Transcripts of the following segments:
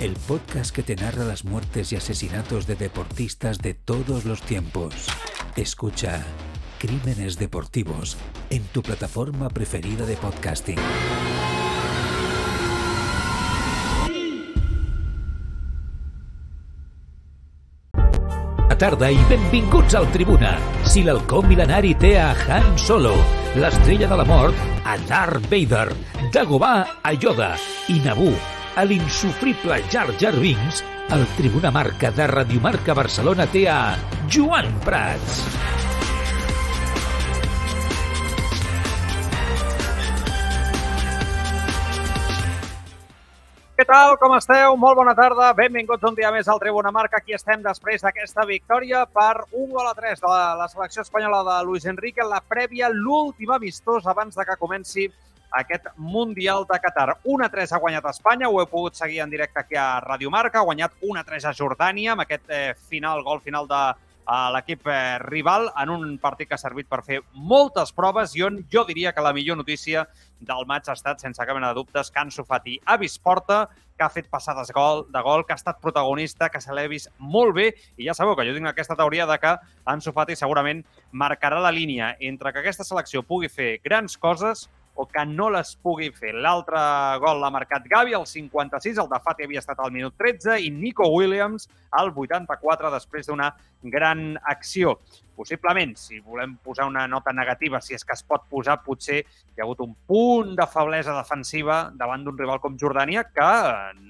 el podcast que te narra las muertes y asesinatos de deportistas de todos los tiempos. Escucha Crímenes Deportivos en tu plataforma preferida de podcasting. tarda i benvinguts al Tribuna. Si l'halcó mil·lenari té Han Solo, l'estrella de la mort a Darth Vader, Dagobah a Yoda i Naboo a l'insufrible Jar Jar Binks, el Tribuna Marca de Radiomarca Barcelona té a Joan Prats. Què tal? Com esteu? Molt bona tarda. Benvinguts un dia més al Tribuna Marca. Aquí estem després d'aquesta victòria per un gol a tres de la, la selecció espanyola de Luis Enrique en la prèvia, l'últim amistós abans de que comenci aquest Mundial de Qatar. 1-3 ha guanyat Espanya, ho he pogut seguir en directe aquí a Radio Marca, ha guanyat 1-3 a Jordània amb aquest eh, final, gol final de a l'equip eh, rival en un partit que ha servit per fer moltes proves i on jo diria que la millor notícia del maig ha estat, sense cap mena de dubtes, que Ansu Fati ha vist porta, que ha fet passades gol, de gol, que ha estat protagonista, que se l'ha vist molt bé i ja sabeu que jo tinc aquesta teoria de que Ansu Fati segurament marcarà la línia entre que aquesta selecció pugui fer grans coses o que no les pugui fer. L'altre gol l'ha marcat Gavi, al 56, el de Fati havia estat al minut 13, i Nico Williams al 84, després d'una gran acció. Possiblement, si volem posar una nota negativa, si és que es pot posar, potser hi ha hagut un punt de feblesa defensiva davant d'un rival com Jordània que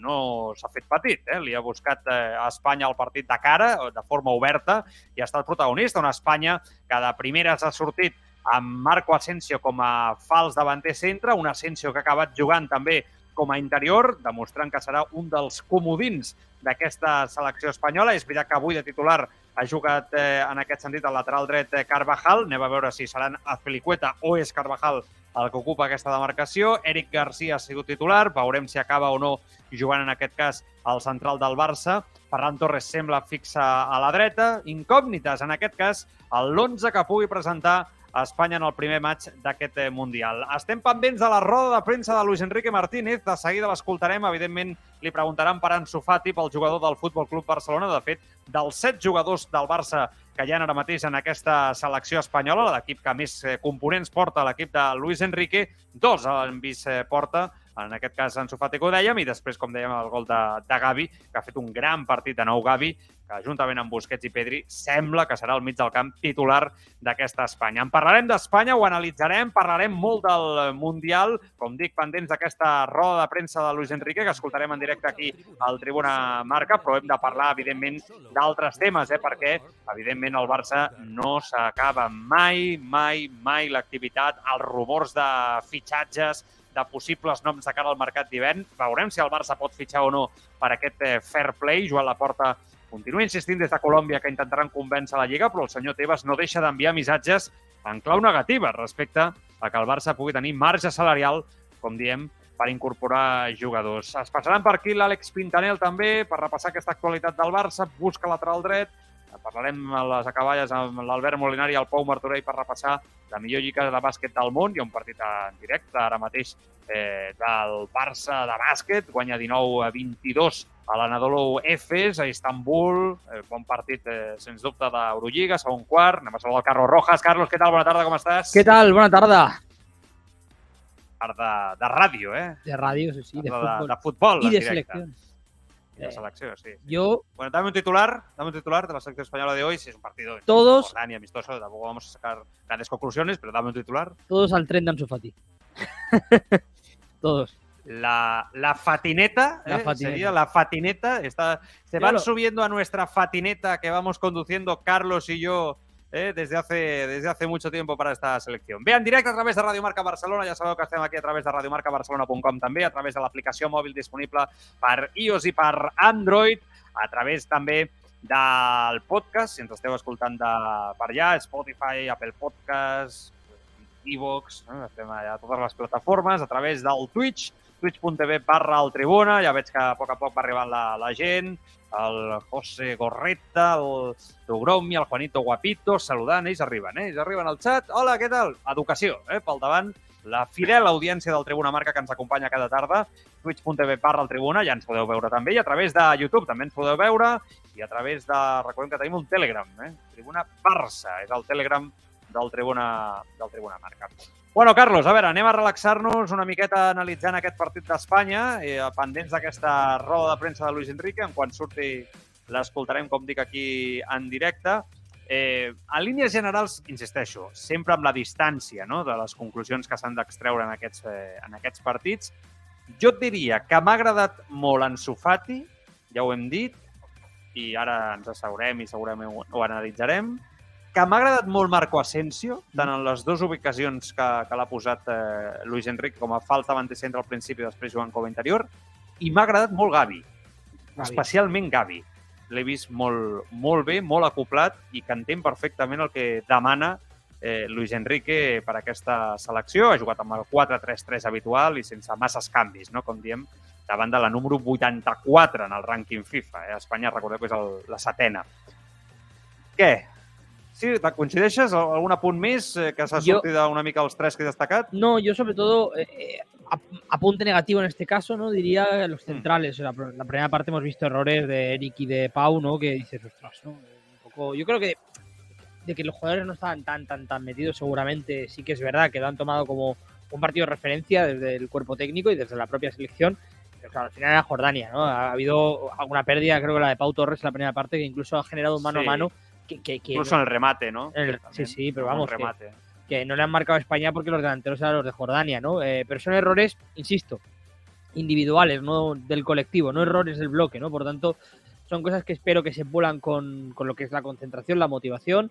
no s'ha fet petit. Eh? Li ha buscat eh, a Espanya el partit de cara, de forma oberta, i ha estat protagonista. Una Espanya que de primeres ha sortit amb Marco Asensio com a fals davanter centre, un Asensio que ha acabat jugant també com a interior, demostrant que serà un dels comodins d'aquesta selecció espanyola. És veritat que avui de titular ha jugat eh, en aquest sentit el lateral dret eh, Carvajal. Anem a veure si seran Azpilicueta o és Carvajal el que ocupa aquesta demarcació. Eric Garcia ha sigut titular. Veurem si acaba o no jugant en aquest cas al central del Barça. Ferran Torres sembla fixa a la dreta. Incògnites, en aquest cas, l'11 que pugui presentar a Espanya en el primer maig d'aquest eh, Mundial. Estem pendents de la roda de premsa de Luis Enrique Martínez. De seguida l'escoltarem. Evidentment, li preguntaran per Ansu Fati, pel jugador del Futbol Club Barcelona. De fet, dels set jugadors del Barça que hi ha ara mateix en aquesta selecció espanyola, l'equip que més eh, components porta l'equip de Luis Enrique, dos han vist eh, porta en aquest cas en Sofati que ho dèiem, i després, com dèiem, el gol de, de Gavi, que ha fet un gran partit de nou Gavi, que juntament amb Busquets i Pedri sembla que serà el mig del camp titular d'aquesta Espanya. En parlarem d'Espanya, ho analitzarem, parlarem molt del Mundial, com dic, pendents d'aquesta roda de premsa de Luis Enrique, que escoltarem en directe aquí al Tribuna Marca, però hem de parlar, evidentment, d'altres temes, eh? perquè, evidentment, el Barça no s'acaba mai, mai, mai l'activitat, els rumors de fitxatges, de possibles noms de cara al mercat d'hivern. Veurem si el Barça pot fitxar o no per aquest eh, fair play. Joan Laporta continua insistint des de Colòmbia que intentaran convèncer la Lliga, però el senyor Tebas no deixa d'enviar missatges en clau negativa respecte a que el Barça pugui tenir marge salarial, com diem, per incorporar jugadors. Es passaran per aquí l'Àlex Pintanel també per repassar aquesta actualitat del Barça, busca lateral dret, Parlarem a les acaballes amb l'Albert Molinari i el Pau Martorell per repassar la millor lliga de bàsquet del món. Hi ha un partit en directe ara mateix eh, del Barça de bàsquet, guanya 19 a 22 a l'Anadolu Efes, a Istanbul. Eh, bon partit, eh, sens dubte, d'Eurolliga, segon quart. Anem a saludar el Carlos Rojas. Carlos, què tal? Bona tarda, com estàs? Què tal? Bona tarda. De, de ràdio, eh? De ràdio, sí, sí, de, de, futbol. de futbol, I de seleccions. Sí. Yo, Bueno, dame un titular, dame un titular de la selección española de hoy. Si es un partido Todos- importante y amistoso, tampoco vamos a sacar grandes conclusiones, pero dame un titular. todos al tren de Ansu Fati. todos. La, la fatineta, La ¿eh? fatineta. sería la fatineta. Está, se Claro. van subiendo a nuestra fatineta que vamos conduciendo Carlos y yo eh, desde, hace, desde hace mucho tiempo para esta selección. Vean directe a través de Radio Marca Barcelona, ja sabeu que estem aquí a través de radiomarcabarcelona.com també, a través de l'aplicació mòbil disponible per iOS i per Android, a través també del podcast, si ens esteu escoltant de, per allà, Spotify, Apple Podcasts, Evox, no? estem allà a totes les plataformes, a través del Twitch, twitch.tv barra el Tribuna, ja veig que a poc a poc va arribant la, la gent, el José Gorreta, el Togromi, el Juanito Guapito, saludant, ells arriben, eh? ells arriben al xat. Hola, què tal? Educació, eh? pel davant, la fidel audiència del Tribuna Marca que ens acompanya cada tarda, twitch.tv barra el Tribuna, ja ens podeu veure també, i a través de YouTube també ens podeu veure, i a través de, recordem que tenim un Telegram, eh? Tribuna Barça, és el Telegram del Tribuna, del Tribuna Marca. Bueno, Carlos, a veure, anem a relaxar-nos una miqueta analitzant aquest partit d'Espanya, eh, pendents d'aquesta roda de premsa de Luis Enrique, en quan surti l'escoltarem, com dic, aquí en directe. Eh, en línies generals, insisteixo, sempre amb la distància no? de les conclusions que s'han d'extreure en, aquests, eh, en aquests partits, jo et diria que m'ha agradat molt en Sufati, ja ho hem dit, i ara ens asseurem i segurament ho, ho analitzarem, que m'ha agradat molt Marco Asensio, tant en les dues ubicacions que, que l'ha posat eh, Luis Enrique com a falta centre al principi i després jugant com a interior, i m'ha agradat molt Gavi, Gavi. especialment Gavi. L'he vist molt, molt bé, molt acoplat i que entén perfectament el que demana eh, Luis Enrique per aquesta selecció. Ha jugat amb el 4-3-3 habitual i sense masses canvis, no? com diem, davant de la número 84 en el rànquing FIFA. Eh? Espanya, recordeu que és el, la setena. Què? Sí, coincideixes? Algun apunt més eh, que s'ha sortit jo... una mica els tres que he destacat? No, yo sobre todo eh, eh apunte negativo en este caso, ¿no? Diría los mm. centrales. La, la, primera parte hemos visto errores de Eric y de Pau, ¿no? Que dices, ostras, ¿no? Un poco, yo creo que de que los jugadores no estaban tan, tan, tan metidos, seguramente sí que es verdad que lo han tomado como un partido de referencia desde el cuerpo técnico y desde la propia selección. Pero claro, al final era Jordania, ¿no? Ha habido alguna pérdida, creo que la de Pau Torres en la primera parte, que incluso ha generado un mano a mano. Que, que, que incluso en el remate, ¿no? sí, sí, pero vamos. remate que no le han marcado a España porque los delanteros eran los de Jordania, ¿no? Eh, pero son errores, insisto, individuales, no del colectivo, no errores del bloque, ¿no? Por tanto, son cosas que espero que se pulan con, con lo que es la concentración, la motivación.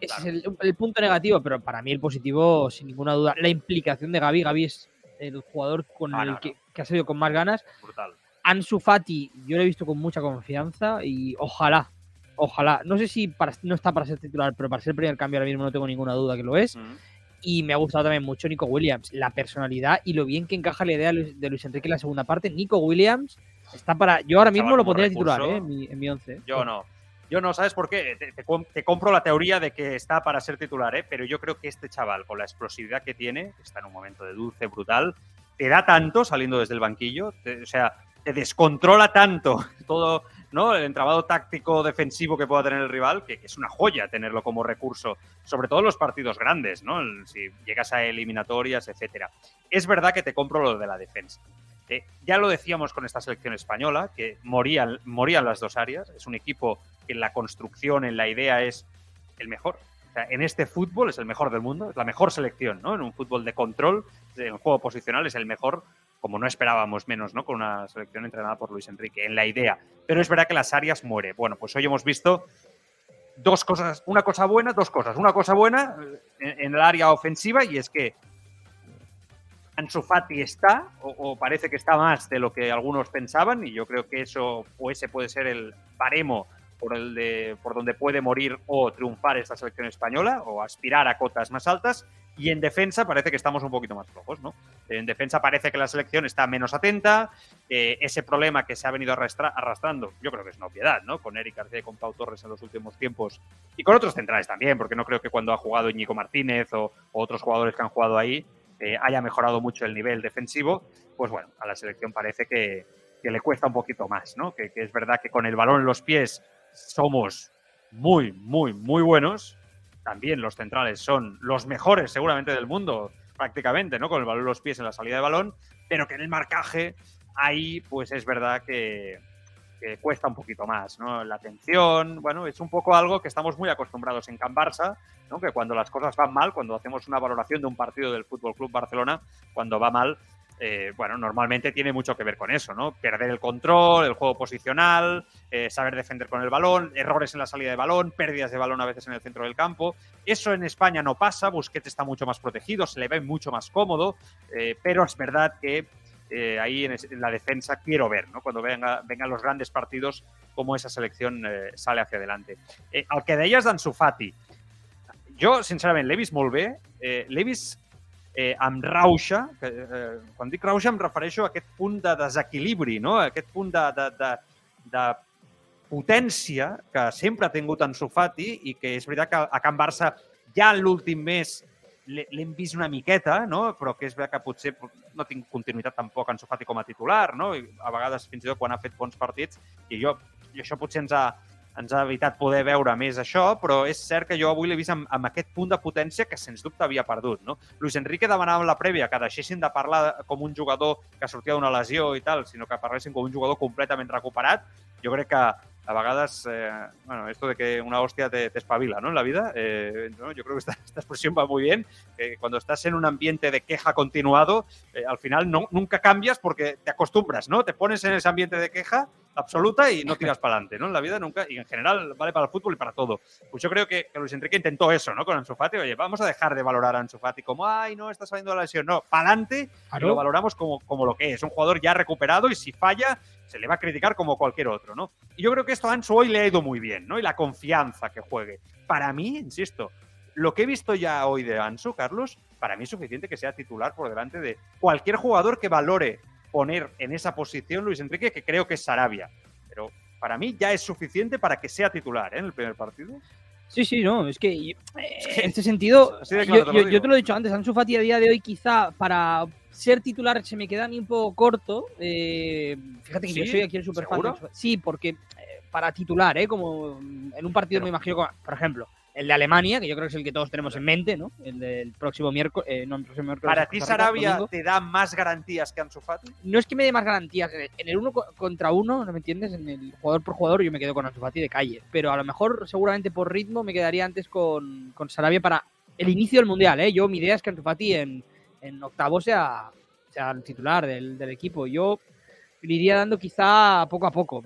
Ese es el, punto negativo, pero para mí el positivo, sin ninguna duda, la implicación de Gaby. Gaby es el jugador con ah, el que, que, ha salido con más ganas. Brutal. Ansu Fati, yo lo he visto con mucha confianza y ojalá, ojalá, no sé si para, no está para ser titular, pero para ser el primer cambio ahora mismo no tengo ninguna duda que lo es. Y me ha gustado también mucho Nico Williams, la personalidad y lo bien que encaja la idea de Luis Enrique en la segunda parte. Nico Williams está para. Yo ahora mismo lo pondría titular ¿eh? en, mi, en mi once. Yo no. Yo no, ¿sabes por qué? Te, compro la teoría de que está para ser titular, ¿eh? pero yo creo que este chaval, con la explosividad que tiene, está en un momento de dulce, brutal, te da tanto saliendo desde el banquillo, o sea, te descontrola tanto todo ¿no? el entramado táctico defensivo que pueda tener el rival, que, es una joya tenerlo como recurso, sobre todo en los partidos grandes, ¿no? si llegas a eliminatorias, etcétera. Es verdad que te compro lo de la defensa. Eh, ya lo decíamos con esta selección española, que morían, morían las dos áreas. Es un equipo que en la construcción, en la idea, es el mejor. en este fútbol es el mejor del mundo, es la mejor selección, ¿no? En un fútbol de control, en el juego posicional es el mejor como no esperábamos menos, ¿no? Con una selección entrenada por Luis Enrique, en la idea. Pero es verdad que las áreas muere. Bueno, pues hoy hemos visto dos cosas, una cosa buena, dos cosas. Una cosa buena eh, en, el área ofensiva y es que Ansu Fati está, o, parece que está más de lo que algunos pensaban, y yo creo que eso o ese puede ser el baremo por, el de, por donde puede morir o triunfar esta selección española, o aspirar a cotas más altas. Y en defensa parece que estamos un poquito más flojos, ¿no? En defensa parece que la selección está menos atenta. ese problema que se ha venido arrastrando, yo creo que es una obviedad, ¿no? Con Eric García y con Pau Torres en los últimos tiempos. Y con otros centrales también, porque no creo que cuando ha jugado Íñigo Martínez o, otros jugadores que han jugado ahí eh, haya mejorado mucho el nivel defensivo. Pues bueno, a la selección parece que, le cuesta un poquito más, ¿no? Que, que es verdad que con el balón en los pies somos muy, muy, muy buenos también los centrales son los mejores seguramente del mundo, prácticamente, ¿no? Con el balón los pies en la salida de balón, pero que en el marcaje ahí pues es verdad que, cuesta un poquito más, ¿no? La atención, bueno, es un poco algo que estamos muy acostumbrados en Can Barça, ¿no? Que cuando las cosas van mal, cuando hacemos una valoración de un partido del Fútbol Club Barcelona, cuando va mal, eh, bueno, normalmente tiene mucho que ver con eso, ¿no? Perder el control, el juego posicional, eh, saber defender con el balón, errores en la salida de balón, pérdidas de balón a veces en el centro del campo. Eso en España no pasa, Busquets está mucho más protegido, se le ve mucho más cómodo, eh, pero es verdad que ahí en, la defensa quiero ver, ¿no? Cuando venga, vengan los grandes partidos, cómo esa selección sale hacia adelante. El que deies d'Ansu Fati, jo, sincerament, l'he vist molt eh, amb rauxa. Que, eh, quan dic rauxa em refereixo a aquest punt de desequilibri, no? aquest punt de, de, de, de potència que sempre ha tingut Ansu Fati i que és veritat que a Can Barça ja en l'últim mes l'he l'hem vist una miqueta, no? però que és veritat que potser no tinc continuïtat tampoc Ansu Fati com a titular, no? I a vegades fins i tot quan ha fet bons partits, i jo i això potser ens ha, ens ha evitat poder veure més això, però és cert que jo avui l'he vist amb, amb aquest punt de potència que sens dubte havia perdut. No? Luis Enrique demanava en la prèvia que deixessin de parlar com un jugador que sortia d'una lesió i tal, sinó que parlessin com un jugador completament recuperat. Jo crec que a vegades, eh, bueno, esto de que una hostia te, te espabila, ¿no? En la vida, eh, ¿no? yo creo que esta, esta expresión va muy bien, que cuando estás en un ambiente de queja continuado, eh, al final no, nunca cambias porque te acostumbras, ¿no? Te pones en ese ambiente de queja absoluta y no tiras para adelante, ¿no? En la vida nunca, y en general vale para el fútbol y para todo. Pues yo creo que, que Luis Enrique intentó eso, ¿no? Con Ansu Fati, oye, vamos a dejar de valorar a Ansu Fati como, ay, no, está saliendo de la lesión, no, para adelante lo valoramos como, como lo que es, un jugador ya recuperado y si falla se le va a criticar como cualquier otro, ¿no? Y yo creo que esto a Ansu hoy le ha ido muy bien, ¿no? Y la confianza que juegue. Para mí, insisto, lo que he visto ya hoy de Ansu, Carlos, para mí es suficiente que sea titular por delante de cualquier jugador que valore poner en esa posición Luis Enrique, que creo que es Sarabia. Pero para mí ya es suficiente para que sea titular ¿eh? en el primer partido. Sí, sí, no, es que eh, en este sentido, yo, te lo yo- digo. yo te lo he dicho antes, Ansu Fati a día de hoy quizá para ser titular se me queda a mí un poco corto. eh, fíjate que yo ¿Sí? soy aquí el super ¿Seguro? Sí, porque eh, para titular, ¿eh? como en un partido Pero- me imagino, como- por ejemplo, el de Alemania, que yo creo que es el que todos tenemos en mente, ¿no? El del próximo miércoles, eh, no, el próximo miércoles. ¿Para ti Sarabia domingo. te da más garantías que Ansu Fati? no es que me dé más garantías. En el uno co- contra uno, ¿no me entiendes? En el jugador por jugador yo me quedo con Ansu Fati de calle. Pero a lo mejor, seguramente por ritmo, me quedaría antes con, con Sarabia para el inicio del Mundial, ¿eh? Yo, mi idea es que Ansu Fati en, en octavo sea, sea el titular del, del equipo. Yo le iría dando quizá poco a poco.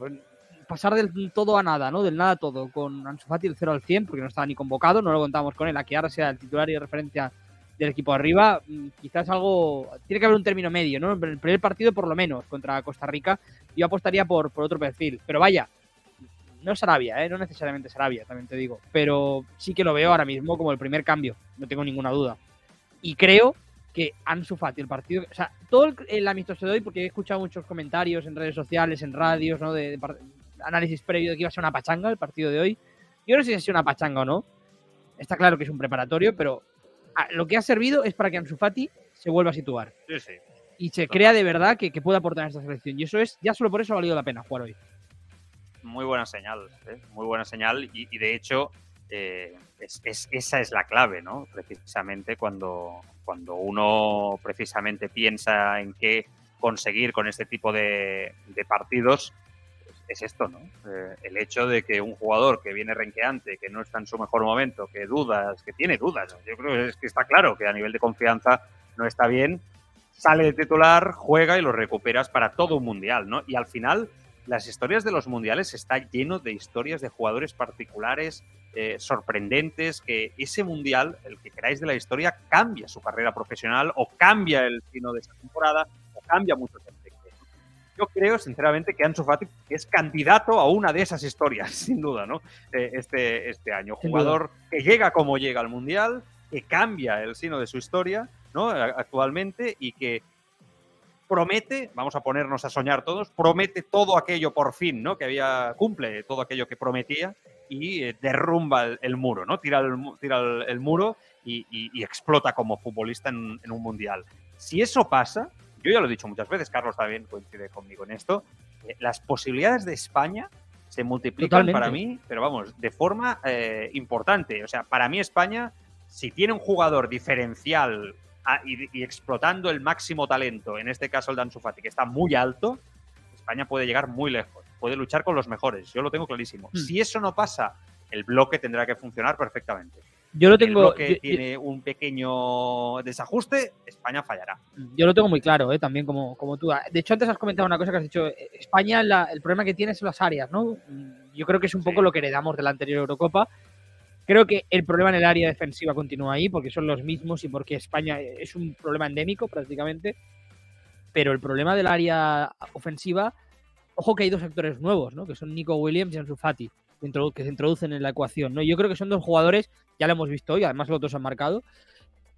Pasar del todo a nada, ¿no? Del nada a todo. Con Ansu Fati del 0 al 100, porque no estaba ni convocado, no lo contábamos con él, a que ahora sea el titular y referencia del equipo arriba, mm, quizás algo. Tiene que haber un término medio, ¿no? El primer partido, por lo menos, contra Costa Rica, yo apostaría por, por otro perfil. Pero vaya, no Sarabia, ¿eh? No necesariamente Sarabia, también te digo. Pero sí que lo veo ahora mismo como el primer cambio, no tengo ninguna duda. Y creo que Ansu Fati, el partido. O sea, todo el, amistoso de hoy, porque he escuchado muchos comentarios en redes sociales, en radios, ¿no? De, análisis previo de que iba a ser una pachanga el partido de hoy. Yo no sé si ha sido una pachanga o no. Está claro que es un preparatorio, pero ah, lo que ha servido es para que Ansu Fati se vuelva a situar Sí, sí. y se crea de verdad que, que puede aportar a esta selección. Y eso es, ya solo por eso ha valido la pena jugar hoy. muy buena señal, ¿eh? muy buena señal y, y de hecho eh, es, es- esa es la clave, ¿no? Precisamente cuando, cuando uno precisamente piensa en qué conseguir con este tipo de, de partidos, es esto, ¿no? Eh, el hecho de que un jugador que viene renqueante, que no está en su mejor momento, que dudas, que tiene dudas, yo creo que es que está claro que a nivel de confianza no está bien, sale de titular, juega y lo recuperas para todo un mundial, ¿no? Y al final las historias de los mundiales está lleno de historias de jugadores particulares eh, sorprendentes que ese mundial, el que queráis de la historia, cambia su carrera profesional o cambia el sino de esa temporada o cambia muchos. Yo creo, sinceramente, que Ansu Fati es candidato a una de esas historias, sin duda, ¿no? Eh, este, este año. Jugador que llega como llega al mundial, que cambia el sino de su historia, ¿no? Actualmente y que promete, vamos a ponernos a soñar todos, promete todo aquello por fin, ¿no? Que había, cumple todo aquello que prometía y eh, derrumba el, el muro, ¿no? Tira el, tira el, el muro y, y- y explota como futbolista en, en un mundial. Si eso pasa, yo ya lo he dicho muchas veces, Carlos también coincide conmigo en esto, eh, las posibilidades de España se multiplican Totalmente. para mí, pero vamos, de forma eh, importante. O sea, para mí España, si tiene un jugador diferencial a- y, y explotando el máximo talento, en este caso el de Ansu Fati, que está muy alto, España puede llegar muy lejos, puede luchar con los mejores, yo lo tengo clarísimo. Hmm. Si eso no pasa, el bloque tendrá que funcionar perfectamente. Yo lo tengo, yo- tiene un pequeño desajuste, España fallará. yo lo tengo muy claro, ¿eh? también como, como tú. De hecho, antes has comentado una cosa que has dicho. eh, España, la- el problema que tiene son las áreas, ¿no? Mm, Yo creo que es un poco Sí. lo que heredamos de la anterior Eurocopa. Creo que el problema en el área defensiva continúa ahí porque son los mismos y porque España es un problema endémico prácticamente. pero el problema del área ofensiva, ojo que hay dos actores nuevos, ¿no? Que son Nico Williams y Ansu Fati, que se introducen en la ecuación, ¿no? Yo creo que son dos jugadores, ya lo hemos visto hoy, además los dos han marcado,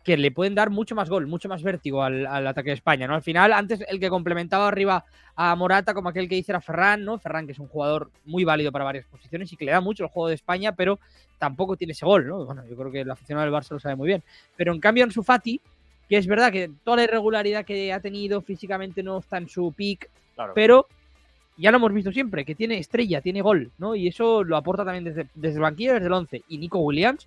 que le pueden dar mucho más gol, mucho más vértigo al, ataque de España, ¿no? Al final, antes el que complementaba arriba a Morata, como aquel que dice era Ferran, ¿no? Ferran, que es un jugador muy válido para varias posiciones y que le da mucho el juego de España, pero tampoco tiene ese gol, ¿no? Bueno, yo creo que el aficionado del Barça lo sabe muy bien. Pero en cambio, Ansu Fati, que es verdad que toda la irregularidad que ha tenido físicamente no está en su pick, pero ya lo hemos visto siempre, que tiene estrella, tiene gol, ¿no? Y eso lo aporta también desde, desde el banquillo, desde el 11. Y Nico Williams,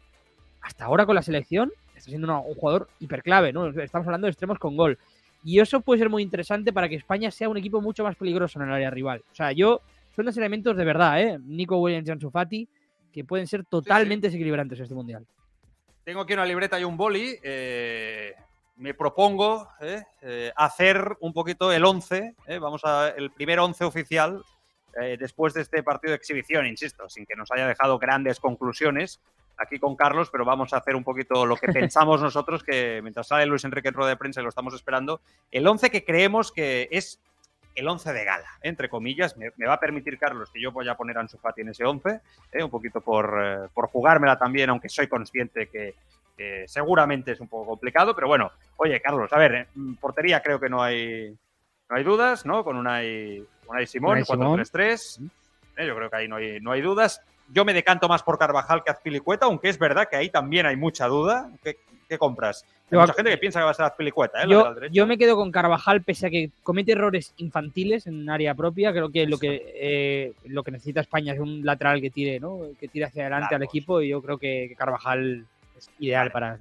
hasta ahora con la selección, está siendo un jugador hiperclave, ¿no? Estamos hablando de extremos con gol. Y eso puede ser muy interesante para que España sea un equipo mucho más peligroso en el área rival. O sea, yo, son dos elementos de verdad, ¿eh? Nico Williams y Ansu Fati, que pueden ser totalmente desequilibrantes en este mundial. Tengo aquí una libreta y un boli. Eh, me propongo eh, eh, hacer un poquito el 11. vamos a el primer 11 oficial después de este partido de exhibición, insisto, sin que nos haya dejado grandes conclusiones aquí con Carlos, pero vamos a hacer un poquito lo que pensamos nosotros, que mientras sale Luis Enrique en rueda de prensa y lo estamos esperando, el 11 que creemos que es el 11 de gala, entre comillas. Me, va a permitir, Carlos, que yo voy a poner a Ansu Fati en ese 11, eh, un poquito por, eh, por, jugármela también, aunque soy consciente que, seguramente es un poco complicado, pero bueno, oye, Carlos, a ver, en portería creo que no hay, no hay dudas, ¿no? Con una Unai Simón, 4-3-3. Eh, yo creo que ahí no hay, no hay dudas. Yo me decanto más por Carvajal que Azpilicueta, aunque es verdad que ahí también hay mucha duda. ¿Qué, compras? Hay mucha gente que piensa que va a ser Azpilicueta. ¿eh? Yo, yo, me quedo con Carvajal, pese a que comete errores infantiles en área propia. Creo que lo que, eh, lo que necesita España es un lateral que tire, ¿no? que tire hacia adelante al equipo y yo creo que, Carvajal es ideal para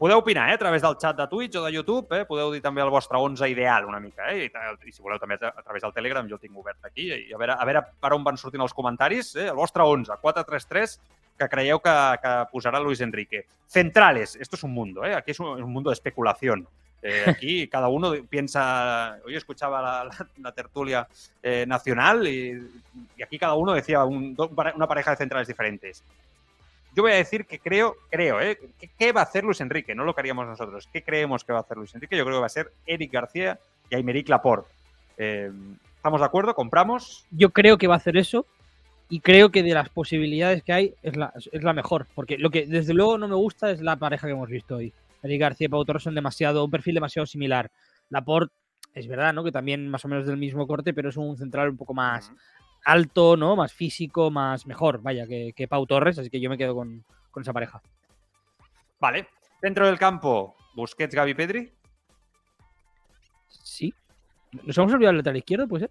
Podeu opinar eh, a través del chat de Twitch o de YouTube, eh? podeu dir també el vostre 11 ideal una mica, eh? I, i si voleu també a través del Telegram, jo el tinc obert aquí, i a veure, a veure per on van sortint els comentaris, eh? el vostre 11, 4-3-3, que creieu que, que posarà Luis Enrique. Centrales, esto es un mundo, ¿eh? aquí es un, un mundo de especulación. Eh, aquí cada uno piensa, hoy escuchaba la, la, la tertulia eh, nacional y, y, aquí cada uno decía un, una pareja de centrales diferentes yo voy a decir que creo, creo, ¿eh? ¿Qué va a hacer Luis Enrique? No lo que haríamos nosotros. ¿Qué creemos que va a hacer Luis Enrique? Yo creo que va a ser Eric García y Aymeric Laporte. Eh, ¿Estamos de acuerdo? ¿Compramos? Yo creo que va a hacer eso y creo que de las posibilidades que hay es la, es la mejor. Porque lo que desde luego no me gusta es la pareja que hemos visto hoy. Eric García y Pau Torres son demasiado, un perfil demasiado similar. Laporte es verdad, ¿no? Que también más o menos del mismo corte, pero es un central un poco más, alto, ¿no? Más físico, más mejor, vaya, que, que Pau Torres, así que yo me quedo con, con, esa pareja. Vale. Dentro del campo, Busquets, Gaby Pedri. Sí. ¿Nos hemos olvidado el lateral izquierdo, puede ser?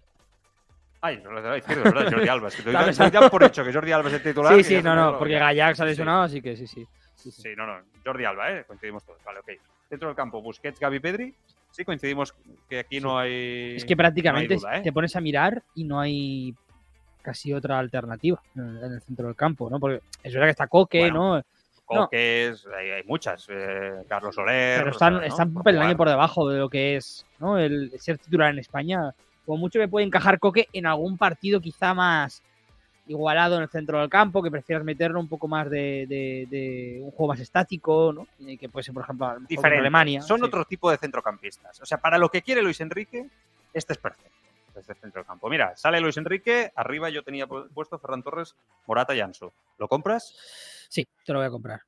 Ay, el lateral izquierdo, ¿verdad? Jordi Alba. Es que te por hecho que Jordi Alba es el titular. Sí, sí, no, no, porque Gallac se ha lesionado, así que sí, sí. Sí, sí, no, no. Jordi Alba, ¿eh? Coincidimos todos. Vale, ok. Dentro del campo, Busquets, Gaby Pedri. Sí, coincidimos que aquí no hay. Es que prácticamente no duda, ¿eh? te pones a mirar y no hay casi otra alternativa en el centro del campo, ¿no? Porque es verdad que está Coque, ¿no? Coque, hay, muchas, eh, Carlos Soler. Pero están, están un peldaño por debajo de lo que es ¿no? el ser titular en España. Como mucho me puede encajar Coque en algún partido quizá más igualado en el centro del campo, que prefieras meterlo un poco más de, un juego más estático, ¿no? Que puede ser, por ejemplo, Diferente. Alemania. Son otro tipo de centrocampistas. O sea, para lo que quiere Luis Enrique, este es perfecto desde el centro del campo. Mira, sale Luis Enrique, arriba yo tenía puesto Ferran Torres, Morata y Ansu. ¿Lo compras? Sí, te lo voy a comprar.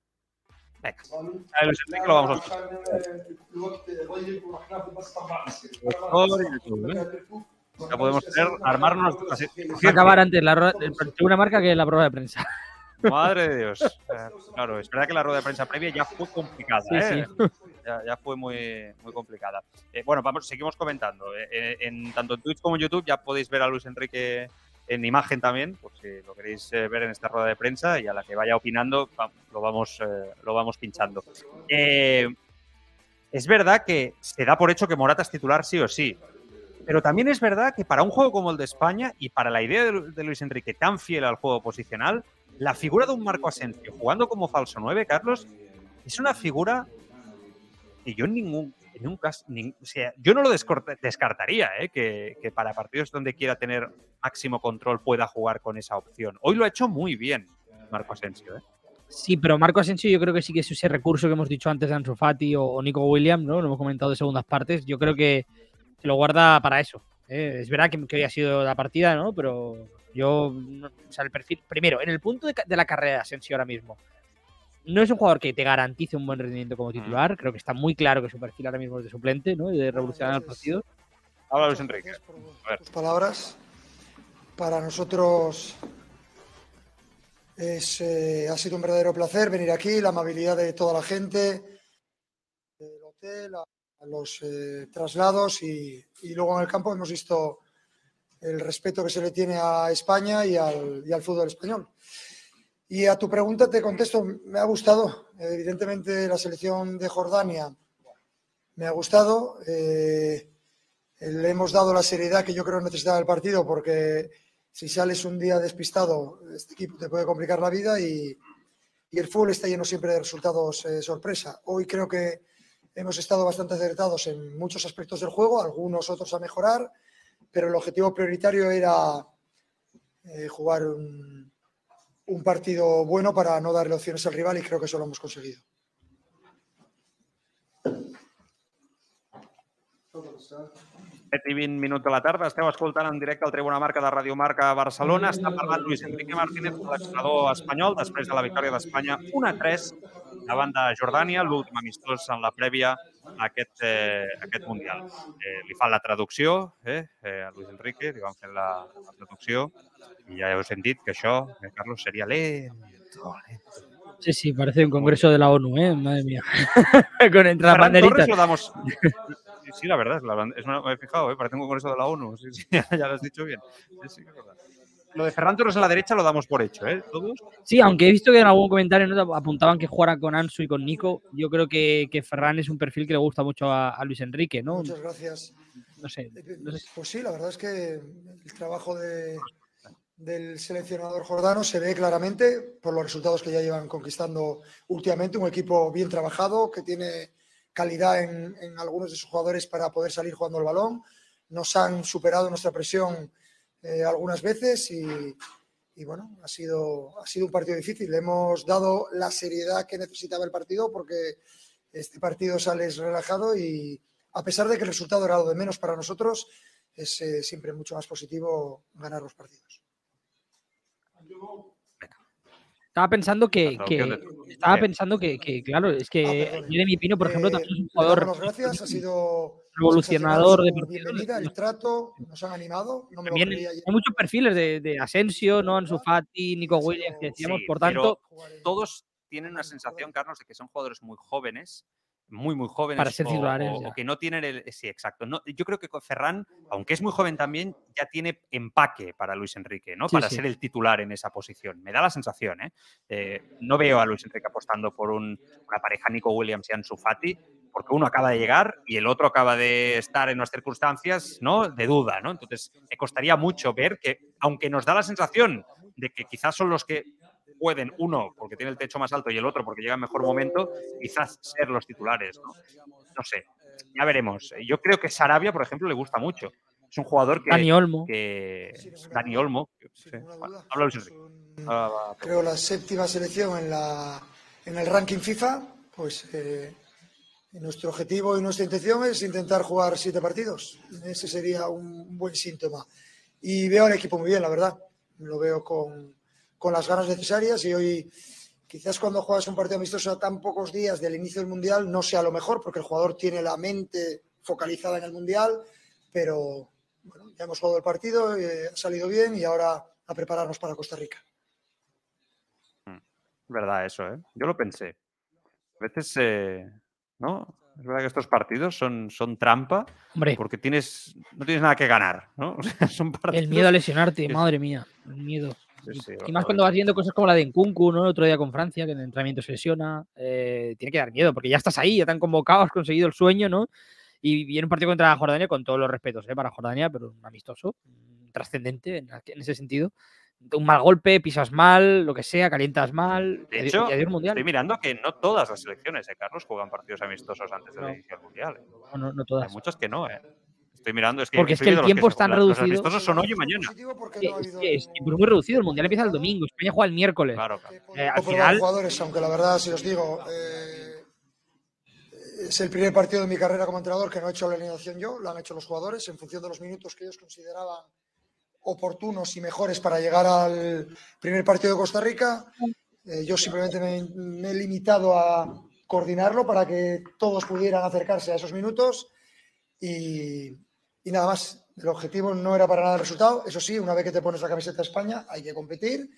Venga. Sale Luis Enrique, lo vamos a Ya podemos tener, armarnos. Va a acabar antes la una marca que la prueba de prensa. Madre de Dios. Eh, claro, es verdad que la rueda de prensa previa ya fue complicada. ¿eh? Ya, fue muy, muy complicada. Eh, bueno, vamos, seguimos comentando. en, tanto en Twitch como en YouTube ya podéis ver a Luis Enrique en imagen también, por si lo queréis ver en esta rueda de prensa y a la que vaya opinando lo vamos, lo vamos pinchando. es verdad que se da por hecho que Morata es titular sí o sí. Pero también es verdad que para un juego como el de España y para la idea de Luis Enrique tan fiel al juego posicional, la figura de un Marco Asensio jugando como falso 9, Carlos, es una figura que yo en ningún, caso, yo no lo descartaría, ¿eh? que, para partidos donde quiera tener máximo control pueda jugar con esa opción. Hoy lo ha hecho muy bien Marco Asensio. ¿eh? Sí, pero Marco Asensio yo creo que sí que es ese recurso que hemos dicho antes de Ansu Fati o, Nico Williams, ¿no? Lo hemos comentado de segundas partes. Yo creo que se lo guarda para eso. ¿eh? Es verdad que, que hoy ha sido la partida, ¿no? Pero yo, primero, en el punto de, de la carrera de Asensio ahora mismo, no es un jugador que te garantice un buen rendimiento como titular. Creo que está muy claro que su perfil ahora mismo es de suplente, ¿no? Y de revolucionar el partido. Habla Luis Enrique. Gracias por A ver. tus palabras. Para nosotros es, eh, ha sido un verdadero placer venir aquí, la amabilidad de toda la gente, del hotel, a, a los eh, traslados y, y luego en el campo hemos visto el respeto que se le tiene a España y al, y al fútbol español. Y a tu pregunta te contesto, me ha gustado. Evidentemente la selección de Jordania me ha gustado. eh, le hemos dado la seriedad que yo creo necesitaba el partido porque si sales un día despistado, este equipo te puede complicar la vida y, y el fútbol está lleno siempre de resultados eh, sorpresa. Hoy creo que hemos estado bastante acertados en muchos aspectos del juego, algunos otros a mejorar, pero el objetivo prioritario era eh, jugar un, un partido bueno para no darle opciones al rival y creo que eso lo hemos conseguido. Set i 20 minuts de la tarda. Esteu escoltant en directe el Tribuna Marca de Radio Marca Barcelona. Està parlant Luis Enrique Martínez, seleccionador espanyol, després de la victòria d'Espanya 1-3 davant de Jordània, l'últim amistós en la prèvia a aquest, eh, aquest Mundial. Eh, li fan la traducció eh, eh, a Luis Enrique, li van fer la, la traducció i ja heu sentit que això, eh, Carlos, seria lento, lento. Sí, sí, parece un congreso de la ONU, ¿eh? Madre mía. Con entre las banderitas. Torres lo damos. Sí, la verdad, es la band- es una- me he fijado, ¿eh? parece un congreso de la ONU. Sí, sí, ya lo has dicho bien. Sí, sí, es verdad. Lo de Ferran Torres a la derecha lo damos por hecho, ¿eh? Todos. Sí, aunque he visto que en algún comentario ¿no? apuntaban que jugara con Ansu y con Nico, yo creo que, que Ferran es un perfil que le gusta mucho a, a Luis Enrique, ¿no? Muchas gracias. No sé, no sé. Pues sí, la verdad es que el trabajo de- del seleccionador jordano se ve claramente por los resultados que ya llevan conquistando últimamente. Un equipo bien trabajado que tiene calidad en, algunos de sus jugadores para poder salir jugando el balón. Nos han superado nuestra presión eh, algunas veces y, bueno, ha sido, ha sido un partido difícil. Hemos dado la seriedad que necesitaba el partido porque este partido sales relajado y a pesar de que el resultado era lo de menos para nosotros, es eh, siempre mucho más positivo ganar los partidos. Estaba pensando que, estaba Sí. pensando que, que, claro, es Ah, que perdón. Jeremy Pino, por ejemplo, Eh, también es un jugador gracias, ha sido revolucionador de bienvenida, el trato, nos han animado, no me lo También ayer. hay muchos perfiles de, de Asensio, ¿no? Ansu Fati, Nico Williams, que decíamos, Sí, por tanto, Todos tienen una sensación, Carlos, de que son jugadores muy jóvenes, muy, muy jóvenes. Para ser titulares, o, que no tienen el. Sí, exacto. No, yo creo que Ferran, aunque es muy joven también, ya tiene empaque para Luis Enrique, ¿no? Sí, para sí. ser el titular en esa posición. Me da la sensación, ¿eh? Eh, no veo a Luis Enrique apostando por un- una pareja Nico Williams y Ansu Fati, porque uno acaba de llegar y el otro acaba de estar en unas circunstancias, ¿no? De duda, ¿no? Entonces, me costaría mucho ver que, aunque nos da la sensación de que quizás son los que pueden, uno porque tiene el techo más alto y el otro porque llega en mejor momento, quizás ser los titulares, ¿no? No sé, ya veremos. Yo creo que Sarabia, por ejemplo, le gusta mucho. Es un jugador que... Dani Olmo. que- Dani Olmo. sí. Bueno, duda. habla Luis Ah, creo la séptima selección en, la, en el ranking FIFA, pues eh, nuestro objetivo y nuestra intención es intentar jugar siete partidos. Ese sería un buen síntoma. Y veo al equipo muy bien, la verdad. Lo veo con, con las ganas necesarias y hoy quizás cuando juegas un partido amistoso a tan pocos días del inicio del Mundial no sea lo mejor porque el jugador tiene la mente focalizada en el Mundial, pero bueno, ya hemos jugado el partido, eh, ha salido bien y ahora a prepararnos para Costa Rica. Es verdad eso, ¿eh? Yo lo pensé. A veces, eh, ¿no? Es verdad que estos partidos son, son trampa Hombre, porque tienes, no tienes nada que ganar, ¿no? O sea, son partidos... el miedo a lesionarte, madre mía, el miedo. Sí, Y más cuando vas viendo cosas como la de Nkunku, ¿no? El otro día con Francia, que en el entrenamiento se lesiona. eh, tiene que dar miedo, porque ya estás ahí, ya te han convocado, has conseguido el sueño, ¿no? Y viene un partido contra Jordania, con todos los respetos ¿eh? para Jordania, pero un amistoso, mm, trascendente en, en ese sentido. Un mal golpe, pisas mal, lo que sea, calientas mal. De hecho, y adiós mundial. estoy mirando que no todas las selecciones, ¿eh, Carlos, juegan partidos amistosos antes No. inicio del Mundial. ¿eh? No, no, no Hay todas. muchas que no, ¿eh? Estoy mirando, es que Porque es que el los tiempo es tan. Los reducido. amistosos son hoy y mañana. Ha es que es tiempo muy reducido. El mundial empieza el domingo. España juega el miércoles. Claro, claro. Eh, al final- jugadores, aunque la verdad, si os digo, eh, Es el primer partido de mi carrera como entrenador que no he hecho la alineación yo, lo han hecho los jugadores en función de los minutos que ellos consideraban oportunos y mejores para llegar al primer partido de Costa Rica. Eh, yo simplemente me, me, he limitado a coordinarlo para que todos pudieran acercarse a esos minutos y, y, nada más. El objetivo no era para nada el resultado. Eso sí, una vez que te pones la camiseta de España hay que competir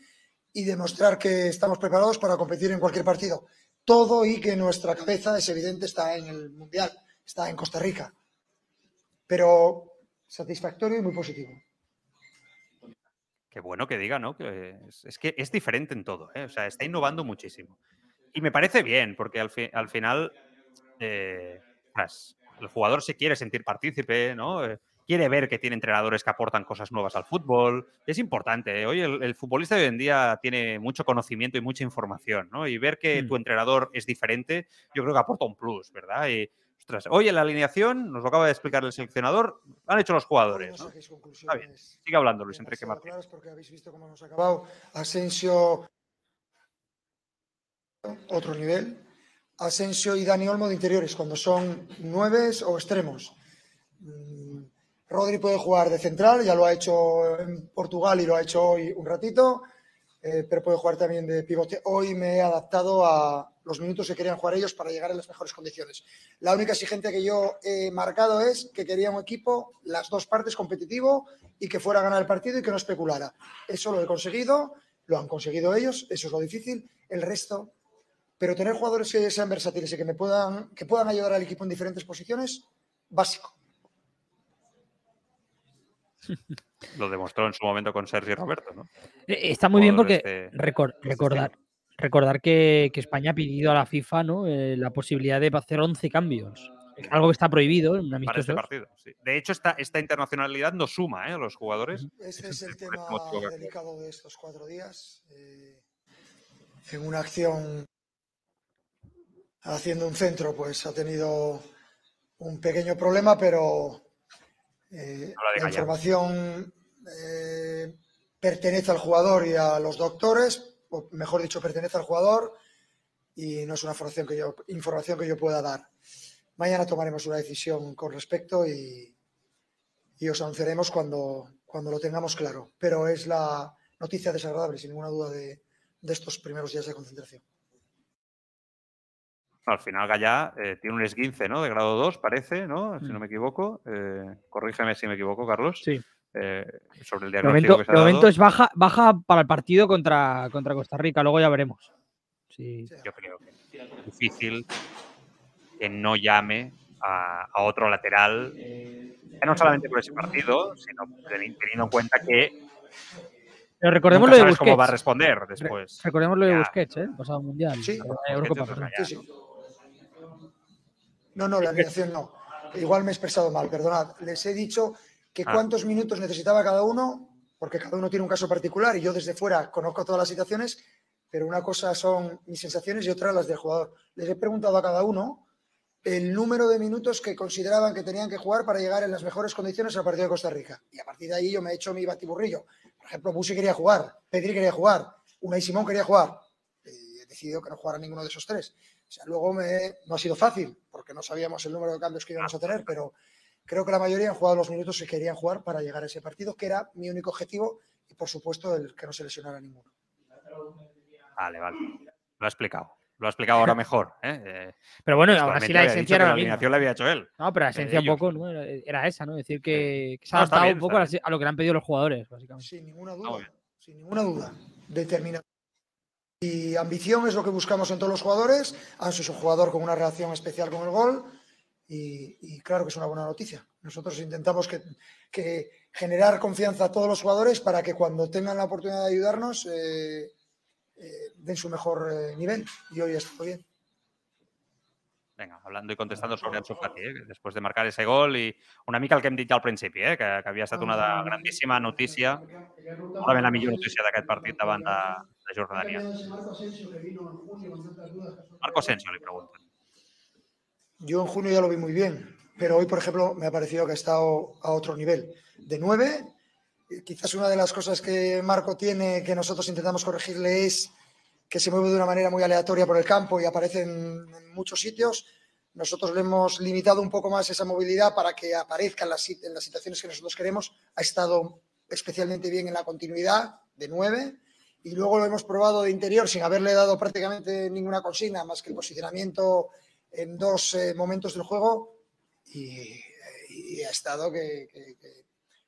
y demostrar que estamos preparados para competir en cualquier partido. Todo y que nuestra cabeza, es evidente, está en el Mundial, está en Costa Rica. Pero satisfactorio y muy positivo. Qué bueno que diga, ¿no? Es, que es diferente en todo, ¿eh? O sea, está innovando muchísimo. Y me parece bien, porque al, fi al final eh, el jugador se quiere sentir partícipe, ¿no? Eh, quiere ver que tiene entrenadores que aportan cosas nuevas al fútbol. Es importante. ¿eh? Hoy el, el, futbolista de hoy en día tiene mucho conocimiento y mucha información, ¿no? Y ver que mm. tu entrenador es diferente, yo creo que aporta un plus, ¿verdad? Y, ostras, hoy en la alineación, nos lo acaba de explicar el seleccionador, han hecho los jugadores. ¿no? Está bien. Sigue hablando, Luis Enrique Martín. Porque habéis visto cómo hemos acabado. Asensio, otro nivel. Asensio y Dani Olmo de interiores, cuando son nueves o extremos. Rodri puede jugar de central, ya lo ha hecho en Portugal y lo ha hecho hoy un ratito, eh, pero puede jugar también de pivote. Hoy me he adaptado a los minutos que querían jugar ellos para llegar en las mejores condiciones. La única exigencia que yo he marcado es que quería un equipo, las dos partes competitivo y que fuera a ganar el partido y que no especulara. Eso lo he conseguido, lo han conseguido ellos, eso es lo difícil. El resto pero tener jugadores que sean versátiles y que me puedan, que puedan ayudar al equipo en diferentes posiciones, básico. Lo demostró en su momento con Sergio Roberto, ¿no? Eh, está muy bien porque este, record, recordar, recordar que, que, España ha pedido a la FIFA ¿no? Eh, la posibilidad de hacer 11 cambios. Algo que está prohibido en Para este partido, sí. De hecho, esta, esta internacionalidad no suma ¿eh? a los jugadores. Ese es el tema delicado de estos cuatro días. Eh, en una acción haciendo un centro, pues ha tenido un pequeño problema, pero eh, la información eh, pertenece al jugador y a los doctores, o mejor dicho, pertenece al jugador y no es una información que yo, información que yo pueda dar. Mañana tomaremos una decisión con respecto y, y os anunciaremos cuando, cuando lo tengamos claro. Pero es la noticia desagradable, sin ninguna duda, de, de estos primeros días de concentración. Al final Gallá eh, tiene un esguince, ¿no? De grado 2, parece, ¿no? Si no me equivoco. Eh, corrígeme si me equivoco, Carlos. Sí. Eh, sobre el de diagnóstico momento, que se de ha momento dado. es baja, baja para el partido contra, contra Costa Rica, luego ya veremos. Sí. Yo creo que es difícil que no llame a, a otro lateral, ya no solamente por ese partido, sino teniendo en cuenta que Pero recordemos nunca lo de sabes Busquets. cómo va a responder después. Recordemos lo de Ya. Busquets, ¿eh? Pasado mundial. Sí. Sí, sí. No, no, la alineación no. Igual me he expresado mal, perdonad. Les he dicho que Ah. cuántos minutos necesitaba cada uno, porque cada uno tiene un caso particular y yo desde fuera conozco todas las situaciones, pero una cosa son mis sensaciones y otra las del jugador. Les he preguntado a cada uno el número de minutos que consideraban que tenían que jugar para llegar en las mejores condiciones al partido de Costa Rica. Y a partir de ahí yo me he hecho mi batiburrillo. Por ejemplo, Busi quería jugar, Pedri quería jugar, Unai Simón quería jugar. Y he decidido que no jugara ninguno de esos tres. O sea, luego me, no ha sido fácil, porque no sabíamos el número de cambios que íbamos a tener, pero creo que la mayoría han jugado los minutos que querían jugar para llegar a ese partido, que era mi único objetivo y, por supuesto, el que no se lesionara ninguno. Vale, vale. Lo ha explicado. Lo ha explicado ahora mejor. ¿eh? Eh, Pero bueno, aún así la esencia era la alineación la había hecho él. No, pero la esencia un poco ¿no? era, esa, ¿no? Decir que, que se ha adaptado bien, un poco a, lo que le han pedido los jugadores, básicamente. Sin ninguna duda. Sin ninguna duda. Determinación. Y ambición es lo que buscamos en todos los jugadores. Ansu es un jugador con una reacción especial con el gol. Y, claro que es una buena noticia. Nosotros intentamos que, generar confianza a todos los jugadores para que cuando tengan la oportunidad de ayudarnos eh, eh, den su mejor eh, nivel. Y hoy estado bien. Vinga, hablando i contestant sobre Ansu Fati, eh? de marcar ese gol i una mica el que hem dit al principi, eh? que, que havia estat una de grandíssima notícia, probablement la millor notícia d'aquest partit davant de, de. Marco Asensio li pregunten. Yo en junio ya lo vi muy bien, pero hoy, por ejemplo, me ha parecido que ha estado a otro nivel. De nueve, eh, quizás una de las cosas que Marco tiene que nosotros intentamos corregirle es que se mueve de una manera muy aleatoria por el campo y aparece en, en muchos sitios, nosotros le hemos limitado un poco más esa movilidad para que aparezca en las, en las situaciones que nosotros queremos. Ha estado especialmente bien en la continuidad de nueve y luego lo hemos probado de interior sin haberle dado prácticamente ninguna consigna más que el posicionamiento en dos eh, momentos del juego y, ha estado que,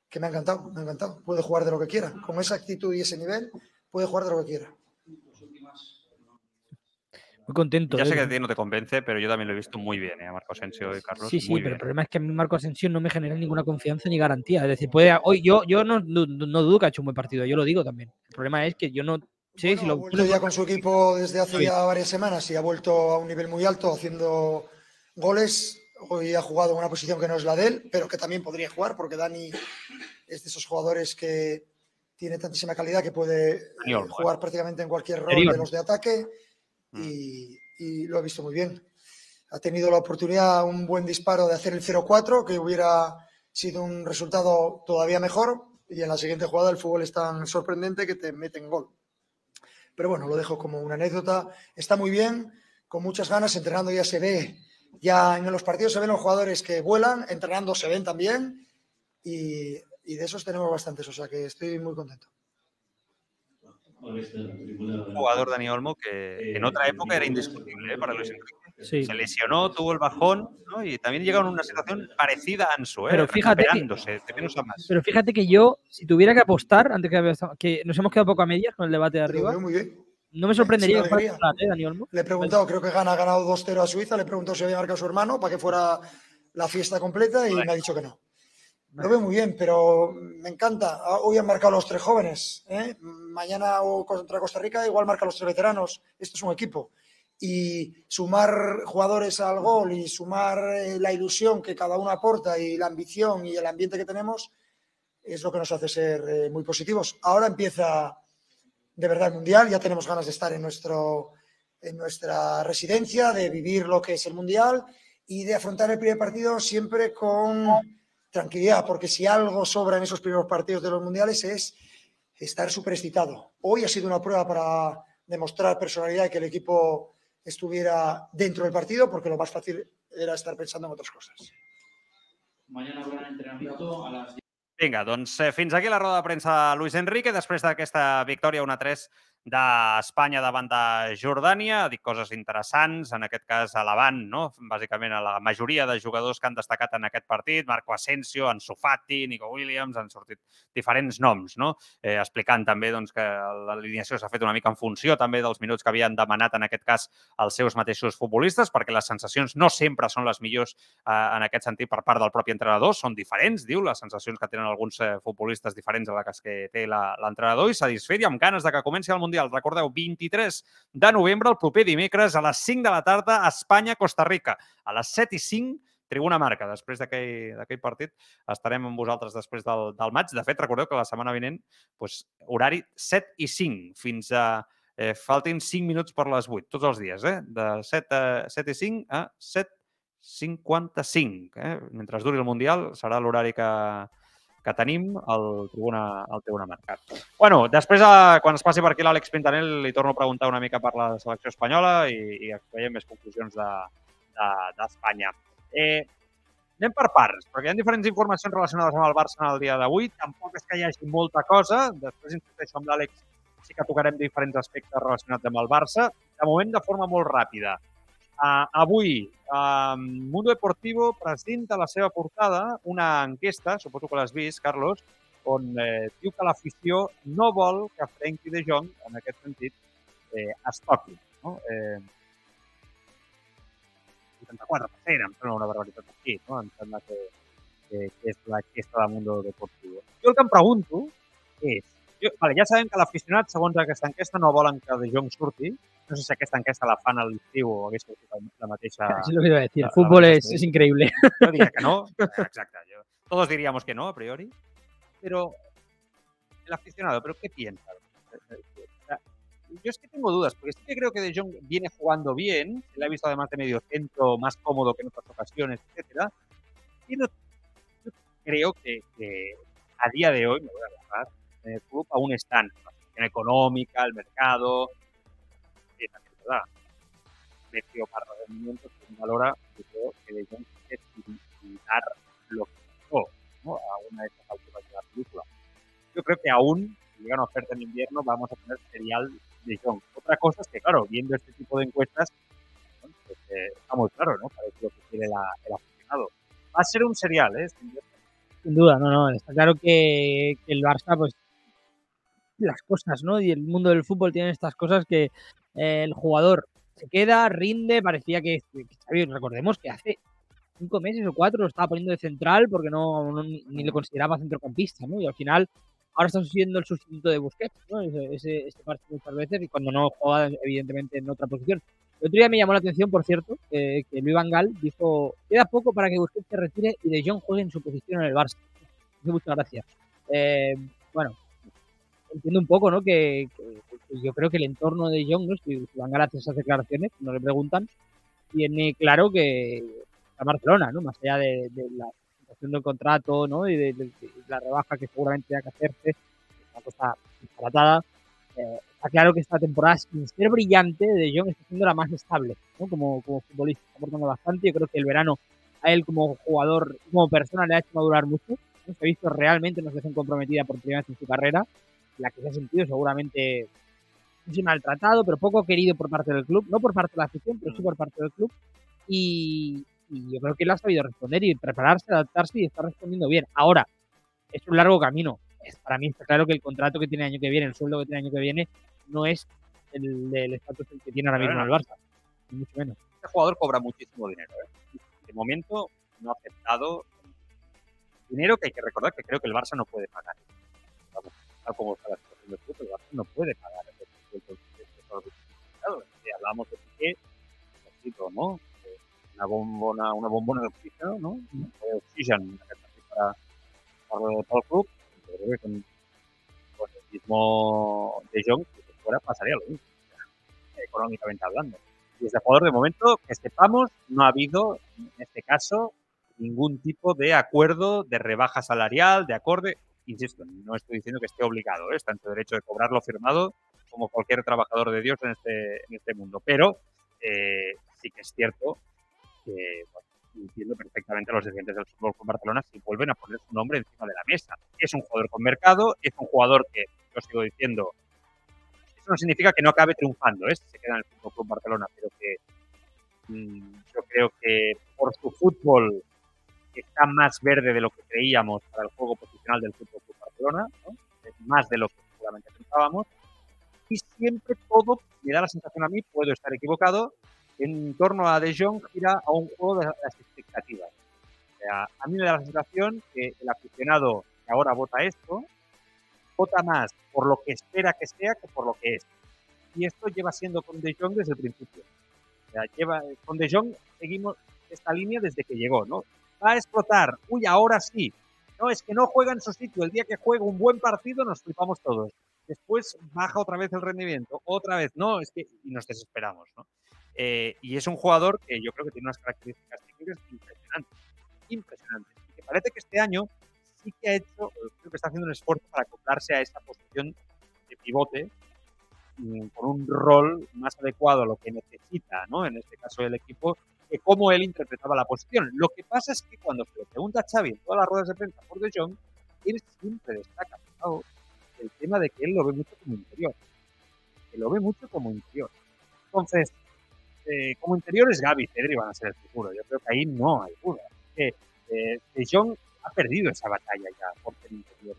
que, me ha encantado, me ha encantado. Puede jugar de lo que quiera, con esa actitud y ese nivel puede jugar de lo que quiera. Muy contento. Ya sé que a ti no te convence, pero yo también lo he visto muy bien, ¿eh? Marco Asensio y Carlos. Sí, sí, pero el problema es que a mí Marco Asensio no me genera ninguna confianza ni garantía. Es decir, puede, hoy yo, yo no, no, dudo que ha hecho un buen partido, yo lo digo también. El problema es que yo no sé si lo. Ha vuelto ya con su equipo desde hace ya varias semanas y ha vuelto a un nivel muy alto haciendo goles. Hoy ha jugado en una posición que no es la de él, pero que también podría jugar porque Dani es de esos jugadores que tiene tantísima calidad que puede jugar prácticamente en cualquier rol de los de ataque Y, lo ha visto muy bien. Ha tenido la oportunidad, un buen disparo de hacer el 0-4, que hubiera sido un resultado todavía mejor. Y en la siguiente jugada el fútbol es tan sorprendente que te meten gol. Pero bueno, lo dejo como una anécdota. Está muy bien, con muchas ganas, entrenando ya se ve, ya en los partidos se ven los jugadores que vuelan, entrenando se ven también. Y, y de esos tenemos bastantes, o sea que estoy muy contento un jugador Dani Olmo que en otra época era indiscutible ¿eh? para Luis Enrique. Se lesionó, tuvo el bajón y también llegó en una situación parecida a Ansu, ¿eh? pero fíjate Pero fíjate que yo, si tuviera que apostar, antes que, que nos hemos quedado poco a medias con el debate de arriba, no me sorprendería que ¿eh, Dani Olmo. Le he preguntado, creo que Gana ha ganado 2-0 a Suiza, le he preguntado si había marcado a su hermano para que fuera la fiesta completa y me ha dicho que no. Lo veo muy bien, pero me encanta. Ah, hoy han marcado los tres jóvenes. ¿eh? Mañana o contra Costa Rica igual marca los tres veteranos. Esto es un equipo. Y sumar jugadores al gol y sumar eh, la ilusión que cada uno aporta y la ambición y el ambiente que tenemos es lo que nos hace ser eh, muy positivos. Ahora empieza de verdad el Mundial. Ya tenemos ganas de estar en, nuestro, en nuestra residencia, de vivir lo que es el Mundial y de afrontar el primer partido siempre con tranquilidad, porque si algo sobra en esos primeros partidos de los mundiales es estar súper excitado. Hoy ha sido una prueba para demostrar personalidad y que el equipo estuviera dentro del partido, porque lo más fácil era estar pensando en otras cosas. Mañana habrá entrenamiento a las Vinga, doncs eh, fins aquí la roda de premsa de Luis Enrique després d'aquesta victòria 1-3 d'Espanya davant de Jordània. Ha dit coses interessants, en aquest cas elevant, no? bàsicament a la majoria de jugadors que han destacat en aquest partit, Marco Asensio, Ansu Fati, Nico Williams, han sortit diferents noms, no? eh, explicant també doncs, que l'alineació s'ha fet una mica en funció també dels minuts que havien demanat en aquest cas els seus mateixos futbolistes, perquè les sensacions no sempre són les millors eh, en aquest sentit per part del propi entrenador, són diferents, diu, les sensacions que tenen alguns eh, futbolistes diferents a les que té l'entrenador i satisfet i amb ganes de que comenci el Mundial Mundial. Recordeu, 23 de novembre, el proper dimecres, a les 5 de la tarda, Espanya-Costa Rica. A les 7 i 5, Tribuna Marca. Després d'aquell partit estarem amb vosaltres després del, del maig. De fet, recordeu que la setmana vinent, doncs, horari 7 i 5, fins a... Eh, faltin 5 minuts per les 8, tots els dies, eh? De 7, a, 7 i 5 a 7.55. Eh? Mentre duri el Mundial, serà l'horari que, que tenim al Tribuna, al Tribuna Marcat. bueno, després, eh, quan es passi per aquí l'Àlex Pintanel, li torno a preguntar una mica per la selecció espanyola i, i veiem més conclusions d'Espanya. De, de, eh, anem per parts, perquè hi ha diferents informacions relacionades amb el Barça en el dia d'avui. Tampoc és que hi hagi molta cosa. Després, insisteixo amb l'Àlex, sí que tocarem diferents aspectes relacionats amb el Barça. De moment, de forma molt ràpida. Uh, avui, uh, Mundo Deportivo presenta la seva portada una enquesta, suposo que l'has vist, Carlos, on eh, diu que l'afició no vol que Frenkie de Jong, en aquest sentit, eh, es toqui. No? Eh, 84%, em sembla una barbaritat aquí, no? em sembla que, que, que és l'enquesta de Mundo Deportivo. Jo el que em pregunto és, jo, vale, ja sabem que l'aficionat, segons aquesta enquesta, no volen que De Jong surti, no sé si aquesta enquesta la fan a l'estiu o hagués sortit la mateixa... Sí, lo que iba a decir. El fútbol es, es, increíble. Yo diría que no. Exacto. Yo, todos diríamos que no, a priori. Pero el aficionado, ¿pero qué piensa? Yo es que tengo dudas, porque sí que creo que De Jong viene jugando bien, se le ha visto además de medio centro, más cómodo que en otras ocasiones, etcétera. Y no, yo creo que, que, a día de hoy, me voy a agarrar, en el club aún están la situación económica, el mercado, es verdad. Precio para rendimientos que valora yo creo que De Jong es dar lo que pasó ¿no? a una de estas alturas de la película. Yo creo que aún, si llega una oferta en invierno, vamos a tener serial De Jong. Otra cosa es que, claro, viendo este tipo de encuestas, pues, eh, está muy claro, ¿no? Parece lo que quiere el aficionado. Va a ser un serial, ¿eh? Sin duda, no, no. Está claro que, que el Barça, pues, las cosas, ¿no? Y el mundo del fútbol tiene estas cosas que eh, el jugador se queda, rinde, parecía que, que recordemos que hace cinco meses o cuatro lo estaba poniendo de central porque no, ni lo consideraba centrocampista, ¿no? Y al final ahora está siendo el sustituto de Busquets, ¿no? Ese, ese, partido muchas veces y cuando no juega evidentemente en otra posición. El otro día me llamó la atención, por cierto, que Luis Van Gaal dijo, queda poco para que Busquets se retire y De Jong juegue en su posición en el Barça. Muchas gracias. Eh, bueno, entiendo un poco, ¿no? Que, yo creo que el entorno de John, ¿no? si, van a hacer esas declaraciones, no le preguntan, tiene claro que a Barcelona, ¿no? Más allá de, la situación del contrato, ¿no? Y de, la rebaja que seguramente tenga que hacerse, una cosa disparatada. Eh, está claro que esta temporada, sin ser brillante, de John está siendo la más estable, ¿no? Como, como futbolista, está aportando bastante. Yo creo que el verano a él como jugador, como persona, le ha hecho madurar mucho. Se ha visto realmente una situación comprometida por primera vez en su carrera la que se ha sentido seguramente muy maltratado, pero poco querido por parte del club, no por parte de la afición, pero sí por parte del club. Y, yo creo que él ha sabido responder y prepararse, adaptarse y está respondiendo bien. Ahora, es un largo camino. Para mí está claro que el contrato que tiene el año que viene, el sueldo que tiene el año que viene, no es el del estatus que tiene ahora mismo el Barça, mucho menos. Este jugador cobra muchísimo dinero. ¿eh? De momento no ha aceptado dinero que hay que recordar que creo que el Barça no puede pagar como está la situación del fútbol, el Barça no puede pagar el sueldo Si hablamos de necesito, ¿no? Una bombona, una bombona de oxígeno, ¿no? De oxígeno para, para, el club, que con, el mismo De Jong, si fuera, pasaría lo mismo, económicamente hablando. Y desde jugador, de momento, que sepamos, no ha habido, en este caso, ningún tipo de acuerdo de rebaja salarial, de acorde insisto, no estoy diciendo que esté obligado, ¿eh? está en su derecho de cobrarlo firmado como cualquier trabajador de Dios en este, en este mundo, pero eh, sí que es cierto que entiendo perfectamente a los dirigentes del fútbol con Barcelona si vuelven a poner su nombre encima de la mesa. Es un jugador con mercado, es un jugador que, yo sigo diciendo, eso no significa que no acabe triunfando, ¿eh? se queda en el fútbol con Barcelona, pero que mm, yo creo que por su fútbol está más verde de lo que creíamos para el juego posicional del Fútbol Club Barcelona, es más de lo que seguramente pensábamos. Y siempre todo, me da la sensación a mí, puedo estar equivocado, en torno a De Jong gira a un juego de las expectativas. O sea, a mí me da la sensación que el aficionado que ahora vota esto, vota más por lo que espera que sea que por lo que es. Y esto lleva siendo con De Jong desde el principio. O sea, lleva, con De Jong seguimos esta línea desde que llegó, ¿no? Va a explotar. Uy, ahora sí. No, es que no juega en su sitio. El día que juega un buen partido nos flipamos todos. Después baja otra vez el rendimiento, otra vez. No, es que y nos desesperamos, ¿no? Eh, y es un jugador que yo creo que tiene unas características técnicas impresionantes. Impresionantes. Y que parece que este año sí que ha hecho, creo que está haciendo un esfuerzo para acoplarse a esta posición de pivote mm, con un rol más adecuado a lo que necesita, ¿no? En este caso el equipo de cómo él interpretaba la posición. Lo que pasa es que cuando se le pregunta a Xavi en todas las ruedas de prensa por De Jong, él siempre destaca el tema de que él lo ve mucho como interior. Que lo ve mucho como interior. Entonces, eh, como interior es Gaby y Pedri van a ser el futuro. Yo creo que ahí no hay duda. Que, eh, de Jong ha perdido esa batalla ya por ser interior.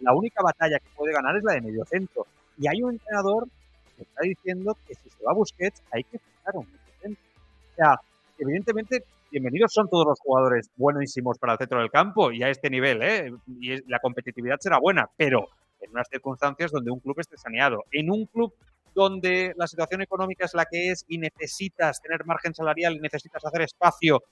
La única batalla que puede ganar es la de mediocentro. Y hay un entrenador que está diciendo que si se va a Busquets hay que fijar un mediocentro. O sea, evidentemente, bienvenidos son todos los jugadores buenísimos para el centro del campo y a este nivel, ¿eh? Y la competitividad será buena, pero en unas circunstancias donde un club esté saneado. En un club donde la situación económica es la que es y necesitas tener margen salarial y necesitas hacer espacio,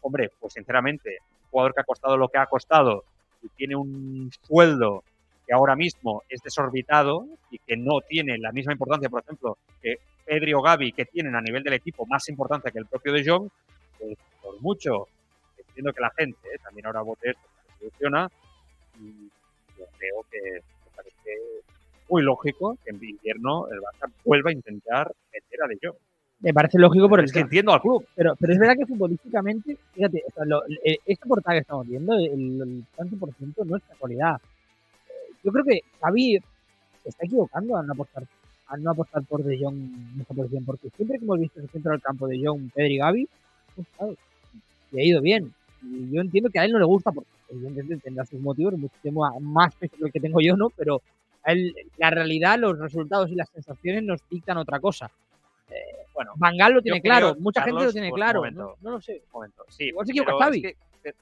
hombre, pues sinceramente, un jugador que ha costado lo que ha costado y tiene un sueldo que ahora mismo es desorbitado y que no tiene la misma importancia, por ejemplo, que Pedri o Gaby, que tienen a nivel del equipo más importancia que el propio De Jong, pues por mucho, entiendo que la gente eh, también ahora vote esto, se soluciona, y yo creo que me parece muy lógico que en invierno el Barça vuelva a intentar meter a De Jong. Me parece lógico por el es que entiendo al club. Pero, pero es verdad que futbolísticamente, fíjate, o sea, lo, eh, esta portada que estamos viendo, el, el tanto por ciento no es casualidad. Eh, Yo creo que Xavi se está equivocando al no apostar, al no apostar por De Jong en esta posición, porque siempre que hemos visto el centro del campo de Jong, Pedri y Gavi, pues, claro, le ha ido bien. Y yo entiendo que a él no le gusta, porque evidentemente tendrá sus motivos, muchísimo más que el que tengo yo, ¿no? Pero a él, la realidad, los resultados y las sensaciones nos dictan otra cosa. Eh, bueno, Bangal lo tiene Yo claro, creo, mucha gente Carlos, lo tiene claro. momento. No, no lo sé. Un momento. Sí, Igual se equivoca Xavi. es que-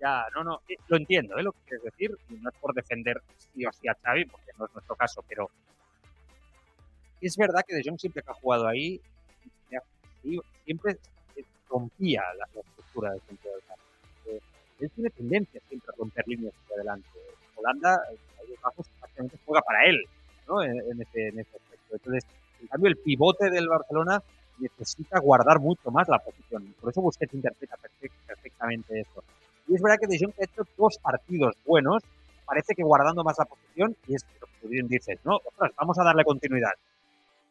ya, no, no, eh, lo entiendo, ¿eh? lo que quieres decir. No es por defender sí o sí a Xavi, porque no es nuestro caso, pero es verdad que De Jong siempre que ha jugado ahí, siempre eh, rompía la, la estructura del centro del campo. Eh, él tiene tendencia siempre a romper líneas hacia adelante. Holanda, eh, Países Bajos, prácticamente juega para él, ¿no? En, en ese, en ese aspecto. Entonces, en cambio, el pivote del Barcelona necesita guardar mucho más la posición. Por eso Busquets interpreta perfect- perfectamente eso. Y es verdad que De Jong ha hecho dos partidos buenos, parece que guardando más la posición, y es lo que tú bien dices, ¿no? Ostras, vamos a darle continuidad.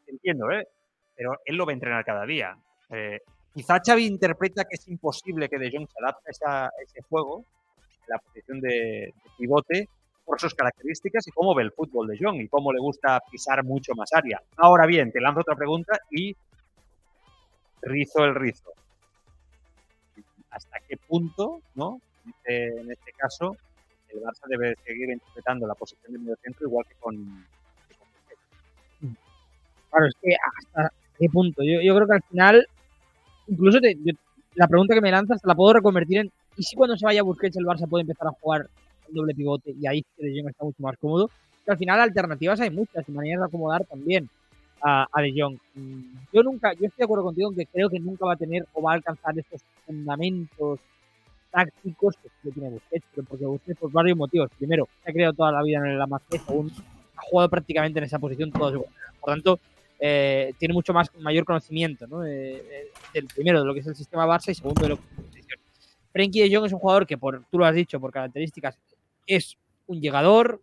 Entiendo, ¿eh? Pero él lo va a entrenar cada día. Eh, quizá Xavi interpreta que es imposible que De Jong se adapte a, ese juego, la posición de, pivote, por sus características y cómo ve el fútbol de Jong y cómo le gusta pisar mucho más área. Ahora bien, te lanzo otra pregunta y rizo el rizo. ¿Hasta qué punto, no? En este, en este caso, el Barça debe seguir interpretando la posición de medio centro igual que con? Claro, es que hasta qué punto. Yo, creo que al final, incluso te- yo- la pregunta que me lanzas la puedo reconvertir en ¿y si cuando se vaya Busquets el Barça puede empezar a jugar un doble pivote y ahí De Jong está mucho más cómodo? Al final alternativas hay muchas y maneras de acomodar también a, a De Jong. Mm, Yo nunca, yo estoy de acuerdo contigo en que creo que nunca va a tener o va a alcanzar estos fundamentos tácticos que tiene Busquets, pero porque Busquets por varios motivos. Primero, se ha creado toda la vida en Masía, segundo, ha jugado prácticamente en esa posición toda su Por tanto, eh, tiene mucho más mayor conocimiento ¿no? Eh, eh, del primero de lo que es el sistema Barça y segundo de lo que es la. Frenkie de Jong es un jugador que por tú lo has dicho por características es un llegador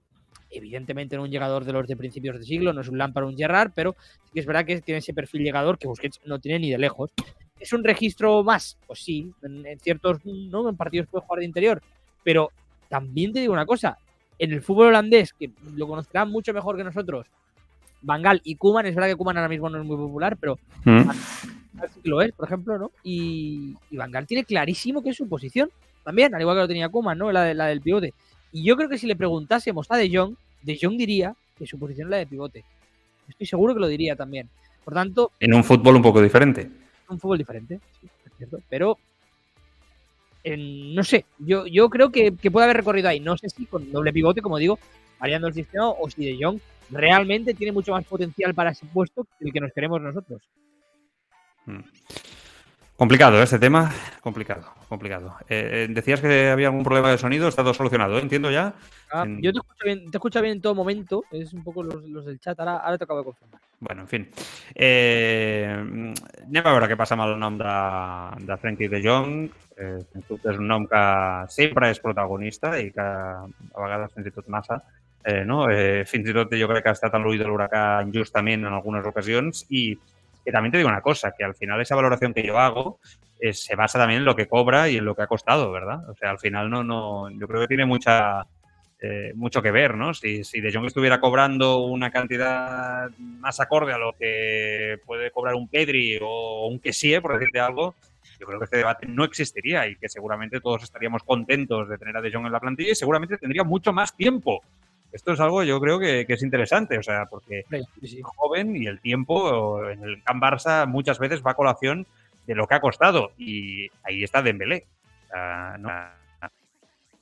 evidentemente no un llegador de los de principios de siglo no es un Lampard un Gerrard pero sí que es verdad que tiene ese perfil llegador que Busquets no tiene ni de lejos es un registro más pues sí en, en ciertos no en partidos puede jugar de interior pero también te digo una cosa en el fútbol holandés que lo conocerán mucho mejor que nosotros Bangal y Kuman, es verdad que Kuman ahora mismo no es muy popular, pero Mm. lo es, por ejemplo, ¿no? Y, y Van Gaal tiene clarísimo que es su posición, también, al igual que lo tenía Kuman, ¿no? La, de- la del pivote. Y yo creo que si le preguntásemos a De Jong, De Jong diría que su posición es la de pivote. Estoy seguro que lo diría también. Por tanto, En un fútbol un poco diferente. un fútbol diferente, sí, es cierto. Pero, en- no sé, yo, yo creo que, que puede haber recorrido ahí. No sé si con doble pivote, como digo, variando el sistema, o si De Jong realmente tiene mucho más potencial para ese puesto que el que nos queremos nosotros. Mm. Complicado ¿eh? este tema, complicado, complicado. Eh, eh, decías que había algún problema de sonido, está todo solucionado, ¿eh? entiendo ya. Ah, En- Yo te escucho, bien, te escucho bien en todo momento, es un poco los, los del chat, ahora, ahora te acabo de confirmar. Bueno, en fin. Eh, anem a veure què passa amb el nom de, de Frankie de Jong. Eh, sens dubte és un nom que sempre és protagonista i que a vegades fins i tot massa. Eh, no? eh, fins i tot jo crec que ha estat en l'ull de l'huracà injustament en algunes ocasions i que también te digo una cosa, que al final esa valoración que yo hago eh, se basa también en lo que cobra y en lo que ha costado, ¿verdad? O sea, al final no, no, yo creo que tiene mucha, eh, mucho que ver, ¿no? Si, si De Jong estuviera cobrando una cantidad más acorde a lo que puede cobrar un Pedri o un Kessie, por decirte algo, yo creo que este debate no existiría y que seguramente todos estaríamos contentos de tener a De Jong en la plantilla y seguramente tendría mucho más tiempo. Esto es algo yo creo que, que es interesante, o sea, porque Sí, sí, sí. es joven y el tiempo en el Camp Barça muchas veces va a colación de lo que ha costado y ahí está Dembélé. O sea, no-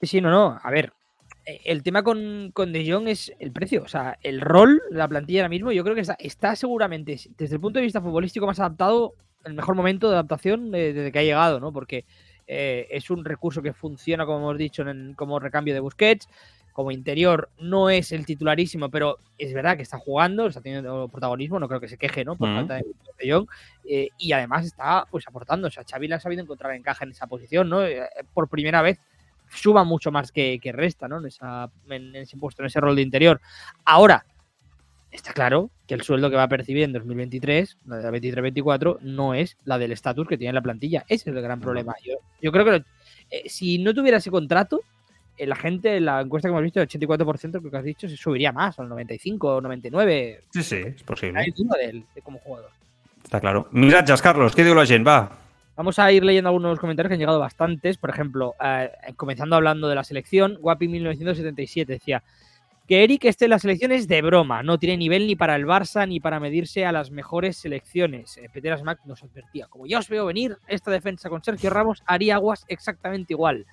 Sí, no, no. A ver, eh, el tema con, con De Jong es el precio. O sea, el rol de la plantilla ahora mismo, yo creo que está, está seguramente, desde el punto de vista futbolístico, más adaptado, el mejor momento de adaptación eh, desde que ha llegado, ¿no? Porque eh, es un recurso que funciona, como hemos dicho, en, como recambio de Busquets. Como interior no es el titularísimo, pero es verdad que está jugando, está teniendo protagonismo, no creo que se queje, ¿no? Por Mm. falta de de Jong. eh, y además está pues aportando. O sea, Xavi le ha sabido encontrar encaje en esa posición, ¿no? Eh, por primera vez suma mucho más que, que resta, ¿no? En, esa, en ese puesto, en ese rol de interior. Ahora, está claro que el sueldo que va a percibir en 2023, la de 23-24, no es la del estatus que tiene la plantilla. Ese es el gran problema. Yo, yo creo que lo- eh, si no tuviera ese contrato, eh, la gente, la encuesta que hemos visto, el 84%, creo que has dicho, se subiría más, al 95 o 99. Sí, sí, és possible. Hay duda de él, de como jugador. Està claro. Missatges, Carlos, què diu la gent? Va. Vamos a ir leyendo algunos comentarios que han llegado bastantes. Por ejemplo, eh, comenzando hablando de la selección, Guapi 1977 decía que Eric esté en la selección es de broma, no tiene nivel ni para el Barça ni para medirse a las mejores selecciones. Eh, Peter Asmack nos advertía, como ya os veo venir, esta defensa con Sergio Ramos haría aguas exactamente igual.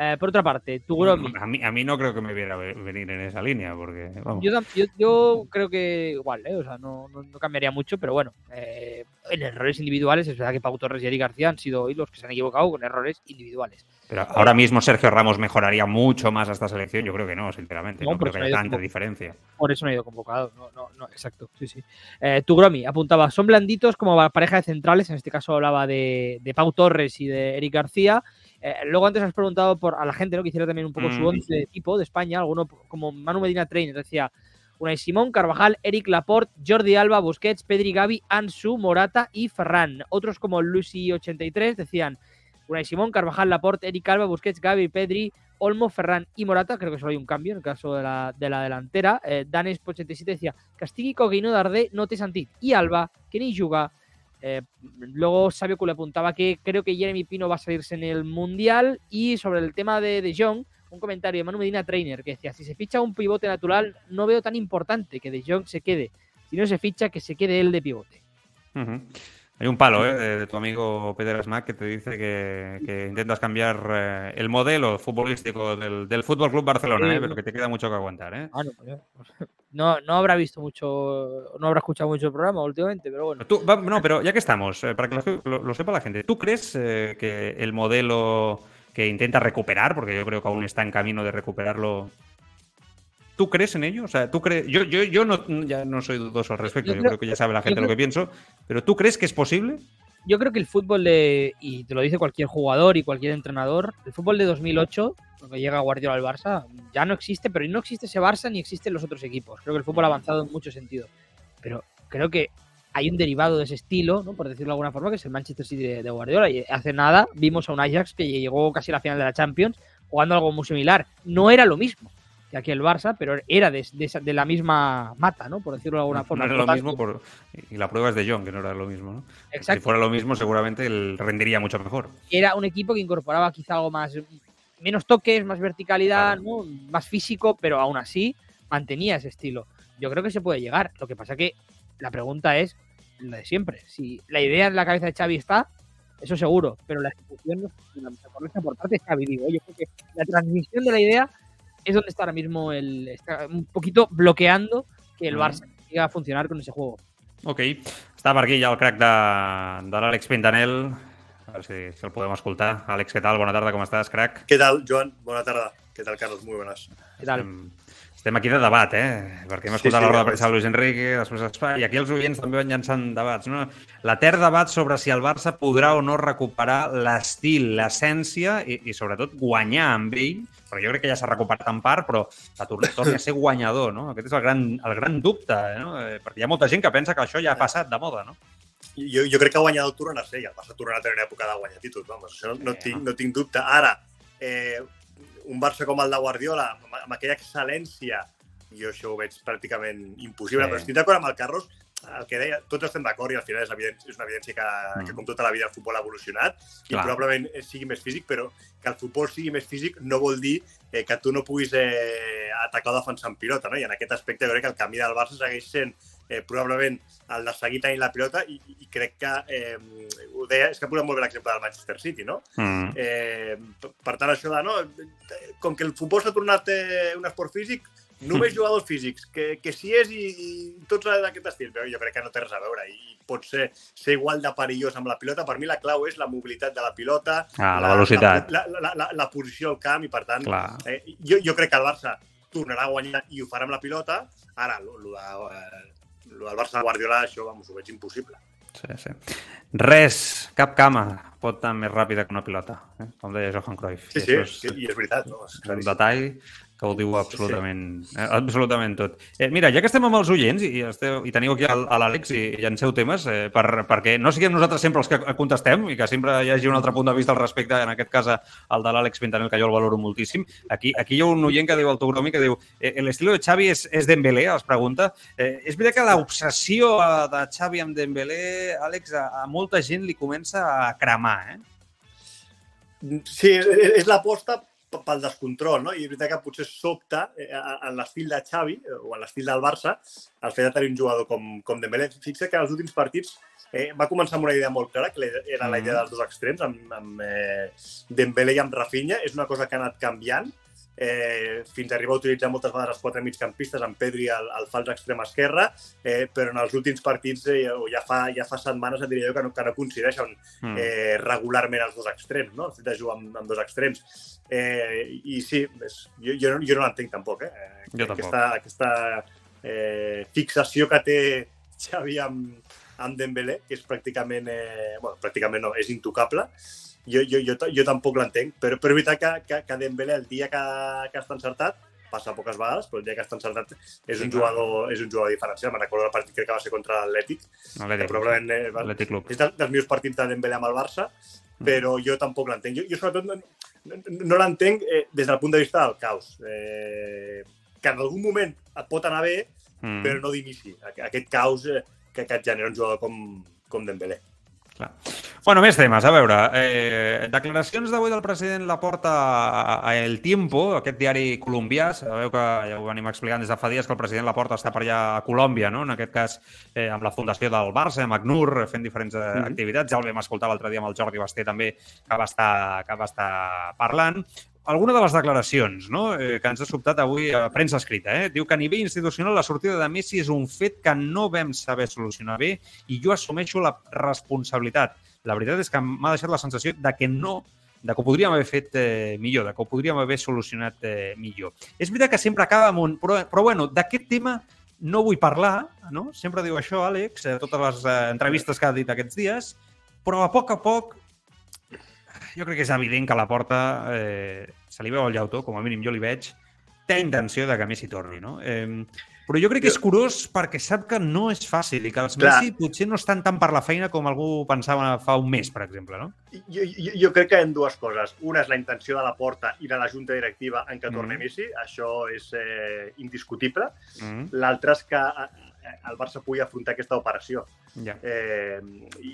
Eh, por otra parte, Tugromi. A mí, a mí no creo que me viera ve- venir en esa línea, porque, vamos, Yo, tam- yo, yo creo que igual, ¿eh? o sea, no, no- no cambiaría mucho, pero bueno, eh, en errores individuales es verdad que Pau Torres y Eric García han sido hoy los que se han equivocado con errores individuales. pero ahora mismo Sergio Ramos mejoraría mucho más a esta selección. Yo creo que no, sinceramente. No, No, creo que haya tanta diferencia. Por eso no ha ido convocado. No, no, no, exacto. Sí, sí. Eh, Tugromi apuntaba, son blanditos como pareja de centrales. En este caso hablaba de, de Pau Torres y de Eric García. Eh, luego antes has preguntado por a la gente ¿no? que hiciera también un poco su Mm. once de tipo de España. Alguno como Manu Medina Trainer decía Unai Simón, Carvajal, Eric Laporte, Jordi Alba, Busquets, Pedri Gavi, Ansu, Morata y Ferran. Otros como Lucy83 decían Unai Simón, Carvajal, Laporte, Eric Alba, Busquets, Gavi, Pedri, Olmo, Ferran y Morata. Creo que solo hay un cambio en el caso de la, de la delantera. Eh, Danes 87 decía Castigui, Coguino, Dardé, no té sentit. Y Alba, que ni juga. Eh, luego Sabio le apuntaba que creo que Jeremy Pino va a salirse en el Mundial. Y sobre el tema de De Jong, un comentario de Manu Medina Trainer que decía, si se ficha un pivote natural, no veo tan importante que De Jong se quede. Si no se ficha, que se quede él de pivote. Hay un palo ¿eh? de, de tu amigo Peter Asmack que te dice que, que intentas cambiar eh, el modelo futbolístico del, del Fútbol Club Barcelona. ¿eh? pero que te queda mucho que aguantar. ¿eh? Ah, no, pues no, no habrá visto mucho, no habrá escuchado mucho el programa últimamente, pero bueno. Tú- no, pero ya que estamos, eh, para que lo, lo sepa la gente, ¿tú crees eh, que el modelo que intenta recuperar, porque yo creo que aún está en camino de recuperarlo, ¿tú crees en ello? O sea, ¿tú crees? Yo, yo, yo no, ya no soy dudoso al respecto, Yo yo, creo- creo que ya sabe la gente lo que pienso, pero ¿tú crees que es posible? Yo creo que el fútbol de, y te lo dice cualquier jugador y cualquier entrenador, el fútbol de 2008, cuando llega Guardiola al Barça, ya no existe, pero no existe ese Barça ni existen los otros equipos. Creo que el fútbol ha avanzado en muchos sentidos. Pero creo que hay un derivado de ese estilo, ¿no? por decirlo de alguna forma, que es el Manchester City de, de Guardiola. Y hace nada vimos a un Ajax que llegó casi a la final de la Champions jugando algo muy similar. No era lo mismo que aquí el Barça, pero era de, de de la misma mata, ¿no? por decirlo de alguna No forma. era Por lo mismo, por, y la prueba es de John, que no era lo mismo. ¿no? Si Exacto. fuera lo mismo, seguramente él rendiría mucho mejor. era un equipo que incorporaba quizá algo más menos toques, más verticalidad, ¿no? más físico, pero aún así mantenía ese estilo. Yo creo que se puede llegar. Lo que pasa que la pregunta es la de siempre. Si la idea en la cabeza de Xavi está, eso seguro, pero la ejecución no funciona. La correcta por parte de Xavi, digo. Yo creo que la transmisión de la idea es donde está ahora mismo el está un poquito bloqueando que el Mm. Barça siga a funcionar con ese juego. Ok. Està per aquí ja el crack de, de l'Àlex Pintanel. A veure si, si el podem escoltar. Àlex, què tal? Bona tarda, com estàs, crack? ¿Qué tal, Joan? Buena tarde. ¿Qué tal, Carlos? Muy buenas. ¿Qué tal? Estem, estem aquí de debat, eh? Perquè hem Sí, escoltat sí, la roda de premsa de Luis Enrique, després Espai, i aquí els oients també van llançant debats. No? L'etern debat sobre si el Barça podrà o no recuperar l'estil, l'essència i, i sobretot guanyar amb ell, perquè jo crec que ja s'ha recuperat en part, però que tor- torni a ser guanyador, no? Aquest és el gran, el gran dubte, eh, no? Eh, Perquè hi ha molta gent que pensa que això ja ha passat de moda, no? Jo, jo crec que ha guanyat el tornarà a ser i el Barça tornarà a tenir una època de guanyar títols, vamos. Això no, no, Sí, tinc, no tinc dubte. Ara, eh, un Barça com el de Guardiola, amb, amb aquella excel·lència, jo això ho veig pràcticament impossible, Sí. però estic d'acord amb el Carlos, el que deia, tots estem d'acord i al final és, evident, és una evidència que, Mm. que com tota la vida el futbol ha evolucionat i Clar. probablement sigui més físic, però que el futbol sigui més físic no vol dir eh, que tu no puguis eh, atacar o defensar en pilota, no? I en aquest aspecte jo crec que el camí del Barça segueix sent eh, probablement el de seguir tenint la pilota i, i crec que eh, ho deia, és que posat molt bé l'exemple del Manchester City, no? Mm. Eh, per tant, això de, no, com que el futbol s'ha tornat eh, un esport físic, només jugadors físics, que, que si és i, i tots d'aquest estil, però jo crec que no té res a veure i pot ser, ser igual de perillós amb la pilota. Per mi la clau és la mobilitat de la pilota, Ah, la velocitat. la, la, la, la, la posició al camp i, per tant, Clar. eh, jo, jo crec que el Barça tornarà a guanyar i ho farà amb la pilota. Ara, lo, lo, de, eh, del Barça Guardiola, això, vamos, ho veig impossible. Sí, sí. Res, cap cama pot anar més ràpida que una pilota, eh? com deia Johan Cruyff. Sí, I sí, això és, sí, i és veritat. No? És un detall que ho diu absolutament, eh, absolutament tot. Eh, mira, ja que estem amb els oients i, esteu, i teniu aquí el- a l'Àlex i llanceu temes, eh, per, perquè no siguem nosaltres sempre els que contestem i que sempre hi hagi un altre punt de vista al respecte, en aquest cas el de l'Àlex Pintanel, que jo el valoro moltíssim. Aquí, aquí hi ha un oient que diu al Togromi que diu eh, el estilo de Xavi és, és Dembélé, es pregunta. Eh, és veritat que l'obsessió de Xavi amb Dembélé, Àlex, a, a molta gent li comença a cremar, eh? Sí, és, l'aposta pel descontrol, no? I és veritat que potser sobta eh, en l'estil de Xavi eh, o en l'estil del Barça el fet de tenir un jugador com, com Dembélé. Fixa que els últims partits eh, va començar amb una idea molt clara, que era la idea dels dos extrems, amb, amb eh, Dembélé i amb Rafinha. És una cosa que ha anat canviant eh, fins a arribar a utilitzar moltes vegades els quatre migcampistes, amb Pedri al, al fals extrem esquerre, eh, però en els últims partits, eh, o ja fa, ja fa setmanes, et diria jo, que no, que no coincideixen Mm. eh, regularment els dos extrems, no? El fet de jugar amb, amb dos extrems. Eh, I sí, és, jo, jo, no, jo no l'entenc tampoc, eh? Jo tampoc. Aquesta, aquesta eh, fixació que té Xavi amb, amb Dembélé, que és pràcticament, eh, bueno, pràcticament no, és intocable, jo, jo, jo, jo tampoc l'entenc, però, però és veritat que, que, que Dembélé el dia que, que està encertat, passa poques vegades, però el dia que està encertat és Sí, un jugador, és un jugador diferencial. Me'n recordo el partit crec que va ser contra l'Atlètic, que Atlètic, probablement eh, va, Club. és dels, dels millors partits de Dembélé amb el Barça, però jo tampoc l'entenc. Jo, jo sobretot no, no, no l'entenc eh, des del punt de vista del caos. Eh, que en algun moment et pot anar bé, Mm. però no d'inici. Aqu- Aquest caos eh, que, que et genera un jugador com, com Dembélé. Clar. Bueno, més temes. A veure, eh, declaracions d'avui del president Laporta a, a El Tiempo, aquest diari colombià. Sabeu que ja ho venim explicant des de fa dies que el president Laporta està per allà a Colòmbia, no? en aquest cas eh, amb la fundació del Barça, amb ACNUR, fent diferents eh, Mhm. activitats. Ja el vam escoltar l'altre dia amb el Jordi Basté també, que va estar, que va estar parlant. Alguna de les declaracions no? eh, que ens ha sobtat avui a premsa escrita. Eh? Diu que a nivell institucional la sortida de Messi és un fet que no vam saber solucionar bé i jo assumeixo la responsabilitat. La veritat és que m'ha deixat la sensació de que no de que ho podríem haver fet eh, millor, de que ho podríem haver solucionat eh, millor. És veritat que sempre acaba amb un... Però, però bueno, d'aquest tema no vull parlar, no? Sempre diu això, Àlex, a totes les eh, entrevistes que ha dit aquests dies, però a poc a poc jo crec que és evident que la porta eh, se li veu el llautó, com a mínim jo li veig, té intenció de que Messi torni, no? Eh, però jo crec que és curiós perquè sap que no és fàcil i que els Clar. Messi potser no estan tant per la feina com algú pensava fa un mes, per exemple, no? Jo, jo, jo crec que hi ha dues coses. Una és la intenció de la porta i de la junta directiva en què torni Mhm. Messi. Això és eh, indiscutible. Mm, L'altra és que eh, el Barça pugui afrontar aquesta operació. ja. Eh,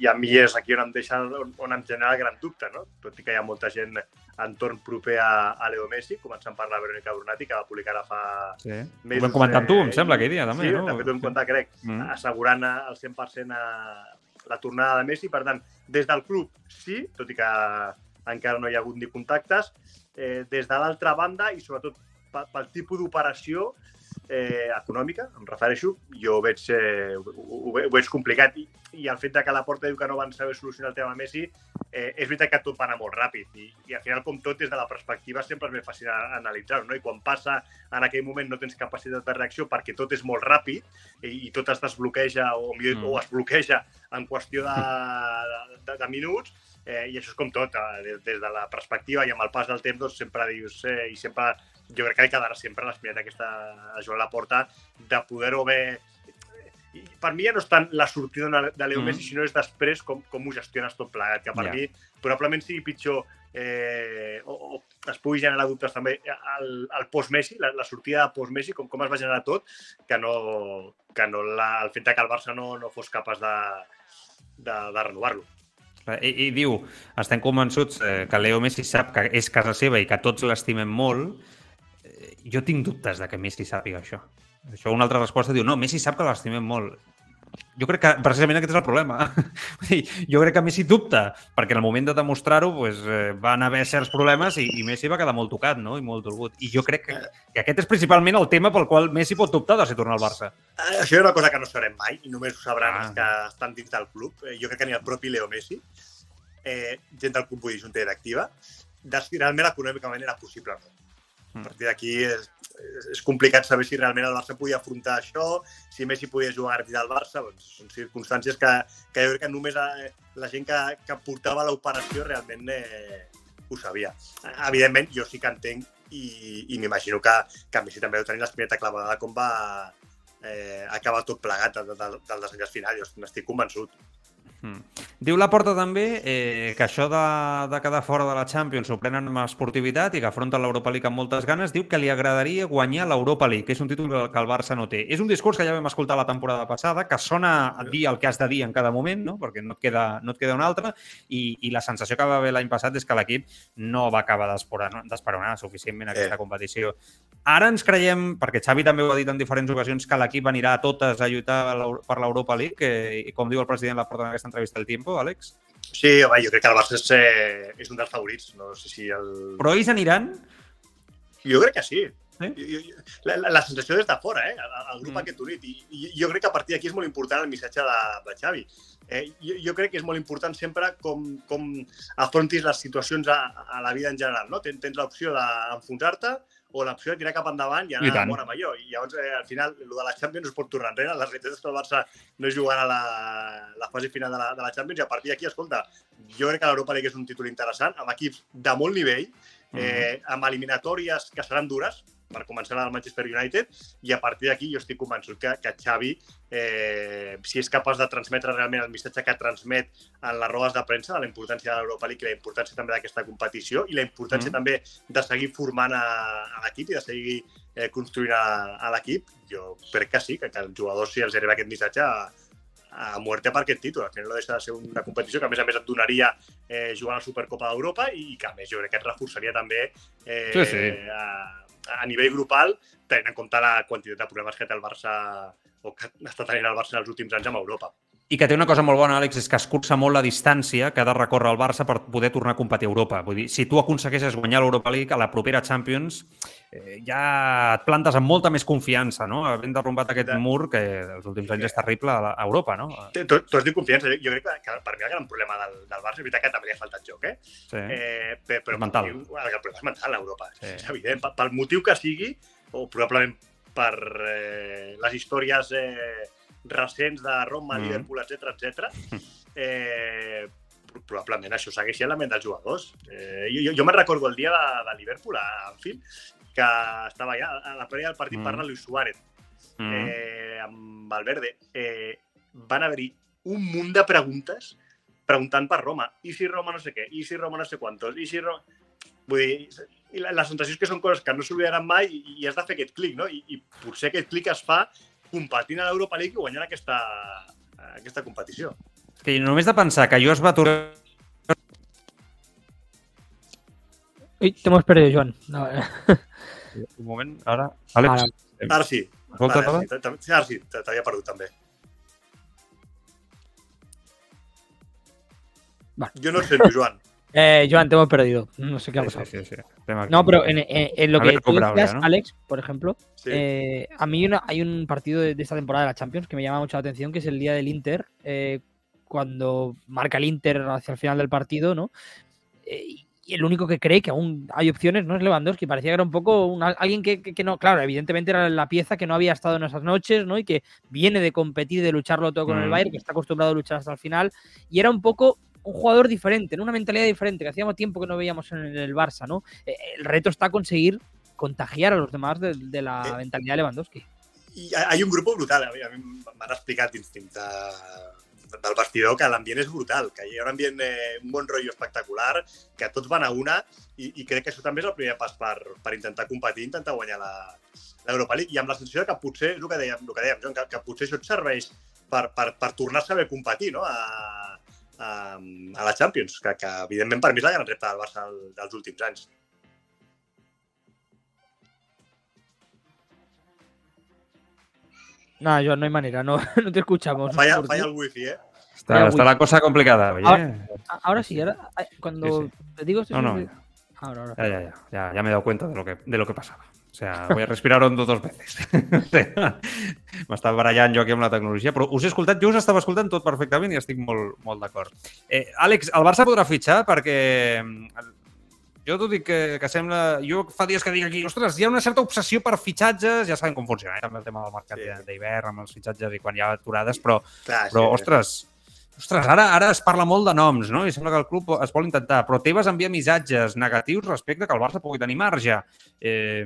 I a mi és aquí on em deixa, on, on em genera el gran dubte, no? Tot i que hi ha molta gent entorn proper a, a Leo Messi, començant per la Verónica Brunati, que va publicar ara fa Sí. Ho mesos... vam comentar amb tu, em eh, sembla, aquell dia, també, sí, no? també t'ho hem comentat, crec, Mm. assegurant al 100% a la tornada de Messi. Per tant, des del club, sí, tot i que encara no hi ha hagut ni contactes. Eh, des de l'altra banda, i sobretot pe- pel tipus d'operació eh, econòmica, em refereixo, jo ho veig, eh, ho, ho, ho veig complicat. I, I el fet de que la porta diu que no van saber solucionar el tema Messi, eh, és veritat que tot va anar molt ràpid. I, I al final, com tot, des de la perspectiva sempre és més fàcil a- analitzar-ho. No? I quan passa en aquell moment no tens capacitat de reacció perquè tot és molt ràpid i, i tot es desbloqueja o, millor, Mm. o es bloqueja en qüestió de, de, de minuts, eh, i això és com tot, eh, des, des de la perspectiva i amb el pas del temps doncs, sempre dius, eh, i sempre, jo crec que quedarà sempre l'espirat aquesta a Joan Laporta de poder-ho haver i per mi ja no és tant la sortida de de Leo Mm. Messi, sinó és després com, com ho gestiones tot plegat, que per Ja. mi probablement sigui pitjor eh, o, o es pugui generar dubtes també al, al post-Messi, la, la sortida de post-Messi, com, com es va generar tot, que no, que no la, el fet de que el Barça no, no fos capaç de, de, de renovar-lo. I, I diu, estem convençuts eh, que Leo Messi sap que és casa seva i que tots l'estimem molt. Jo tinc dubtes de que Messi sàpiga això. Això una altra resposta diu, no, Messi sap que l'estimem molt. Jo crec que precisament aquest és el problema. Jo crec que Messi dubta, perquè en el moment de demostrar-ho pues, eh, van haver certs problemes i, i Messi va quedar molt tocat no? i molt dolgut. I jo crec que, que aquest és principalment el tema pel qual Messi pot dubtar de si tornar al Barça. Eh, Això és una cosa que no sabrem mai i només ho sabran Ah. els que estan dins del club. Eh, Jo crec que ni el propi Leo Messi, eh, gent del club vull dir, junta directiva, realment econòmicament era possible o no. A partir d'aquí és, és- complicat saber si realment el Barça podia afrontar això, si Messi podia jugar gratis al Barça, doncs són circumstàncies que, que jo crec que només eh, la gent que, que portava l'operació realment eh, ho sabia. Evidentment, jo sí que entenc i, i m'imagino que, que Messi també deu tenir l'espineta clavada com va eh, acabar tot plegat del, del, del desenllaç final. Jo n'estic convençut. Mm. Diu la porta també eh, que això de, de quedar fora de la Champions ho prenen amb esportivitat i que afronten l'Europa League amb moltes ganes. Diu que li agradaria guanyar l'Europa League, que és un títol que el Barça no té. És un discurs que ja vam escoltar la temporada passada, que sona a dir el que has de dir en cada moment, no? perquè no et queda, no et queda un altre, i, i la sensació que va haver l'any passat és que l'equip no va acabar d'esperonar suficientment aquesta Eh. competició. Ara ens creiem, perquè Xavi també ho ha dit en diferents ocasions, que l'equip anirà a totes a lluitar per l'Europa League, que, i com diu el president Laporta en aquesta entrevista del Tiempo, Àlex. Sí, home, jo crec que el Barça és, eh, és un dels favorits. No sé si el... Però ells aniran? Jo crec que sí. Sí? Jo, jo, la, la, la sensació des de fora, eh? El, el grup Mm. aquest unit. I, I jo crec que a partir d'aquí és molt important el missatge de, de Xavi. Eh, jo, jo crec que és molt important sempre com, com afrontis les situacions a, a la vida en general. No? Tens, tens l'opció d'enfonsar-te o l'opció de tirar cap endavant i I anar tant. a bona major. I llavors, eh, al final, el de la Champions es pot tornar enrere. La realitat és que el Barça no jugarà la, la fase final de la, de la Champions i a partir d'aquí, escolta, jo crec que l'Europa League és un títol interessant, amb equips de molt nivell, eh, amb eliminatòries que seran dures, per començar la del Manchester United, i a partir d'aquí jo estic convençut que, que Xavi, eh, si és capaç de transmetre realment el missatge que transmet en les rodes de premsa de la importància de l'Europa League i la importància també d'aquesta competició i la importància Mm. també de seguir formant a, a l'equip i de seguir eh, construint a, a l'equip, jo crec que sí, que, que els jugadors, si els arriba aquest missatge, a, a muerte per aquest títol. Al final no deixa de ser una competició que, a més a més, et donaria eh, jugar a la Supercopa d'Europa i que, a més, jo crec que et reforçaria també eh, Sí, sí. A, a nivell grupal, tenint en compte la quantitat de problemes que té el Barça o que està tenint el Barça en els últims anys amb Europa. I que té una cosa molt bona, Àlex, és que es cursa molt la distància que ha de recórrer el Barça per poder tornar a competir a Europa. Vull dir, si tu aconsegueixes guanyar l'Europa League a la propera Champions, eh, ja et plantes amb molta més confiança, no? Havent derrumbat aquest mur que els últims anys és terrible a, Europa, no? Tu, tu has dit confiança. Jo crec que, que per mi el gran problema del, del Barça, és veritat que també li ha faltat joc, eh? Sí. Eh, però, però mental. El, problema és mental a Europa. Sí. És evident. Pel motiu que sigui, o probablement per eh, les històries eh, recents de Roma, mm. Liverpool, etc etc. Eh, pro- probablement això segueix sent la ment dels jugadors. Eh, jo, jo, me'n recordo el dia de, de Liverpool a Anfield, que estava allà, a la prèvia del partit Mm. mm. parla Luis Suárez, Mm. eh, amb Valverde, eh, van haver-hi un munt de preguntes preguntant per Roma. I si Roma no sé què? I si Roma no sé quantos? I si Roma... Vull dir, i la, la sensació és que són coses que no s'oblidaran mai i, i has de fer aquest clic, no? I, I potser aquest clic es fa competint a l'Europa League i guanyant aquesta, aquesta competició. Que només de pensar que jo es va aturar Uy, te hemos perdido, Joan. No, eh. un moment, ara... Àlex, Ara. Ara sí. Escolta, Vale, sí, ara sí, t'havia perdut també. Va. Jo no et sento, Joan. Eh, Joan, te hemos perdido. No sé qué ha pasado. sí, sí. No, pero en, en- en lo A ver, que tú decías, ¿no? Alex, por ejemplo, eh, a mí una- hay un partido de, de esta temporada de la Champions que me llama mucho la atención, que es el día del Inter, eh, cuando marca el Inter hacia el final del partido, ¿no? Eh, y el único que cree que aún hay opciones no es Lewandowski. Parecía que era un poco alguien que, que- que no, claro, evidentemente era la pieza que no había estado en esas noches, ¿no? Y que viene de competir, de lucharlo todo con el Mm. Bayern, que está acostumbrado a luchar hasta el final. Y era un poco un jugador diferente, en una mentalidad diferente, que hacíamos tiempo que no veíamos en el Barça, ¿no? Eh, El reto está conseguir contagiar a los demás de, de la Eh, mentalidad de Lewandowski. I hi ha hi ha un grup brutal. A mi, m'han explicat dins, dins de, del vestidor que l'ambient és brutal, que hi ha un ambient, eh, un bon rotllo espectacular, que tots van a una i, i crec que això també és el primer pas per, per intentar competir, intentar guanyar la- l'Europa League. I amb la sensació que potser, és el que dèiem, el que dèiem Joan, que, que potser això et serveix per, per, per tornar a saber competir no? a, a, a la Champions, que, que evidentment per mi és la gran repte del Barça del, dels últims anys. Nada, Joan, no hay manera, no, no te escuchamos. Falla, Por falla el wifi, ¿eh? Está, está la cosa complicada, oye. Ahora- Ahora sí, ahora, ay, cuando Sí, te digo esto. No, no. Ahora, ahora. Ya, ya, ya, ya, ya me he dado cuenta de lo que, de lo que pasaba. O sea, voy a respirar hondo dos veces. M'estava barallant jo aquí amb la tecnologia, però us he escoltat, jo us estava escoltant tot perfectament i estic molt, molt d'acord. Eh, Àlex, el Barça podrà fitxar perquè mm, jo t'ho dic que, que sembla... Jo fa dies que dic aquí, ostres, hi ha una certa obsessió per fitxatges, ja sabem com funciona, eh? també el tema del mercat Sí. sí. d'hivern amb els fitxatges i quan hi ha aturades, però Clar, però, sí. ostres, ostres ara, ara es parla molt de noms, no? I sembla que el club es vol intentar. Però Tebas envia missatges negatius respecte que el Barça pugui tenir marge. Eh,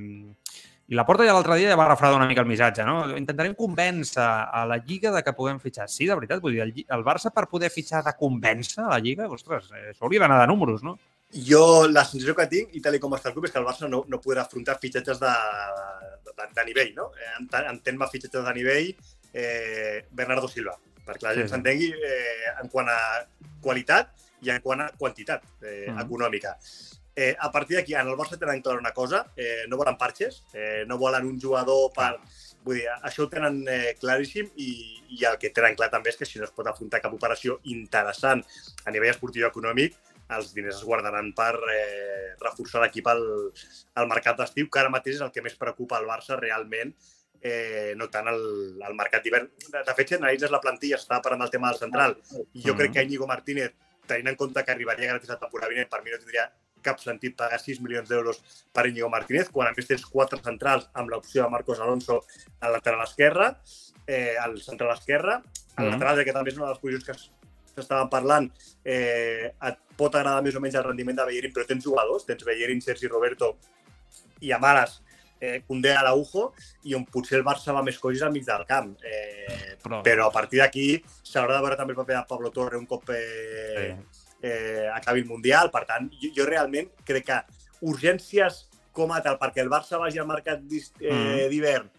I la porta ja l'altre dia ja va refredar una mica el missatge, no? Intentarem convèncer a la Lliga de que puguem fitxar. Sí, de veritat, vull dir, el, el Barça per poder fitxar de convèncer a la Lliga, ostres, eh, això hauria d'anar de números, no? Jo, la sensació que tinc, i tal com està el club, és que el Barça no, no podrà afrontar fitxatges de, de, de nivell, no? Eh, En, en termes fitxatges de nivell, eh, Bernardo Silva, perquè la gent sí. s'entengui eh, en quant a qualitat i en quant a quantitat eh, Mhm. econòmica. Eh, a partir d'aquí, en el Barça tenen clar una cosa, eh, no volen parxes, eh, no volen un jugador per... Vull dir, això ho tenen eh, claríssim i, i el que tenen clar també és que si no es pot afrontar cap operació interessant a nivell esportiu i econòmic, els diners es guardaran per eh, reforçar l'equip al, al mercat d'estiu, que ara mateix és el que més preocupa al Barça realment, eh, no tant el, el mercat d'hivern. De, fet, si analitzes la plantilla, s'estava parlant del tema del central, i jo Mhm. crec que Íñigo Martínez, tenint en compte que arribaria gratis la temporada vinent, per mi no tindria cap sentit pagar 6 milions d'euros per Íñigo Martínez, quan a més tens quatre centrals amb l'opció de Marcos Alonso al lateral esquerre, eh, al central esquerre, al Mhm. lateral, que també és una de les posicions que es- s'estaven parlant, eh, et pot agradar més o menys el rendiment de Bellerín, però tens jugadors, tens Bellerín, Sergi Roberto i Amaras, eh, Condé a l'Aujo, i on potser el Barça va més coix al mig del camp. Eh, Però, però a partir d'aquí s'haurà de veure també el paper de Pablo Torre un cop eh, eh, acabi el Mundial. Per tant, jo, jo realment crec que urgències com a tal perquè el Barça vagi al mercat eh, Mm. d'hivern,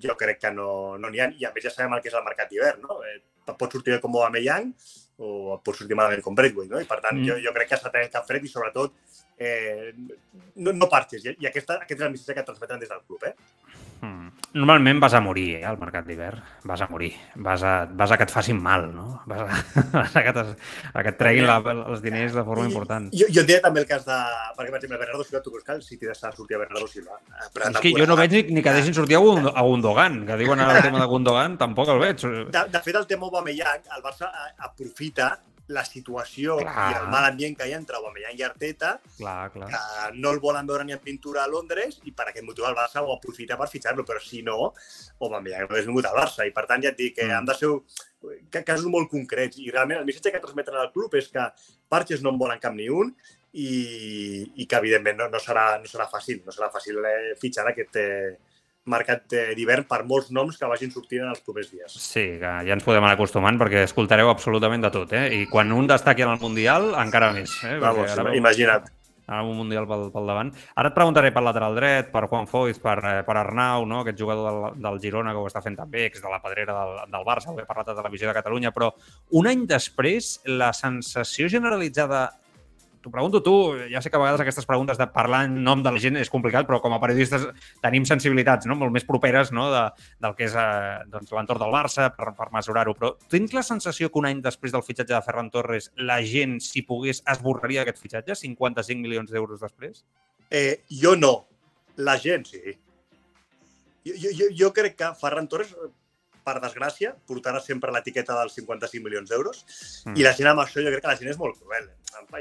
jo crec que no n'hi no ha. I a més ja sabem el que és el mercat d'hivern, no? Eh, pot sortir com Aubameyang o et pot sortir malament com Braithwaite, no? I per tant, Mm. jo, jo crec que s'ha de cap fred i sobretot eh, no, no parxes. I, i aquesta, aquest és el missatge que transmeten des del club, eh? Mm. Normalment vas a morir, eh, al mercat d'hivern. Vas a morir. Vas a, vas a que et facin mal, no? Vas a, vas a, que, te, a que et treguin la, els diners de forma important. Jo, jo diré també el cas de... Perquè, per exemple, Bernardo Silva, tu creus que el City sortir a Bernardo Silva? Eh, però És que jo no veig ni, ni que deixin sortir a, Gund a Gundogan, que diuen ara el tema de Gundogan, tampoc el veig. De, de fet, el tema Aubameyang, el Barça eh, aprofita la situació Clar. i el mal ambient que hi ha entre Aubameyang i Arteta, Clar, clar. que no el volen veure ni en pintura a Londres i per aquest motiu el Barça ho aprofita per fitxar-lo, però si no, Aubameyang no hagués vingut al Barça i per tant ja et dic que Mm. han de ser ca- casos molt concrets i realment el missatge que transmeten al club és que Parches no en volen cap ni un i, i que evidentment no, no, serà, no serà fàcil, no serà fàcil eh, fitxar aquest eh, mercat d'hivern per molts noms que vagin sortint en els propers dies. Sí, que ja ens podem anar acostumant perquè escoltareu absolutament de tot, eh? I quan un destaqui en el Mundial, encara més. Eh? Vamos, ara- imagina't. Ara un Mundial pel, pel davant. Ara et preguntaré per lateral dret, per Juan Foyz, per, eh, per Arnau, no? aquest jugador del, del Girona que ho està fent també, és de la pedrera del, del Barça, ho he parlat a Televisió de Catalunya, però un any després la sensació generalitzada T'ho pregunto tu, ja sé que a vegades aquestes preguntes de parlar en nom de la gent és complicat, però com a periodistes tenim sensibilitats no? molt més properes no? de, del que és eh, doncs, l'entorn del Barça per, per mesurar-ho. Però tens la sensació que un any després del fitxatge de Ferran Torres la gent, si pogués, esborraria aquest fitxatge 55 milions d'euros després? Eh, jo no. La gent, sí. Jo, jo, jo, crec que Ferran Torres, per desgràcia, portarà sempre l'etiqueta dels 55 milions d'euros Mm. i la gent amb això jo crec que la gent és molt cruel.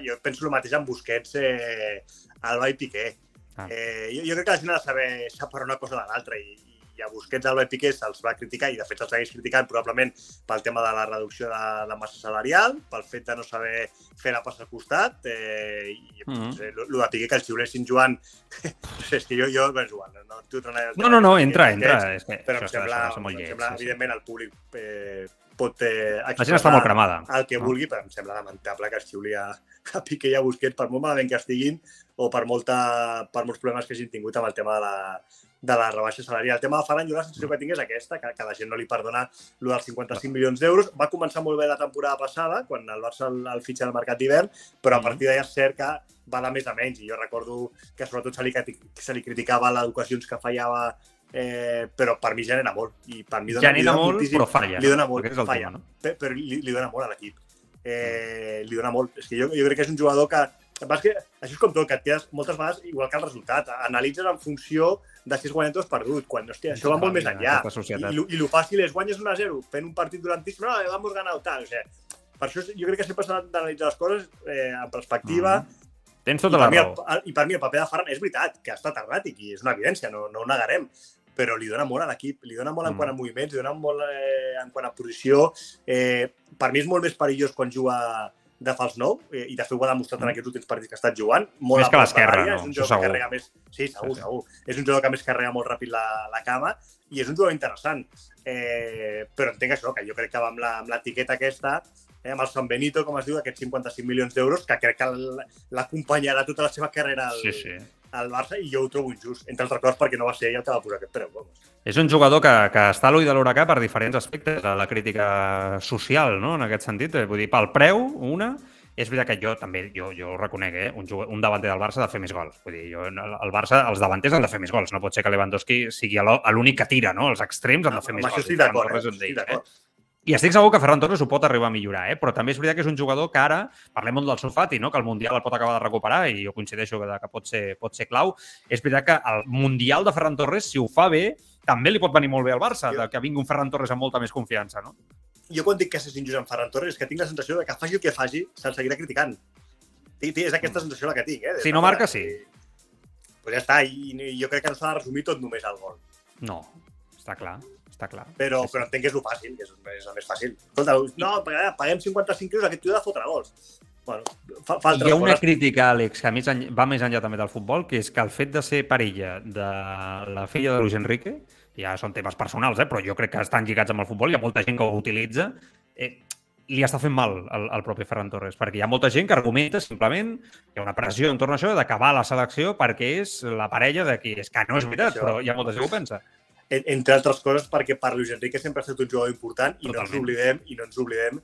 Jo penso el mateix amb Busquets, eh, Alba i Piqué. Ah. Eh, jo, jo crec que la gent ha de saber separar una cosa de l'altra i, i a Busquets, Alba i Piqué se'ls va criticar i de fet se'ls segueix criticant probablement pel tema de la reducció de, de massa salarial, pel fet de no saber fer la passa al costat eh, i mm -hmm. el de Piqué que el xiulessin jugant no sé, és que jo, jo bé, jugant, no, tu No, no, no, entra, entra. És que però això, em sembla, això, això molt em lleig. sembla sí, sí. evidentment, el públic eh, pot eh, La gent està molt cremada. el que no? vulgui, però em sembla lamentable que es xiuli a, a Piqué i a Busquets per molt malament que estiguin o per, molta, per molts problemes que hagin tingut amb el tema de la, de la rebaixa salarial. El tema de Ferran, jo la sensació que tinc és aquesta, que, que la gent no li perdona el dels 55 milions d'euros. Va començar molt bé la temporada passada, quan el Barça el, el fitxa al mercat d'hivern, però a partir d'allà és cert que va de més a menys. I jo recordo que sobretot se li, se li criticava les ocasions que fallava eh, però per mi genera molt. I per mi dona, Genera dona molt, moltíssim- però falla. Li dona molt, falla. tema, no? Pe- però li, li dona molt a l'equip. Eh, li dona molt. És que jo, jo crec que és un jugador que... és que això és com tot, que et quedes moltes vegades igual que el resultat. Analitzes en funció de si has guanyat o has perdut. Quan, hòstia, això va molt més enllà. I, i, lo- I fàcil és guanyes 1 a 0 fent un partit durantíssim, no, vamos ganar tal. O sigui, per això jo crec que sempre s'ha d'analitzar les coses eh, en perspectiva. Tens I tota per, la mi, raó. el- I per mi el paper de Ferran és veritat, que ha estat erràtic i és una evidència, no, no ho negarem, però li dona molt a l'equip, li dona molt en Mm. quant a moviments, li dona molt eh, en quant a posició. Eh, per mi és molt més perillós quan juga de fals nou, eh, i de fet ho ha demostrat en Mm. aquests últims partits que ha estat jugant. Molt Més a que l'esquerra, no? És un jugador que segur. carrega més... Sí, segur, Sí, sí. segur. És un jugador que més carrega molt ràpid la, la cama i és un jugador interessant. Eh, però entenc això, que jo crec que va amb la- amb l'etiqueta aquesta, eh, amb el San Benito, com es diu, aquests 55 milions d'euros, que crec que l'acompanyarà tota la seva carrera al, Sí, sí. Al Barça i jo ho trobo injust, entre altres coses perquè no va ser ell el que va posar aquest preu. Vamos. És un jugador que, que està a l'ull de l'huracà per diferents aspectes de la crítica social, no? en aquest sentit. Eh, Vull dir, pel preu, una, és veritat que jo també, jo, jo ho reconec, eh? un, jugador, un davanter del Barça ha de fer més gols. Vull dir, jo, el Barça, els davanters han de fer més gols. No pot ser que Lewandowski sigui l'únic que tira, no? Els extrems han de fer Amb més això gols. estic I Ferran d'acord, eh? I estic segur que Ferran Torres ho pot arribar a millorar, eh? però també és veritat que és un jugador que ara, parlem molt del Sofati, no? que el Mundial el pot acabar de recuperar i jo coincideixo que, que pot, ser, pot ser clau. És veritat que el Mundial de Ferran Torres, si ho fa bé, també li pot venir molt bé al Barça, de que vingui un Ferran Torres amb molta més confiança. No? Jo quan dic que és injust amb Ferran Torres és que tinc la sensació de que faci el que faci, se'l seguirà criticant. És aquesta sensació la que tinc. Eh? Si no marca, sí. Pues ja està, i, i jo crec que no s'ha de resumir tot només al gol. No, està clar, està clar. Però, Sí, sí. però entenc que és el fàcil, que és, és el més fàcil. Escolta, no, paguem- paguem 55 euros, aquest tio ha de fotre gols. Bueno, fa, fa Hi ha una coses. crítica, Àlex, que a més en- va més enllà també del futbol, que és que el fet de ser parella de la filla de Luis Enrique, ja són temes personals, eh, però jo crec que estan lligats amb el futbol, hi ha molta gent que ho utilitza, eh, li està fent mal al, al propi Ferran Torres, perquè hi ha molta gent que argumenta simplement que hi ha una pressió entorn a això d'acabar la selecció perquè és la parella de qui és, que no és veritat, però hi ha molta gent que ho pensa. En- entre altres coses perquè per Luis Enrique sempre ha estat un jugador important i no ens Totalment. oblidem i no ens oblidem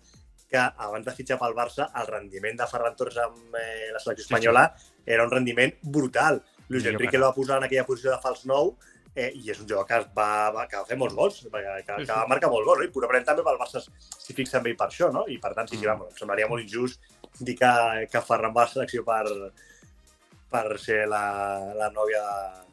que abans de fitxar pel Barça el rendiment de Ferran Torres amb eh, la selecció Sí, sí. espanyola era un rendiment brutal. Luis Millor Enrique que el va posar en aquella posició de fals nou eh, i és un jugador que, va, va, que va fer molts gols, que, que, Sí, que va marcar molts gols, no? i probablement també pel Barça s'hi fixa en ell per això, no? I per tant, sí, sí, Mm. vamos, em semblaria molt injust dir que, que Ferran va a la selecció per, per ser la, la nòvia Però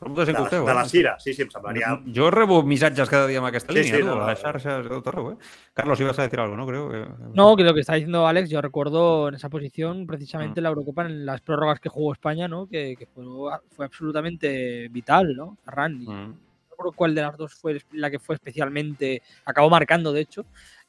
molta de, ho de, la? Cira. Sí, sí, em semblaria... Jo rebo missatges cada dia amb aquesta Sí, línia, sí, tu, no, a les no. xarxes, de tot arreu, eh? Carlos, ibas a decir algo, ¿no? Creo que... No, que lo que está diciendo Alex, yo recuerdo en esa posición precisamente la Eurocopa en las prórrogas que jugó España, ¿no? Que, que fue, fue absolutamente vital, ¿no? Ferran. Y Mm. no recuerdo cuál de las dos fue la que fue especialmente, acabó marcando de hecho,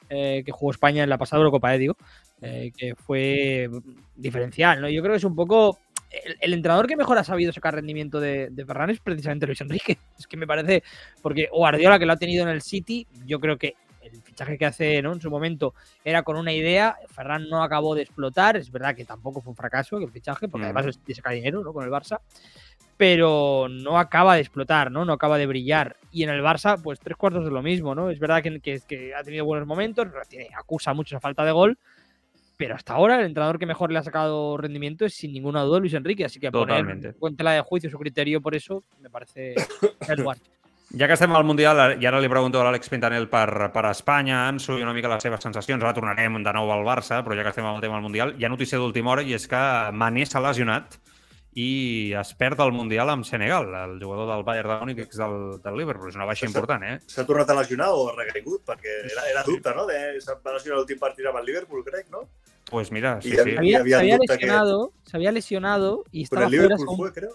eh, que jugó España en la pasada Eurocopa, eh, digo, eh, que fue diferencial, ¿no? Yo creo que es un poco el, el entrenador que mejor ha sabido sacar rendimiento de, de Ferran es precisamente Luis Enrique. Es que me parece, porque Guardiola que lo ha tenido en el City, yo creo que el fichaje que hace ¿no? en su momento era con una idea, Ferran no acabó de explotar, es verdad que tampoco fue un fracaso el fichaje, porque Mm. además sacar dinero ¿no? con el Barça, pero no acaba de explotar, ¿no? No acaba de brillar. Y en el Barça, pues tres cuartos de lo mismo, ¿no? Es verdad que, que, que ha tenido buenos momentos, tiene, acusa mucho esa falta de gol, pero hasta ahora el entrenador que mejor le ha sacado rendimiento es sin ninguna duda Luis Enrique, así que Totalmente. poner en tela de juicio su criterio por eso me parece Edward. Ja que estem al Mundial, i ara li pregunto a l'Àlex Pintanel per, per Espanya, Ansu, i una mica les seves sensacions. Ara tornarem de nou al Barça, però ja que estem amb el tema del Mundial, hi ha notícia d'última hora i és que Mané s'ha lesionat i es perd el Mundial amb Senegal, el jugador del Bayern de Múnich, ex del, del Liverpool. És una baixa important, eh? S'ha tornat a lesionar o ha recaigut? Perquè era, era dubte, no? De, va lesionar l'últim partit amb el Liverpool, crec, no? Pues mira, sí, sí. hi Había, había se había que- lesionado, se había lesionado y Con estaba el fuera. Liverpool fue, creo.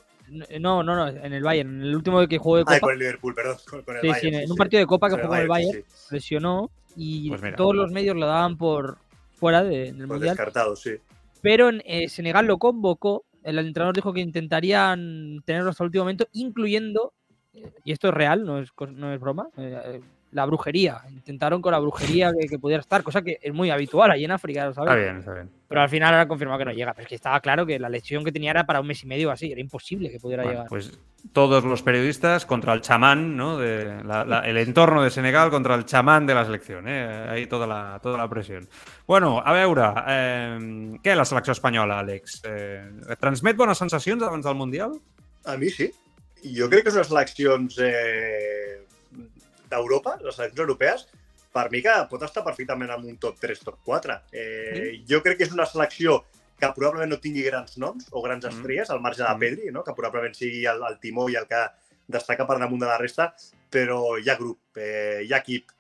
No, no, no, en el Bayern, en el último que jugó de Ah, Copa, con el Liverpool, perdón. Con, con el sí, Bayern, sí, en un partido de Copa que jugó con el Bayern, sí, sí. lesionó y Pues mira. todos los medios lo daban por fuera de- del Pues Mundial. descartado, sí. pero en eh, Senegal lo convocó. El entrenador dijo que intentarían tenerlo hasta el último momento, incluyendo, eh, y esto es real, no es, no es broma, eh, la brujería. Intentaron con la brujería que, que pudiera estar, cosa que es muy habitual allí en África, lo sabes. Está bien, está bien. Pero al final ahora confirmado que no llega. Pero es que estaba claro que la lesión que tenía era para un mes y medio o así, era imposible que pudiera Bueno, llegar. pues todos los periodistas contra el chamán, ¿no? De la- la- el entorno de Senegal contra el chamán de la selección, ¿eh? Ahí toda la, toda la presión. Bueno, a veure, eh, què la selecció espanyola, Àlex? Eh, transmet bones sensacions abans del Mundial? A mi sí. jo crec que són les seleccions eh, d'Europa, les seleccions europees, per mi que pot estar perfectament en un top 3, top 4. Eh, Jo crec que és una selecció que probablement no tingui grans noms o grans Mm. estrelles, al marge de Mm. Pedri, no? que probablement sigui el, el timó i el que destaca per damunt de la resta, però hi ha grup, eh, hi ha equip,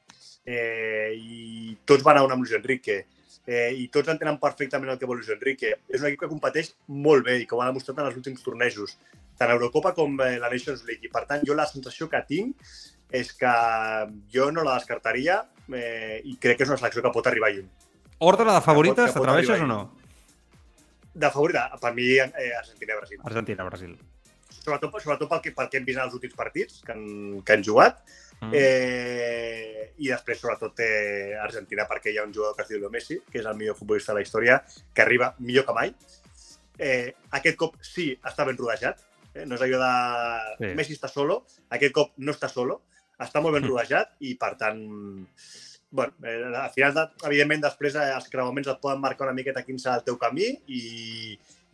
eh, i tots van a una amb Luis Enrique, eh, i tots entenen perfectament el que vol Luis Enrique. És un equip que competeix molt bé i que ho ha demostrat en els últims tornejos, tant a Eurocopa com eh, la Nations League. I, per tant, jo la sensació que tinc és que jo no la descartaria eh, i crec que és una selecció que pot arribar lluny. Ordre de favorites, t'atreveixes o no? De favorita, per mi, eh, Argentina i Brasil. Argentina, Brasil. Sobretot, sobretot pel, que, pel que hem vist en els últims partits que han, que han jugat. Mm. Eh, I després, sobretot, eh, Argentina, perquè hi ha un jugador que es diu Leo Messi, que és el millor futbolista de la història, que arriba millor que mai. Eh, aquest cop sí, està ben rodejat. Eh? No és allò de sí. Messi està solo. Aquest cop no està solo. Està molt ben rodejat i, per tant, bueno, eh, al final, de, evidentment, després eh, els creuaments et poden marcar una miqueta quin serà el teu camí i,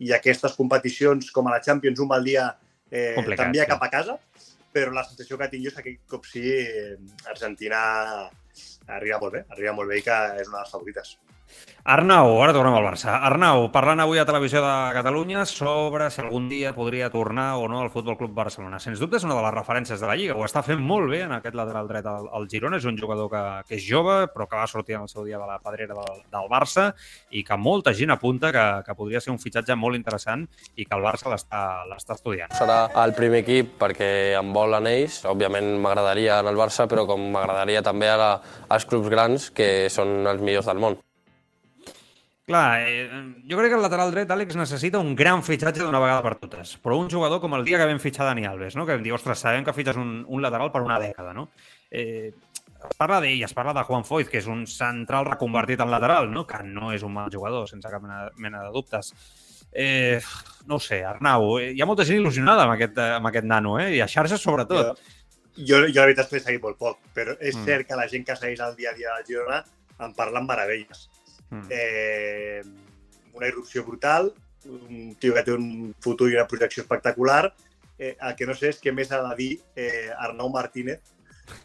i aquestes competicions, com a la Champions, un mal dia eh, t'envia sí. cap a casa, però la sensació que tinc jo és que aquest cop sí eh, Argentina arriba molt bé, arriba molt bé i que és una de les favorites. Arnau, ara tornem al Barça. Arnau, parlant avui a Televisió de Catalunya sobre si algun dia podria tornar o no al Futbol Club Barcelona. Sens dubte és una de les referències de la Lliga. Ho està fent molt bé en aquest lateral dret al, Girona. És un jugador que, que és jove, però que va sortir en el seu dia de la pedrera del, del Barça i que molta gent apunta que, que podria ser un fitxatge molt interessant i que el Barça l'està estudiant. Serà el primer equip perquè em volen ells. Òbviament m'agradaria en el Barça, però com m'agradaria també a la, als clubs grans, que són els millors del món. Clar, eh, jo crec que el lateral dret, Àlex, necessita un gran fitxatge d'una vegada per totes. Però un jugador com el dia que vam fitxar Dani Alves, no? que vam dir, ostres, sabem que fitxes un, un lateral per una dècada. No? Eh, es parla d'ell, es parla de Juan Foyt, que és un central reconvertit en lateral, no? que no és un mal jugador, sense cap mena, mena de dubtes. Eh, no sé, Arnau, eh, hi ha molta gent il·lusionada amb aquest, amb aquest nano, eh? i a xarxes sobretot. Jo, jo la veritat és que l'he seguit molt poc, però és Mm. cert que la gent que segueix el dia a dia del Girona en parla amb meravelles. Mm. Eh, una irrupció brutal, un tio que té un futur i una projecció espectacular. Eh, el que no sé és què més ha de dir eh, Arnau Martínez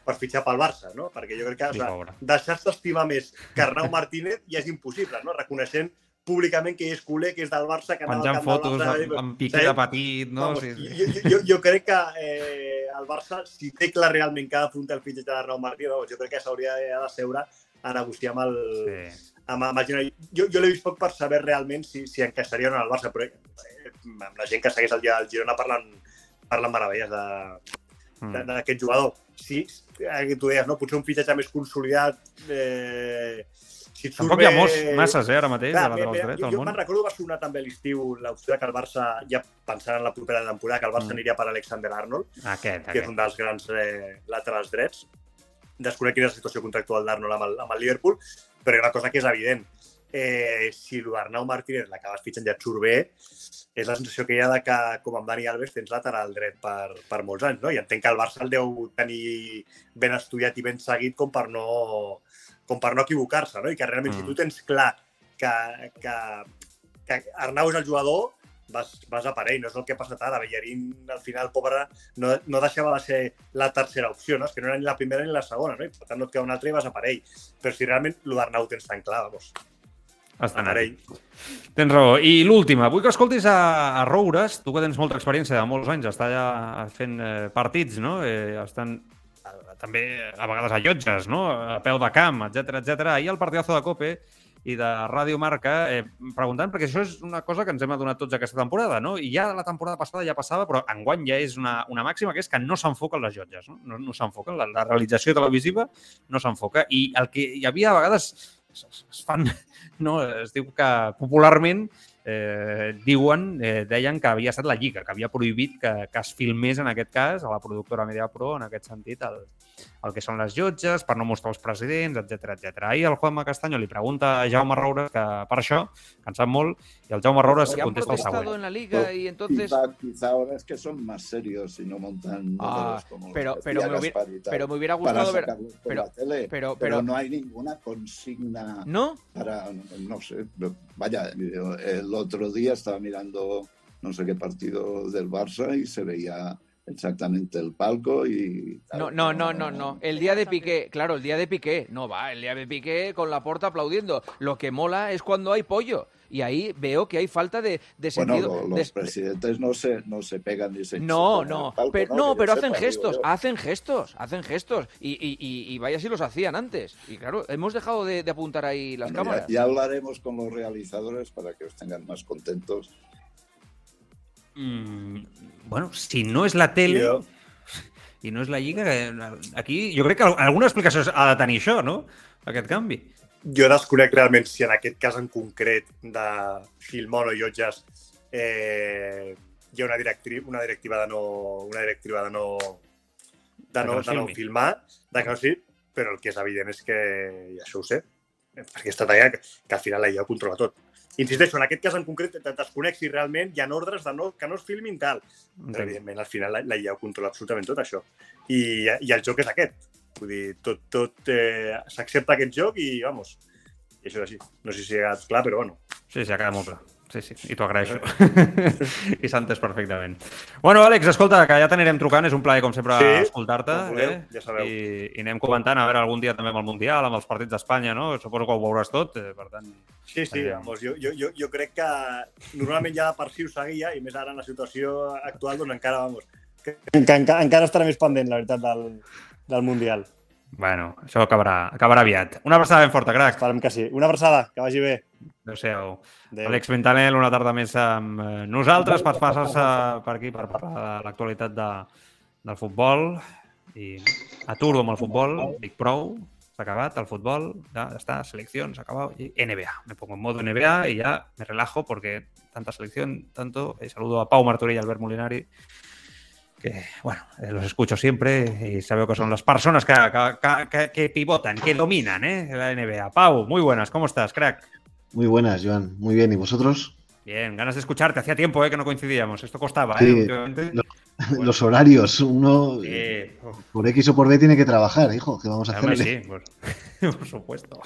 per fitxar pel Barça, no? Perquè jo crec que o Sí, sigui, deixar-se estimar més que Arnau Martínez ja és impossible, no? Reconeixent públicament que és culer, que és del Barça, que anava Penjant camp del fotos Barça, amb, amb piqué de petit, no? Vamos, Sí, sí. jo, jo, jo crec que eh, el Barça, si té clar realment que ha d'afrontar el fitxatge d'Arnau Martí, vamos, jo crec que s'hauria de seure a negociar amb el, Sí. Amb, amb el Girona. Jo, jo l'he vist poc per saber realment si, si encaixaria o no al Barça, però eh, amb la gent que segueix el dia del Girona parlen, parlen meravelles de, Mm. d'aquest jugador. Sí, eh, tu deies, no? potser un fitxatge més consolidat, eh, si Tampoc hi ha molts, masses, eh, ara mateix, Clar, de laterals mira, drets jo, món. me'n recordo va sonar també a l'estiu l'opció que el Barça, ja pensant en la propera temporada, que el Barça Mm. aniria per Alexander Arnold, Aquest, que és aquest. un dels grans eh, laterals drets. Desconec quina és la situació contractual d'Arnold amb, el, amb el Liverpool, però hi ha una cosa que és evident. Eh, si l'Arnau Martínez l'acabes fitxant ja et surt bé, és la sensació que hi ha de que, com amb Dani Alves, tens lateral dret per, per molts anys, no? I entenc que el Barça el deu tenir ben estudiat i ben seguit com per no, com per no equivocar-se, no? I que realment, Mm. si tu tens clar que, que, que Arnau és el jugador, vas, vas a per ell, no és el que ha passat ara. Bellerín, al final, pobre, no, no deixava de ser la tercera opció, no? És que no era ni la primera ni la segona, no? I per tant no et queda un altre i vas a per ell. Però si realment l'Arnau ho tens tan clar, vamos, Està a per ell. Tens raó. I l'última, vull que escoltis a, a Roures, tu que tens molta experiència de molts anys, està ja fent eh, partits, no? Eh, estan eh, també a vegades a llotges, no? A peu de camp, etc etc. Ahir el partidazo de Cope i de Ràdio Marca eh, preguntant, perquè això és una cosa que ens hem adonat tots aquesta temporada, no? I ja la temporada passada ja passava, però enguany ja és una, una màxima, que és que no s'enfoquen les llotges, no? No, no s'enfoquen, la, la realització televisiva no s'enfoca. I el que hi havia a vegades es, es fan, no? es diu que popularment eh, diuen, eh, deien que havia estat la Lliga, que havia prohibit que, que es filmés en aquest cas, a la productora Media Pro, en aquest sentit, el, el que són les jutges, per no mostrar els presidents, etc etc. Ahir el Juanma Castaño li pregunta a Jaume Roures que per això, que en sap molt, i el Jaume Roures han contesta el següent. en la liga y entonces... Quizá, quizá ahora es que son más serios y no montan Ah, números como pero- los que pero me hubiera- Pero me hubiera gustado ver... pero- pero- Pero, pero- no hay ninguna consigna ¿No? para, no sé, vaya, el otro día estaba mirando no sé qué partido del Barça y se veía exactamente el palco y... No, no, no, no, no. El día de Piqué, claro, el día de Piqué, no va, el día de Piqué con la porta aplaudiendo. Lo que mola es cuando hay pollo. Y ahí veo que hay falta de, de Bueno, sentido. de- los presidentes no se, no se pegan ni se No, no, palco, pero, no, yo pero hacen gestos, yo. hacen gestos, hacen gestos. Y, y, y, y vaya si los hacían antes. Y claro, hemos dejado de, de apuntar ahí las Bueno, cámaras. ya, hablaremos con los realizadores para que os tengan más contentos. Mm, bueno, si no és la tele i no és la lliga, eh, aquí jo crec que al- alguna explicació ha de tenir això, no? Aquest canvi. Jo desconec realment si en aquest cas en concret de Filmon o Llotges eh, hi ha una, directri una directiva de no, una directiva de no, de no, no de no filmar, de que no sí, però el que és evident és que, i això ho sé, perquè està talla que, al final la IA ho controla tot. Insisteixo, en aquest cas en concret desconec si realment hi ha ordres de no, que no es filmin tal. Però, evidentment, al final la, la IA ho controla absolutament tot això. I, I el joc és aquest. Vull dir, tot, tot eh, s'accepta aquest joc i, vamos, i això és així. No sé si ha quedat clar, però bueno. Sí, sí, ha quedat molt clar. Sí, sí, i t'ho agraeixo. I s'ha entès perfectament. Bueno, Àlex, escolta, que ja t'anirem trucant, és un plaer, com sempre, Sí, escoltar-te. eh? ja sabeu. I, I anem comentant, a veure, algun dia també amb el Mundial, amb els partits d'Espanya, no? Suposo que ho veuràs tot, eh? per tant... Sí, sí, Eh. vamos, jo, jo, jo, jo crec que normalment ja per si ho seguia i més ara en la situació actual, doncs encara, vamos, Que, enca encara estarà més pendent, la veritat, del, del Mundial. Bueno, això acabarà, acabarà aviat. Una abraçada ben forta, crac. Esperem que sí. Una abraçada, que vagi bé. Adéu-siau. Adéu. Àlex Ventanel, una tarda més amb eh, nosaltres per passar-se per aquí per parlar de l'actualitat de, del futbol. I aturo amb el futbol, dic prou, s'ha acabat el futbol, ya está, selección, se ha acabado. Y NBA, me pongo en modo NBA y ya me relajo porque tanta selección, tanto. Y saludo a Pau Martorell y Albert Molinari, que, bueno, eh, los escucho siempre y sabeo que son las personas que, que- que- que pivotan, que dominan ¿eh? la NBA. Pau, muy buenas, ¿cómo estás, crack? Muy buenas, Joan. Muy bien. ¿Y vosotros? Bien, ganas de escucharte. Hacía tiempo ¿eh? que no coincidíamos. Esto costaba, Sí, ¿eh? Los horarios. Uno Sí, por X o por B tiene que trabajar, hijo. ¿Qué vamos a hacerle? sí, por, por supuesto.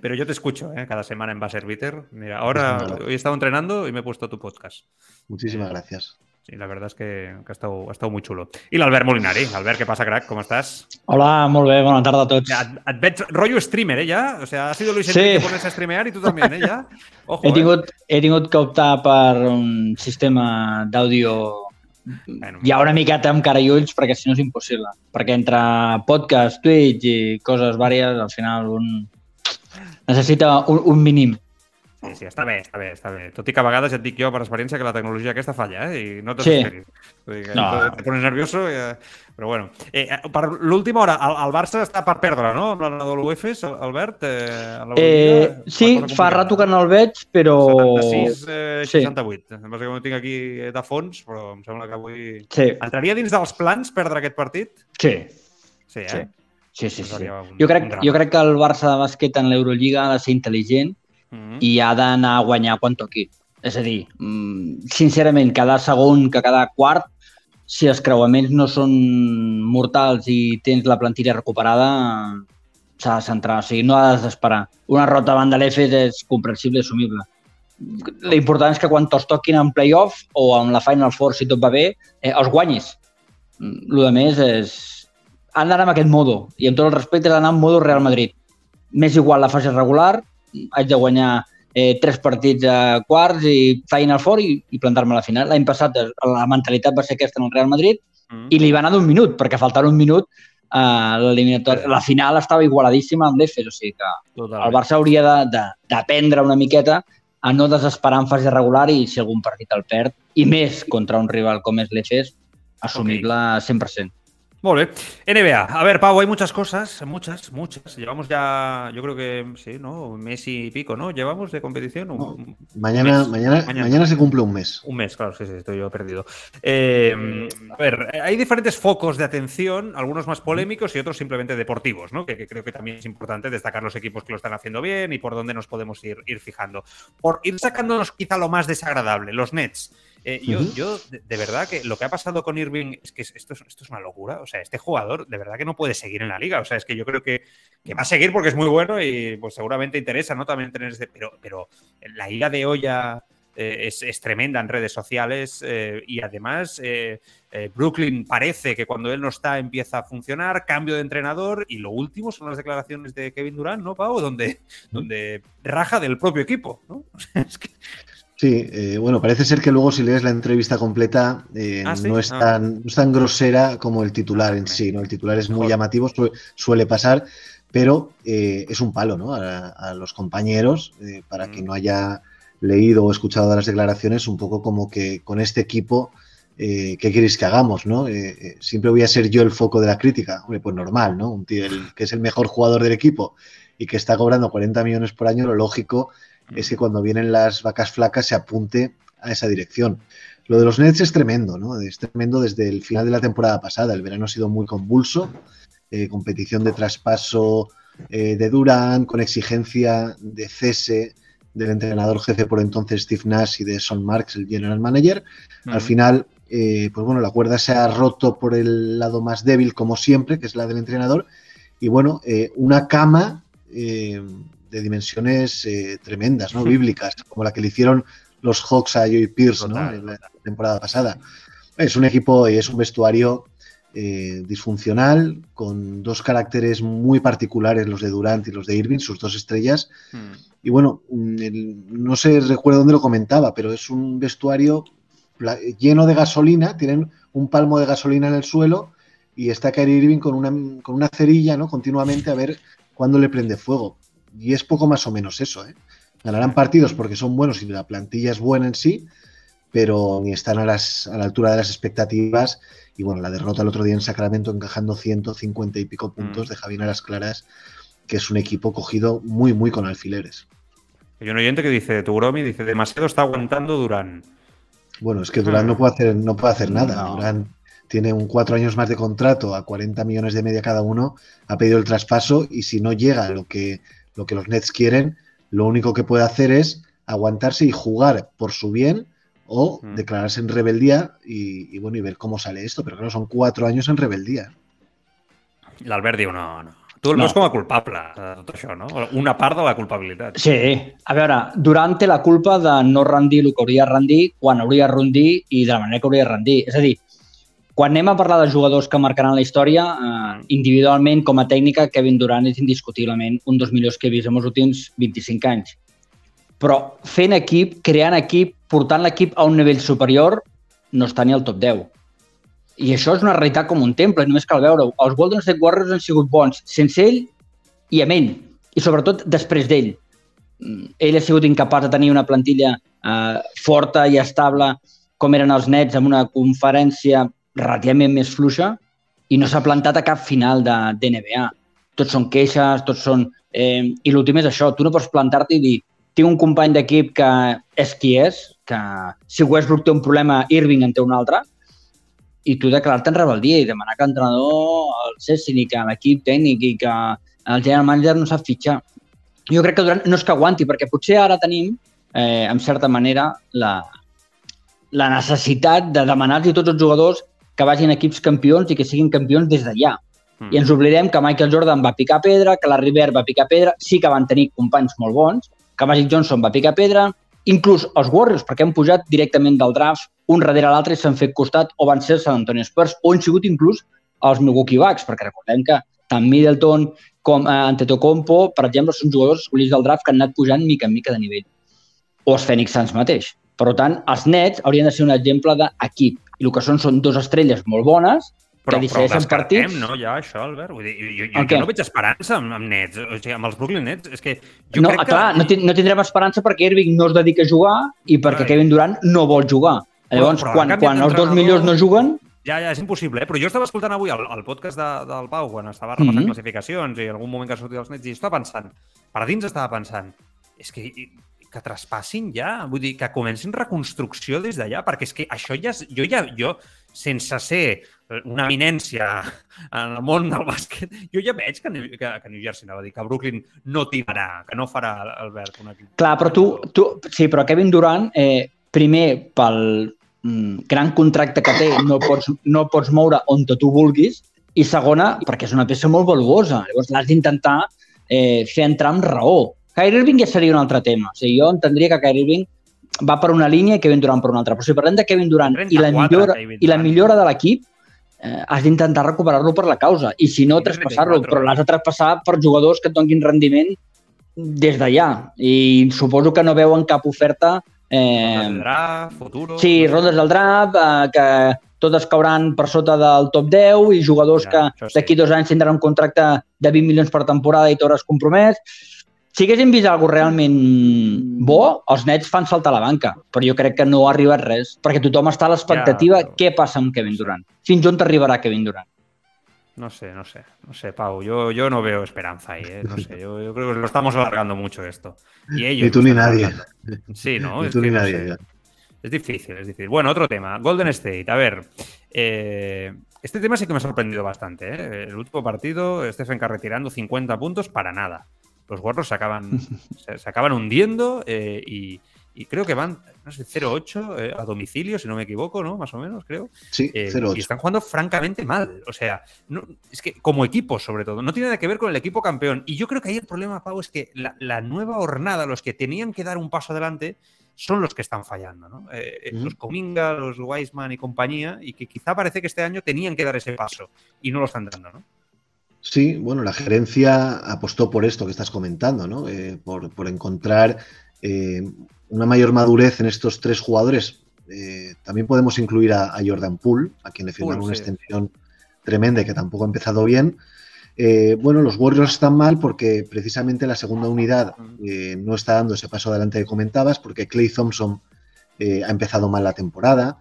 Pero yo te escucho ¿eh? cada semana en Baserviter. Mira, ahora Pues nada. hoy he estado entrenando y me he puesto tu podcast. Muchísimas gracias. Sí, la verdad es que, que ha, estado, ha estado muy chulo. I l'Albert Molinari. Albert, què passa, crac? Com estàs? Hola, molt bé, bona tarda a tots. Et, et veig rollo streamer, ¿eh? Ya. O sea, ha sido Luis Sí. Enrique ponerse a streamear y tú también, ¿eh? Ya. Ojo, He ¿eh? tingut, he tingut que optar per un sistema d'àudio Bueno, ja una miqueta amb cara i ulls perquè si no és impossible. Perquè entre podcast, Twitch i coses vàries, al final un necessita un, un mínim. Sí, sí, està bé, està bé, està bé. Tot i que a vegades ja et dic jo per experiència que la tecnologia aquesta falla, eh? I no Sí. t'esperis. Dir que No. Te pones nervioso, i, però bueno. Eh, eh, per l'última hora, el, el Barça està per perdre, no? Amb la de l'UEFES, Albert? Eh, Eh, sí, fa rato que no el veig, però... 76, eh, Sí. 68. Em que no tinc aquí eh, de fons, però em sembla que avui... Sí, Entraria dins dels plans perdre aquest partit? sí, Sí, eh? Sí. sí, sí. sí. Un- Jo crec, jo crec que el Barça de bàsquet en l'Eurolliga ha de ser intel·ligent Mhm. i ha d'anar a guanyar quan toqui. És a dir, mm, sincerament, cada segon que cada quart, si els creuaments no són mortals i tens la plantilla recuperada, s'ha de centrar. O sigui, no ha de desesperar. Una rota davant de l'EFES és comprensible i assumible. L'important és que quan te'ls toquin en playoff o amb la Final Four, si tot va bé, eh, els guanyis. El de més és... Han d'anar amb aquest modo. I amb tot el respecte, han d'anar en modo Real Madrid. M'és igual la fase regular, haig de guanyar eh, tres partits a quarts i Final Four i, i plantar-me a la final. L'any passat eh, la mentalitat va ser aquesta en el Real Madrid Mhm. i li va anar d'un minut, perquè faltava un minut a l'eliminatori. La final estava igualadíssima amb l'EFES, o sigui que el Totalment. Barça hauria de- de- d'aprendre una miqueta a no desesperar en fase regular i si algun partit el perd, i més contra un rival com és l'EFES, assumible 100%. Bé. NBA. A ver, Pau, hay muchas cosas, muchas, muchas. Llevamos ya, yo creo que, sí, ¿no? Un mes y pico, ¿no? ¿Llevamos de competición? Un, No, un Mañana, mañana, mañana se cumple un mes. Un mes, claro, sí, sí, estoy yo perdido. Eh, a ver, hay diferentes focos de atención, algunos más polémicos y otros simplemente deportivos, ¿no? Que, que creo que también es importante destacar los equipos que lo están haciendo bien y por dónde nos podemos ir, ir fijando. Por ir sacándonos quizá lo más desagradable, los Nets. Eh, yo, yo, de, de verdad, que lo que ha pasado con Irving es que es- esto es, esto es una locura. O sea, este jugador de verdad que no puede seguir en la liga. O sea, es que yo creo que, que va a seguir porque es muy bueno y pues seguramente interesa, ¿no? También tener ese. Pero, pero la ida de olla eh, es, es tremenda en redes sociales eh, y además Brooklyn parece que cuando él no está empieza a funcionar, cambio de entrenador y lo último son las declaraciones de Kevin Durant, ¿no, Pau? Donde, donde raja del propio equipo, ¿no? Es que- Sí, eh, bueno, parece ser que luego si lees la entrevista completa eh, ¿Ah, sí? no, es Ah. tan, no es tan grosera como el titular en sí, ¿no? El titular es muy llamativo, su- suele pasar, pero eh, es un palo, ¿no? A, a los compañeros, eh, para Mm. quien no haya leído o escuchado las declaraciones, un poco como que con este equipo, eh, ¿qué queréis que hagamos, no? Siempre voy a ser yo el foco de la crítica. Hombre, pues normal, ¿no? Un tío el, que es el mejor jugador del equipo y que está cobrando 40 millones por año, lo lógico es que cuando vienen las vacas flacas se apunte a esa dirección. Lo de los Nets es tremendo, ¿no? Es tremendo desde el final de la temporada pasada. El verano ha sido muy convulso, eh, competición de traspaso eh, de Durant, con exigencia de cese del entrenador jefe por entonces Steve Nash y de Son Marks, el general manager. Al final, eh, pues bueno, la cuerda se ha roto por el lado más débil, como siempre, que es la del entrenador. Y bueno, una cama de dimensiones eh, tremendas, ¿no? Bíblicas, como la que le hicieron los Hawks a Joey Pierce, ¿no? En la temporada pasada. Es un equipo y es un vestuario eh, disfuncional, con dos caracteres muy particulares, los de Durant y los de Irving, sus dos estrellas. Mm. Y bueno, mm, el- no sé, recuerdo dónde lo comentaba, pero es un vestuario lleno de gasolina, tienen un palmo de gasolina en el suelo y está Kyrie Irving con una, con una cerilla, ¿no? Continuamente a ver cuándo le prende fuego. Y es poco más o menos eso, ¿eh? Ganarán partidos porque son buenos y la plantilla es buena en sí, pero ni están a, las, a la altura de las expectativas. Y bueno, la derrota el otro día en Sacramento encajando 150 y pico puntos deja bien a las claras que es un equipo cogido muy, muy con alfileres. Hay un oyente que dice, tu Gromi, dice, demasiado está aguantando Durán. Bueno, es que Durán no puede hacer, no puede hacer nada. No. Durán tiene un cuatro años más de contrato a 40 millones de media cada uno, ha pedido el traspaso y si no llega a lo que, lo que los Nets quieren, lo único que puede hacer es aguantarse y jugar por su bien o Mm. declararse en rebeldía y, y, bueno, y ver cómo sale esto. Pero claro, son cuatro años en rebeldía. L'Albert diu, no, no. Tu el No. veus com a culpable de tot això, no? Una part de la culpabilitat. Sí, a veure, Durant té la culpa de no rendir el que hauria de rendir quan hauria de rendir i de la manera que hauria de rendir. És a dir, quan anem a parlar de jugadors que marcaran la història, eh, individualment, com a tècnica, Kevin Durant és indiscutiblement un dels millors que he vist en els últims 25 anys. Però fent equip, creant equip, portant l'equip a un nivell superior, no està ni al top 10. I això és una realitat com un temple, només cal veure-ho. Els Golden State Warriors han sigut bons sense ell i amb ell, i sobretot després d'ell. Mm, Ell ha sigut incapaç de tenir una plantilla eh, forta i estable com eren els Nets amb una conferència relativament més fluixa i no s'ha plantat a cap final de, de NBA. Tots són queixes, tots són... Eh, I l'últim és això, tu no pots plantar-te i dir tinc un company d'equip que és qui és, que si Westbrook té un problema, Irving en té un altre, i tu declarar-te en rebeldia i demanar que l'entrenador el cessin i que l'equip tècnic i que el general manager no sap fitxar. Jo crec que Durant no és que aguanti, perquè potser ara tenim, eh, en certa manera, la, la necessitat de demanar-los a tots els jugadors que vagin equips campions i que siguin campions des d'allà. Mm. I ens oblidem que Michael Jordan va picar pedra, que la River va picar pedra, sí que van tenir companys molt bons, que Magic Johnson va picar pedra, inclús els Warriors, perquè han pujat directament del draft un darrere l'altre i s'han fet costat, o van ser els San Antonio Spurs, o han sigut inclús els Milwaukee Bucks, perquè recordem que tant Middleton com eh, Antetokounmpo, per exemple, són jugadors escollits del draft que han anat pujant mica en mica de nivell. O els Phoenix Suns mateix. Per tant, els Nets haurien de ser un exemple d'equip. I el que són són dues estrelles molt bones Però, que però decideixen descartem, partits. no, ja, això, Albert? Vull dir, jo, jo, jo no veig esperança amb, amb Nets, o sigui, amb els Brooklyn Nets. És que jo no, crec que... clar, no, tin- no tindrem esperança perquè Irving no es dedica a jugar i perquè. Kevin Durant no vol jugar. Llavors, però ha quan, quan els dos millors no juguen, Ja, ja, és impossible, eh? però jo estava escoltant avui el, el podcast de, del Pau quan estava repassant Mhm. classificacions i en algun moment que ha sortit els nets i estava pensant, per dins estava pensant, és que, que traspassin ja, vull dir, que comencin reconstrucció des d'allà, perquè és que això ja, jo ja, jo, sense ser una eminència en el món del bàsquet, jo ja veig que, que, que New Jersey, anava a dir, que Brooklyn no tirarà, que no farà Albert un equip. Clar, però tu, tu sí, però Kevin Durant, eh, primer, pel mm, gran contracte que té, no pots, no pots moure on tu vulguis, i segona, perquè és una peça molt valuosa. Llavors l'has d'intentar eh, fer entrar amb raó. Kyrie Irving ja seria un altre tema. O sigui, jo entendria que Kyrie Irving va per una línia i Kevin Durant per una altra. Però si parlem de Kevin Durant i la 34, millora, i la millora de l'equip, eh, has d'intentar recuperar-lo per la causa. I si no, traspassar-lo. 34. Però l'has de traspassar per jugadors que et donin rendiment des d'allà. I suposo que no veuen cap oferta... Eh, Draft, futuro... Sí, rondes del draft, eh, que totes cauran per sota del top 10 i jugadors Ja, que sí. d'aquí dos anys tindran un contracte de 20 milions per temporada i t'hauràs compromès. Si haguéssim vist alguna realment bo, els Nets fan saltar la banca, però jo crec que no ha arribat res, perquè tothom està a l'expectativa Ja, però- què passa amb Kevin Durant. Fins on t'arribarà Kevin Durant? No sé, no sé, no sé, Pau. Yo, yo no veo esperanza ahí, ¿eh? No sé, yo, yo creo que lo estamos alargando mucho esto. Y ellos Ni tú ni nadie. alargando. Sí, ¿no? Ni Es tú que ni no nadie, sé. ya. Es difícil, es difícil. Bueno, otro tema. Golden State. A ver, eh, este tema sí que me ha sorprendido bastante. ¿eh? El último partido, Stephen Curry tirando 50 puntos para nada. Los Warriors se acaban, se, se acaban hundiendo eh, y, y creo que van, no sé, 0-8 eh, a domicilio, si no me equivoco, ¿no? Más o menos, creo. Sí, Eh, 0-8. y están jugando francamente mal. O sea, no- es que como equipo, sobre todo, no tiene nada que ver con el equipo campeón. Y yo creo que ahí el problema, Pau, es que la, la nueva hornada, los que tenían que dar un paso adelante, son los que están fallando. ¿no? Eh. Los Cominga, los Wiseman y compañía, y que quizá parece que este año tenían que dar ese paso y no lo están dando. ¿no? Sí, bueno, la gerencia apostó por esto que estás comentando, ¿no? Eh, por, por encontrar eh, una mayor madurez en estos tres jugadores. Eh, también podemos incluir a, a Jordan Poole, a quien le firmaron Poole, una sí. extensión tremenda y que tampoco ha empezado bien. Bueno, los Warriors están mal porque precisamente la segunda unidad no está dando ese paso adelante que comentabas, porque Clay Thompson eh, ha empezado mal la temporada.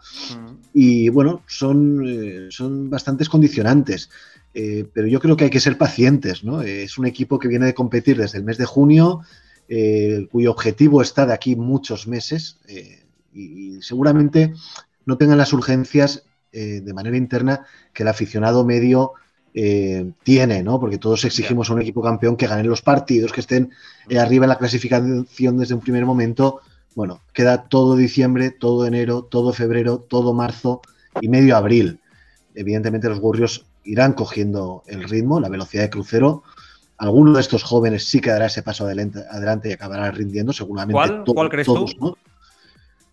Y bueno, son, eh, son bastantes condicionantes. Eh, pero yo creo que hay que ser pacientes, ¿no? Eh, es un equipo que viene de competir desde el mes de junio, eh, cuyo objetivo está de aquí muchos meses eh, y, y seguramente no tengan las urgencias de manera interna que el aficionado medio eh, tiene, ¿no? Porque todos exigimos a un equipo campeón que gane los partidos, que estén eh, arriba en la clasificación desde un primer momento. Bueno, queda todo diciembre, todo enero, todo febrero, todo marzo y medio abril. Evidentemente los Warriors irán cogiendo el ritmo, la velocidad de crucero. Alguno de estos jóvenes sí que dará ese paso adelante, adelante y acabará rindiendo, seguramente. ¿Cuál? to- ¿Cuál crees todos, tú? ¿no?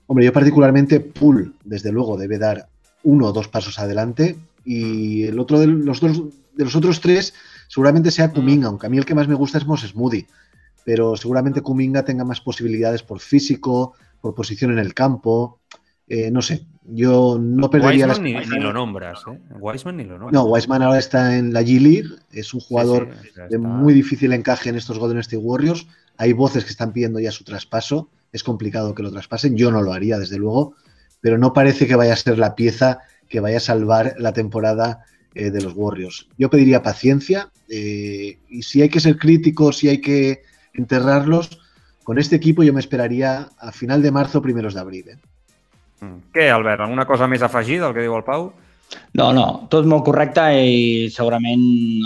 Hombre, yo particularmente, Pool, desde luego, debe dar uno o dos pasos adelante. Y el otro de los, dos, de los otros tres, seguramente sea Kuminga, aunque a mí el que más me gusta es Moses Moody. Pero seguramente Kuminga tenga más posibilidades por físico, por posición en el campo. Eh, no sé, yo no perdería Wiseman la ni, ni lo nombras, ¿eh? Wiseman ni lo nombras. no, Wiseman ahora está en la G-League, es un jugador sí, de muy difícil encaje en estos Golden State Warriors. Hay voces que están pidiendo ya su traspaso, es complicado que lo traspasen, yo no lo haría desde luego, pero no parece que vaya a ser la pieza que vaya a salvar la temporada eh, de los Warriors. Yo pediría paciencia eh, y si hay que ser críticos, si hay que enterrarlos, con este equipo yo me esperaría a final de marzo, primeros de abril. eh. Què, Albert? Alguna cosa més afegida al que diu el Pau? No, no, tot molt correcte i segurament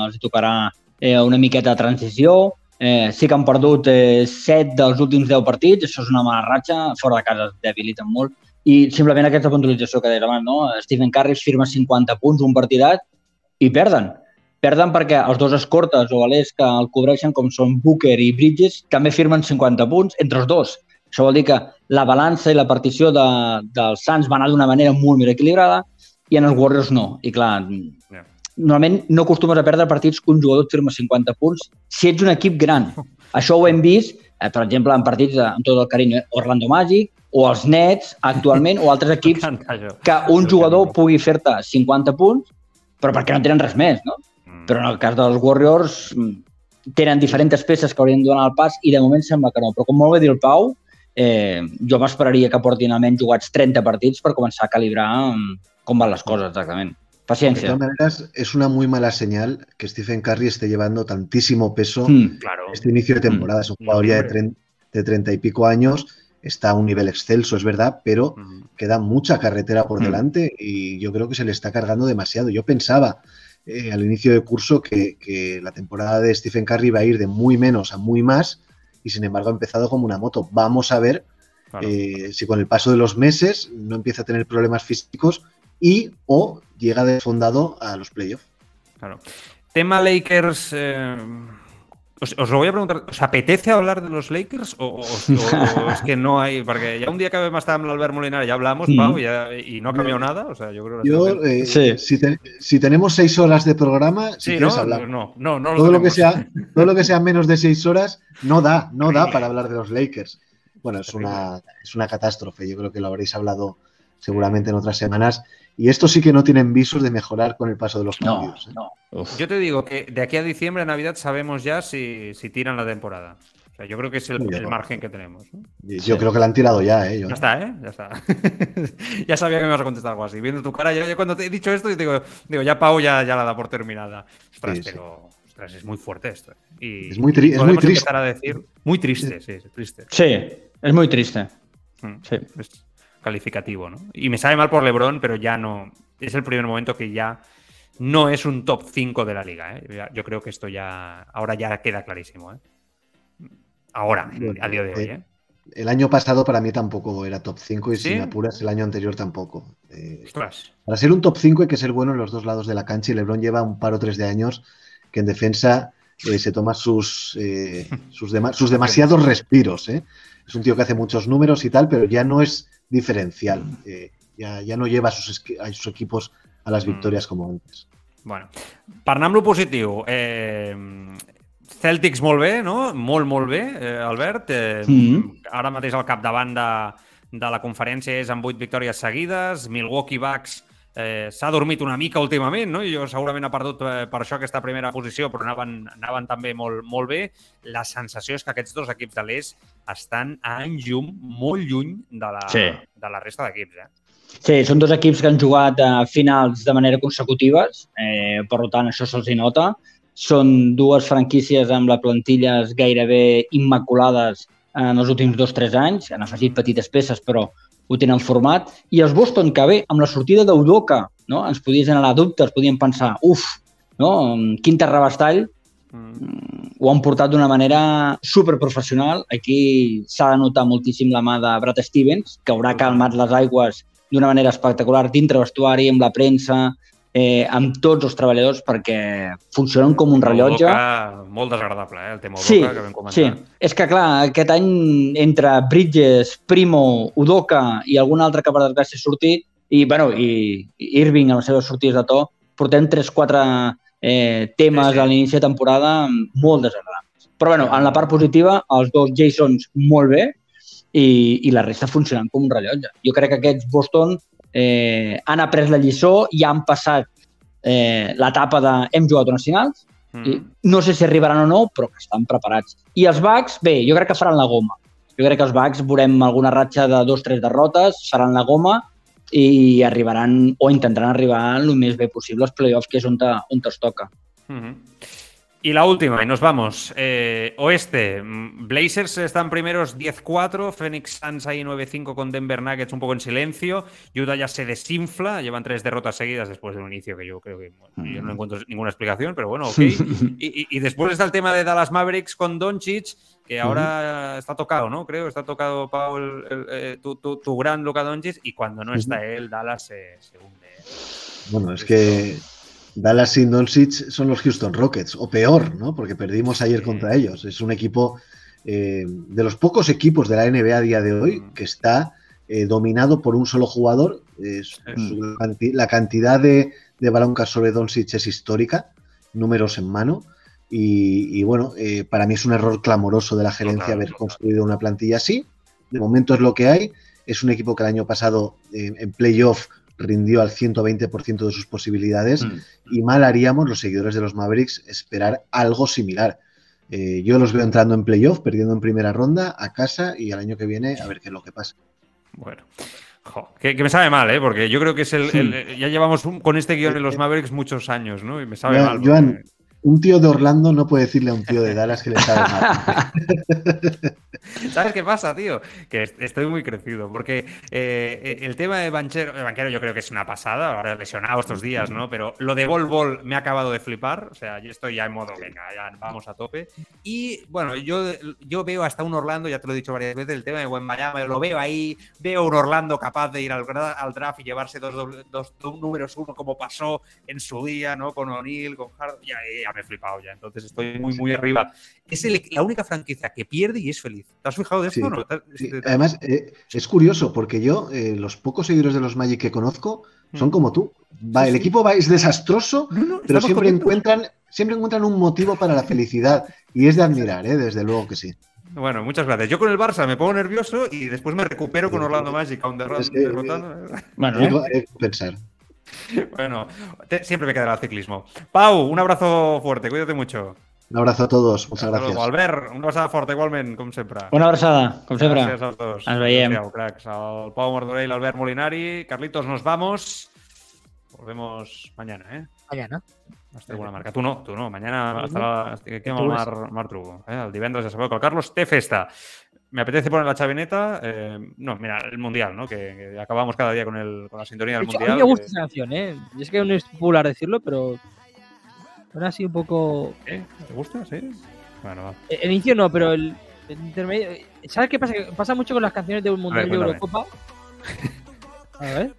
els tocarà eh, una miqueta de transició. Eh, sí que han perdut eh, 7 dels últims 10 partits, això és una mala ratxa, fora de casa es debiliten molt. I simplement aquesta puntualització que deies abans, no? Stephen Curry firma 50 punts, un partidat, i perden. Perden perquè els dos escortes o alers que el cobreixen, com són Booker i Bridges, també firmen 50 punts entre els dos. Això vol dir que la balança i la partició de, dels Suns va anar d'una manera molt més equilibrada i en els Warriors no. I clar, Ja. normalment no acostumes a perdre partits que un jugador et firma 50 punts si ets un equip gran. Això ho hem vist, eh, per exemple, en partits de, amb tot el carinyo, eh, Orlando Magic o els Nets actualment o altres equips que un jugador pugui fer-te 50 punts però perquè no tenen res més, no? Però en el cas dels Warriors mm, tenen diferents peces que haurien de donar el pas i de moment sembla que no. Però com molt bé diu el Pau, eh, jo m'esperaria que portin almenys jugats 30 partits per començar a calibrar mm, com van les coses exactament. De todas maneras, es una muy mala señal que Stephen Curry esté llevando tantísimo peso Mm. Claro. este inicio de temporada. Es un jugador ya de, de 30 y pico años, está a un nivel excelso, es verdad, pero queda mucha carretera por Mm. delante y yo creo que se le está cargando demasiado. Yo pensaba eh, al inicio del curso que, que la temporada de Stephen Curry iba a ir de muy menos a muy más y sin embargo ha empezado como una moto. Vamos a ver Claro. eh, si con el paso de los meses no empieza a tener problemas físicos y o llega desfondado a los playoffs. Claro. Tema Lakers, eh, Os, os lo voy a preguntar, ¿os apetece hablar de los Lakers o, o- o- o es que no hay? Porque ya un día que vam estar amb l'Albert Molinar ya hablamos, Mm. Pau, y, ya- y no ha cambiado nada. O sea, yo creo que Yo, eh, si, te- si tenemos seis horas de programa, si Sí, quieres ¿no? hablar. No, no, no lo todo, lo que sea, todo lo que sea menos de seis horas no da, no da para hablar de los Lakers. Bueno, es una, es una catástrofe. Yo creo que lo habréis hablado seguramente en otras semanas. Y esto sí que no tienen visos de mejorar con el paso de los partidos. ¿eh? Yo te digo que de aquí a diciembre, Navidad, sabemos ya si, si tiran la temporada. O sea, yo creo que es el, margen que tenemos. ¿no? Yo creo que la han tirado ya, ¿eh? Yo- Ya está, ¿eh? Ya está. ya sabía que me ibas a contestar algo así. Viendo tu cara, ya, ya cuando te he dicho esto, yo digo, digo ya Pau ya, ya la da por terminada. Ostras, Sí, sí. pero ostras, es muy fuerte esto. ¿eh? Y Es muy tri- es muy podemos triste. empezar a decir, muy triste, sí, es triste. Sí, es muy triste. Mm, Sí. Es calificativo, ¿no? Y me sabe mal por LeBron, pero ya no. Es el primer momento que ya no es un top 5 de la liga. ¿eh? Yo creo que esto ya. Ahora ya queda clarísimo. ¿eh? Ahora, a día de hoy. eh, ¿eh? El año pasado para mí tampoco era top 5 y ¿Sí? si me apuras el año anterior tampoco. Eh, para ser un top 5 hay que ser bueno en los dos lados de la cancha y LeBron lleva un par o tres de años que en defensa eh, se toma sus, sus, dema- sus demasiados respiros. ¿eh? Es un tío que hace muchos números y tal, pero ya no es diferencial. Eh, ya, ya no lleva a sus, a sus equipos a las Mm. victorias como antes. Bueno, parlant-lo positiu, eh, Celtics molt bé, no? Molt, molt bé, eh, Albert. Eh, Mhm. Ara mateix al capdavant de, de la conferència és amb 8 victòries seguides. Milwaukee Bucks eh, s'ha dormit una mica últimament, no? I jo segurament ha perdut eh, per això aquesta primera posició, però anaven, anaven també molt, molt bé. La sensació és que aquests dos equips de l'est estan a any llum, molt lluny de la, Sí. de la resta d'equips, eh? Sí, són dos equips que han jugat a finals de manera consecutives, eh, per tant això se'ls nota. Són dues franquícies amb les plantilles gairebé immaculades en els últims dos o tres anys. Han afegit petites peces, però ho tenen format. I els Boston, que bé, amb la sortida d'Udoka, no? ens podia generar dubtes, podíem pensar, uf, no? quin terrabastall, ho han portat d'una manera superprofessional. Aquí s'ha de notar moltíssim la mà de Brad Stevens, que haurà calmat les aigües d'una manera espectacular dintre vestuari, amb la premsa, eh, amb tots els treballadors, perquè funcionen com un rellotge. Udoka, molt desagradable, eh? El tema Udoka, Sí, que vam comentar. sí. És que, clar, aquest any entre Bridges, Primo, Udoka i algun altre que per desgràcia ha sortit, i, bueno, i, i Irving amb les seves sortides de to, portem 3-4 eh, temes Sí, sí. a l'inici de temporada molt desagradables. Però, bueno, en la part positiva, els dos Jasons molt bé i, i la resta funcionant com un rellotge. Jo crec que aquests Boston eh, han après la lliçó i han passat eh, l'etapa de hem jugat unes finals, Mm. i no sé si arribaran o no, però que estan preparats. I els Bucks, bé, jo crec que faran la goma. Jo crec que els Bucks veurem alguna ratxa de dos o tres derrotes, faran la goma i arribaran o intentaran arribar el més bé possible als playoffs, que és on, te, on es toca. Ujú. Y la última, y nos vamos. Eh, oeste, mm, Blazers están primeros 10-4, Phoenix Suns ahí 9-5 con Denver Nuggets un poco en silencio, Utah ya se desinfla, llevan tres derrotas seguidas después de un inicio que yo creo que bueno, yo no encuentro ninguna explicación, pero bueno, ok. y, y- y después está el tema de Dallas Mavericks con Doncic, que ahora está tocado, ¿no? Creo, está tocado, Paul, eh, tu, tu- tu gran Luka Doncic, y cuando no está él, Dallas se, se hunde. Bueno, es que Dallas sin Doncic son los Houston Rockets, o peor, ¿no? Porque perdimos ayer contra ellos. Es un equipo eh, de los pocos equipos de la NBA a día de hoy que está eh, dominado por un solo jugador. Es- su- la canti- la cantidad de, de baloncas sobre Doncic es histórica, números en mano. Y, y bueno, eh, para mí es un error clamoroso de la gerencia Total, haber total. construido una plantilla así. De momento es lo que hay. Es un equipo que el año pasado eh, en playoff rindió al 120% de sus posibilidades y mal haríamos los seguidores de los Mavericks esperar algo similar. Eh, yo los veo entrando en playoff, perdiendo en primera ronda, a casa y al año que viene a ver qué es lo que pasa. Bueno. Jo, que, que me sabe mal, ¿eh? Porque yo creo que es el, ya llevamos un- con este guion en los Mavericks muchos años, ¿no? Y me sabe mal. Joan, un tío de Orlando no puede decirle a un tío de Dallas que le sabe mal. ¿Sabes qué pasa, tío? Que est- estoy muy crecido, porque eh, el tema de Banchero, de Banquero yo creo que es una pasada, ahora lesionado estos días, ¿no? Pero lo de Bol Bol me ha acabado de flipar, o sea, yo estoy ya en modo, venga, ya vamos a tope. Y bueno, yo, yo veo hasta un Orlando, ya te lo he dicho varias veces, el tema de Miami, lo veo ahí, veo un Orlando capaz de ir al, al draft y llevarse dos, dos, números uno como pasó en su día, ¿no? Con O'Neill, con Hard, ya, ya me he flipado ya, entonces estoy muy, muy arriba. Es el- la única franquicia que pierde y es feliz. ¿Te has fijado de esto Sí, o no? ¿Te- Sí, te- Además, eh, es curioso porque yo, eh, los pocos seguidores de los Magic que conozco, son Mm. como tú. Va, Sí, el sí. equipo va, es desastroso, pero siempre encuentran, siempre encuentran un motivo para la felicidad. Y es de admirar, ¿eh? desde luego que sí. Bueno, muchas gracias. Yo con el Barça me pongo nervioso y después me recupero con Orlando Magic, aún derro- Es que- derrotando. Bueno, ¿eh? pensar. Bueno, te- siempre me quedará el ciclismo. Pau, un abrazo fuerte, cuídate mucho. Un abrazo a todos, muchas Hasta gracias. luego. Albert, una abraçada forta igualment, com sempre. Una abraçada, com sempre. Gràcies als dos. Ens veiem. Adéu, cracs. El Pau Martorell, Albert Molinari. Carlitos, nos vamos. Volvemos mañana, ¿eh? Mañana. Hasta alguna marca. Tu no, tu no. Mañana estarà... Aquí amb el Mar, Mar Trugo. Eh? El divendres ja sabeu que el Carlos té festa. Me apetece poner la chavineta. eh, no, mira, el Mundial, ¿no? Que, que acabamos cada día con, el, con la sintonía De del hecho, a Mundial. mí me gusta que- esa canción, ¿eh? Y es que no es popular decirlo, pero. Suena así un poco. ¿Eh? ¿Te gusta? Sí. Bueno, va. El el inicio no, pero el, el intermedio. ¿Sabes qué pasa? Que pasa mucho con las canciones de un mundial de cuéntame. Eurocopa. A ver.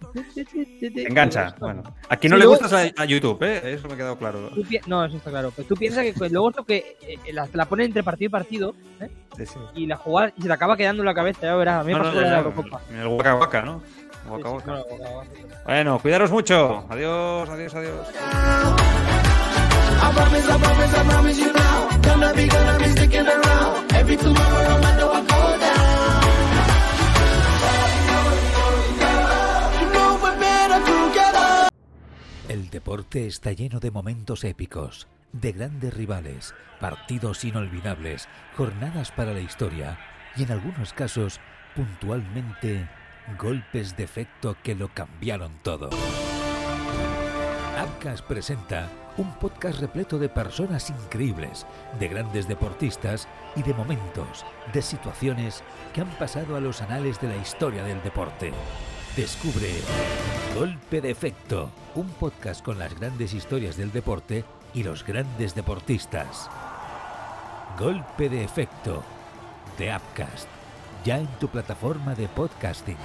Te engancha. Bueno, a quien no Sí, le luego- gusta es a, a YouTube, ¿eh? Eso me ha quedado claro. Tú pi- No, eso está claro. Pero tú piensas que luego esto que eh, la, te la ponen entre partido y partido ¿eh? Sí, sí. y la jugar y se te acaba quedando en la cabeza, ya verás. A mí me No, pasó no, la Eurocopa. El Waka Waka, ¿no? Sí, Waka sí, Waka. bueno, Waka Waka. Bueno, cuidaros mucho. Adiós, adiós, adiós. I El deporte está lleno de momentos épicos, de grandes rivales, partidos inolvidables, jornadas para la historia y en algunos casos, puntualmente, golpes de efecto que lo cambiaron todo. Upcast presenta un podcast repleto de personas increíbles, de grandes deportistas y de momentos, de situaciones que han pasado a los anales de la historia del deporte. Descubre Golpe de Efecto, un podcast con las grandes historias del deporte y los grandes deportistas. Golpe de Efecto, de Upcast, ya en tu plataforma de podcasting.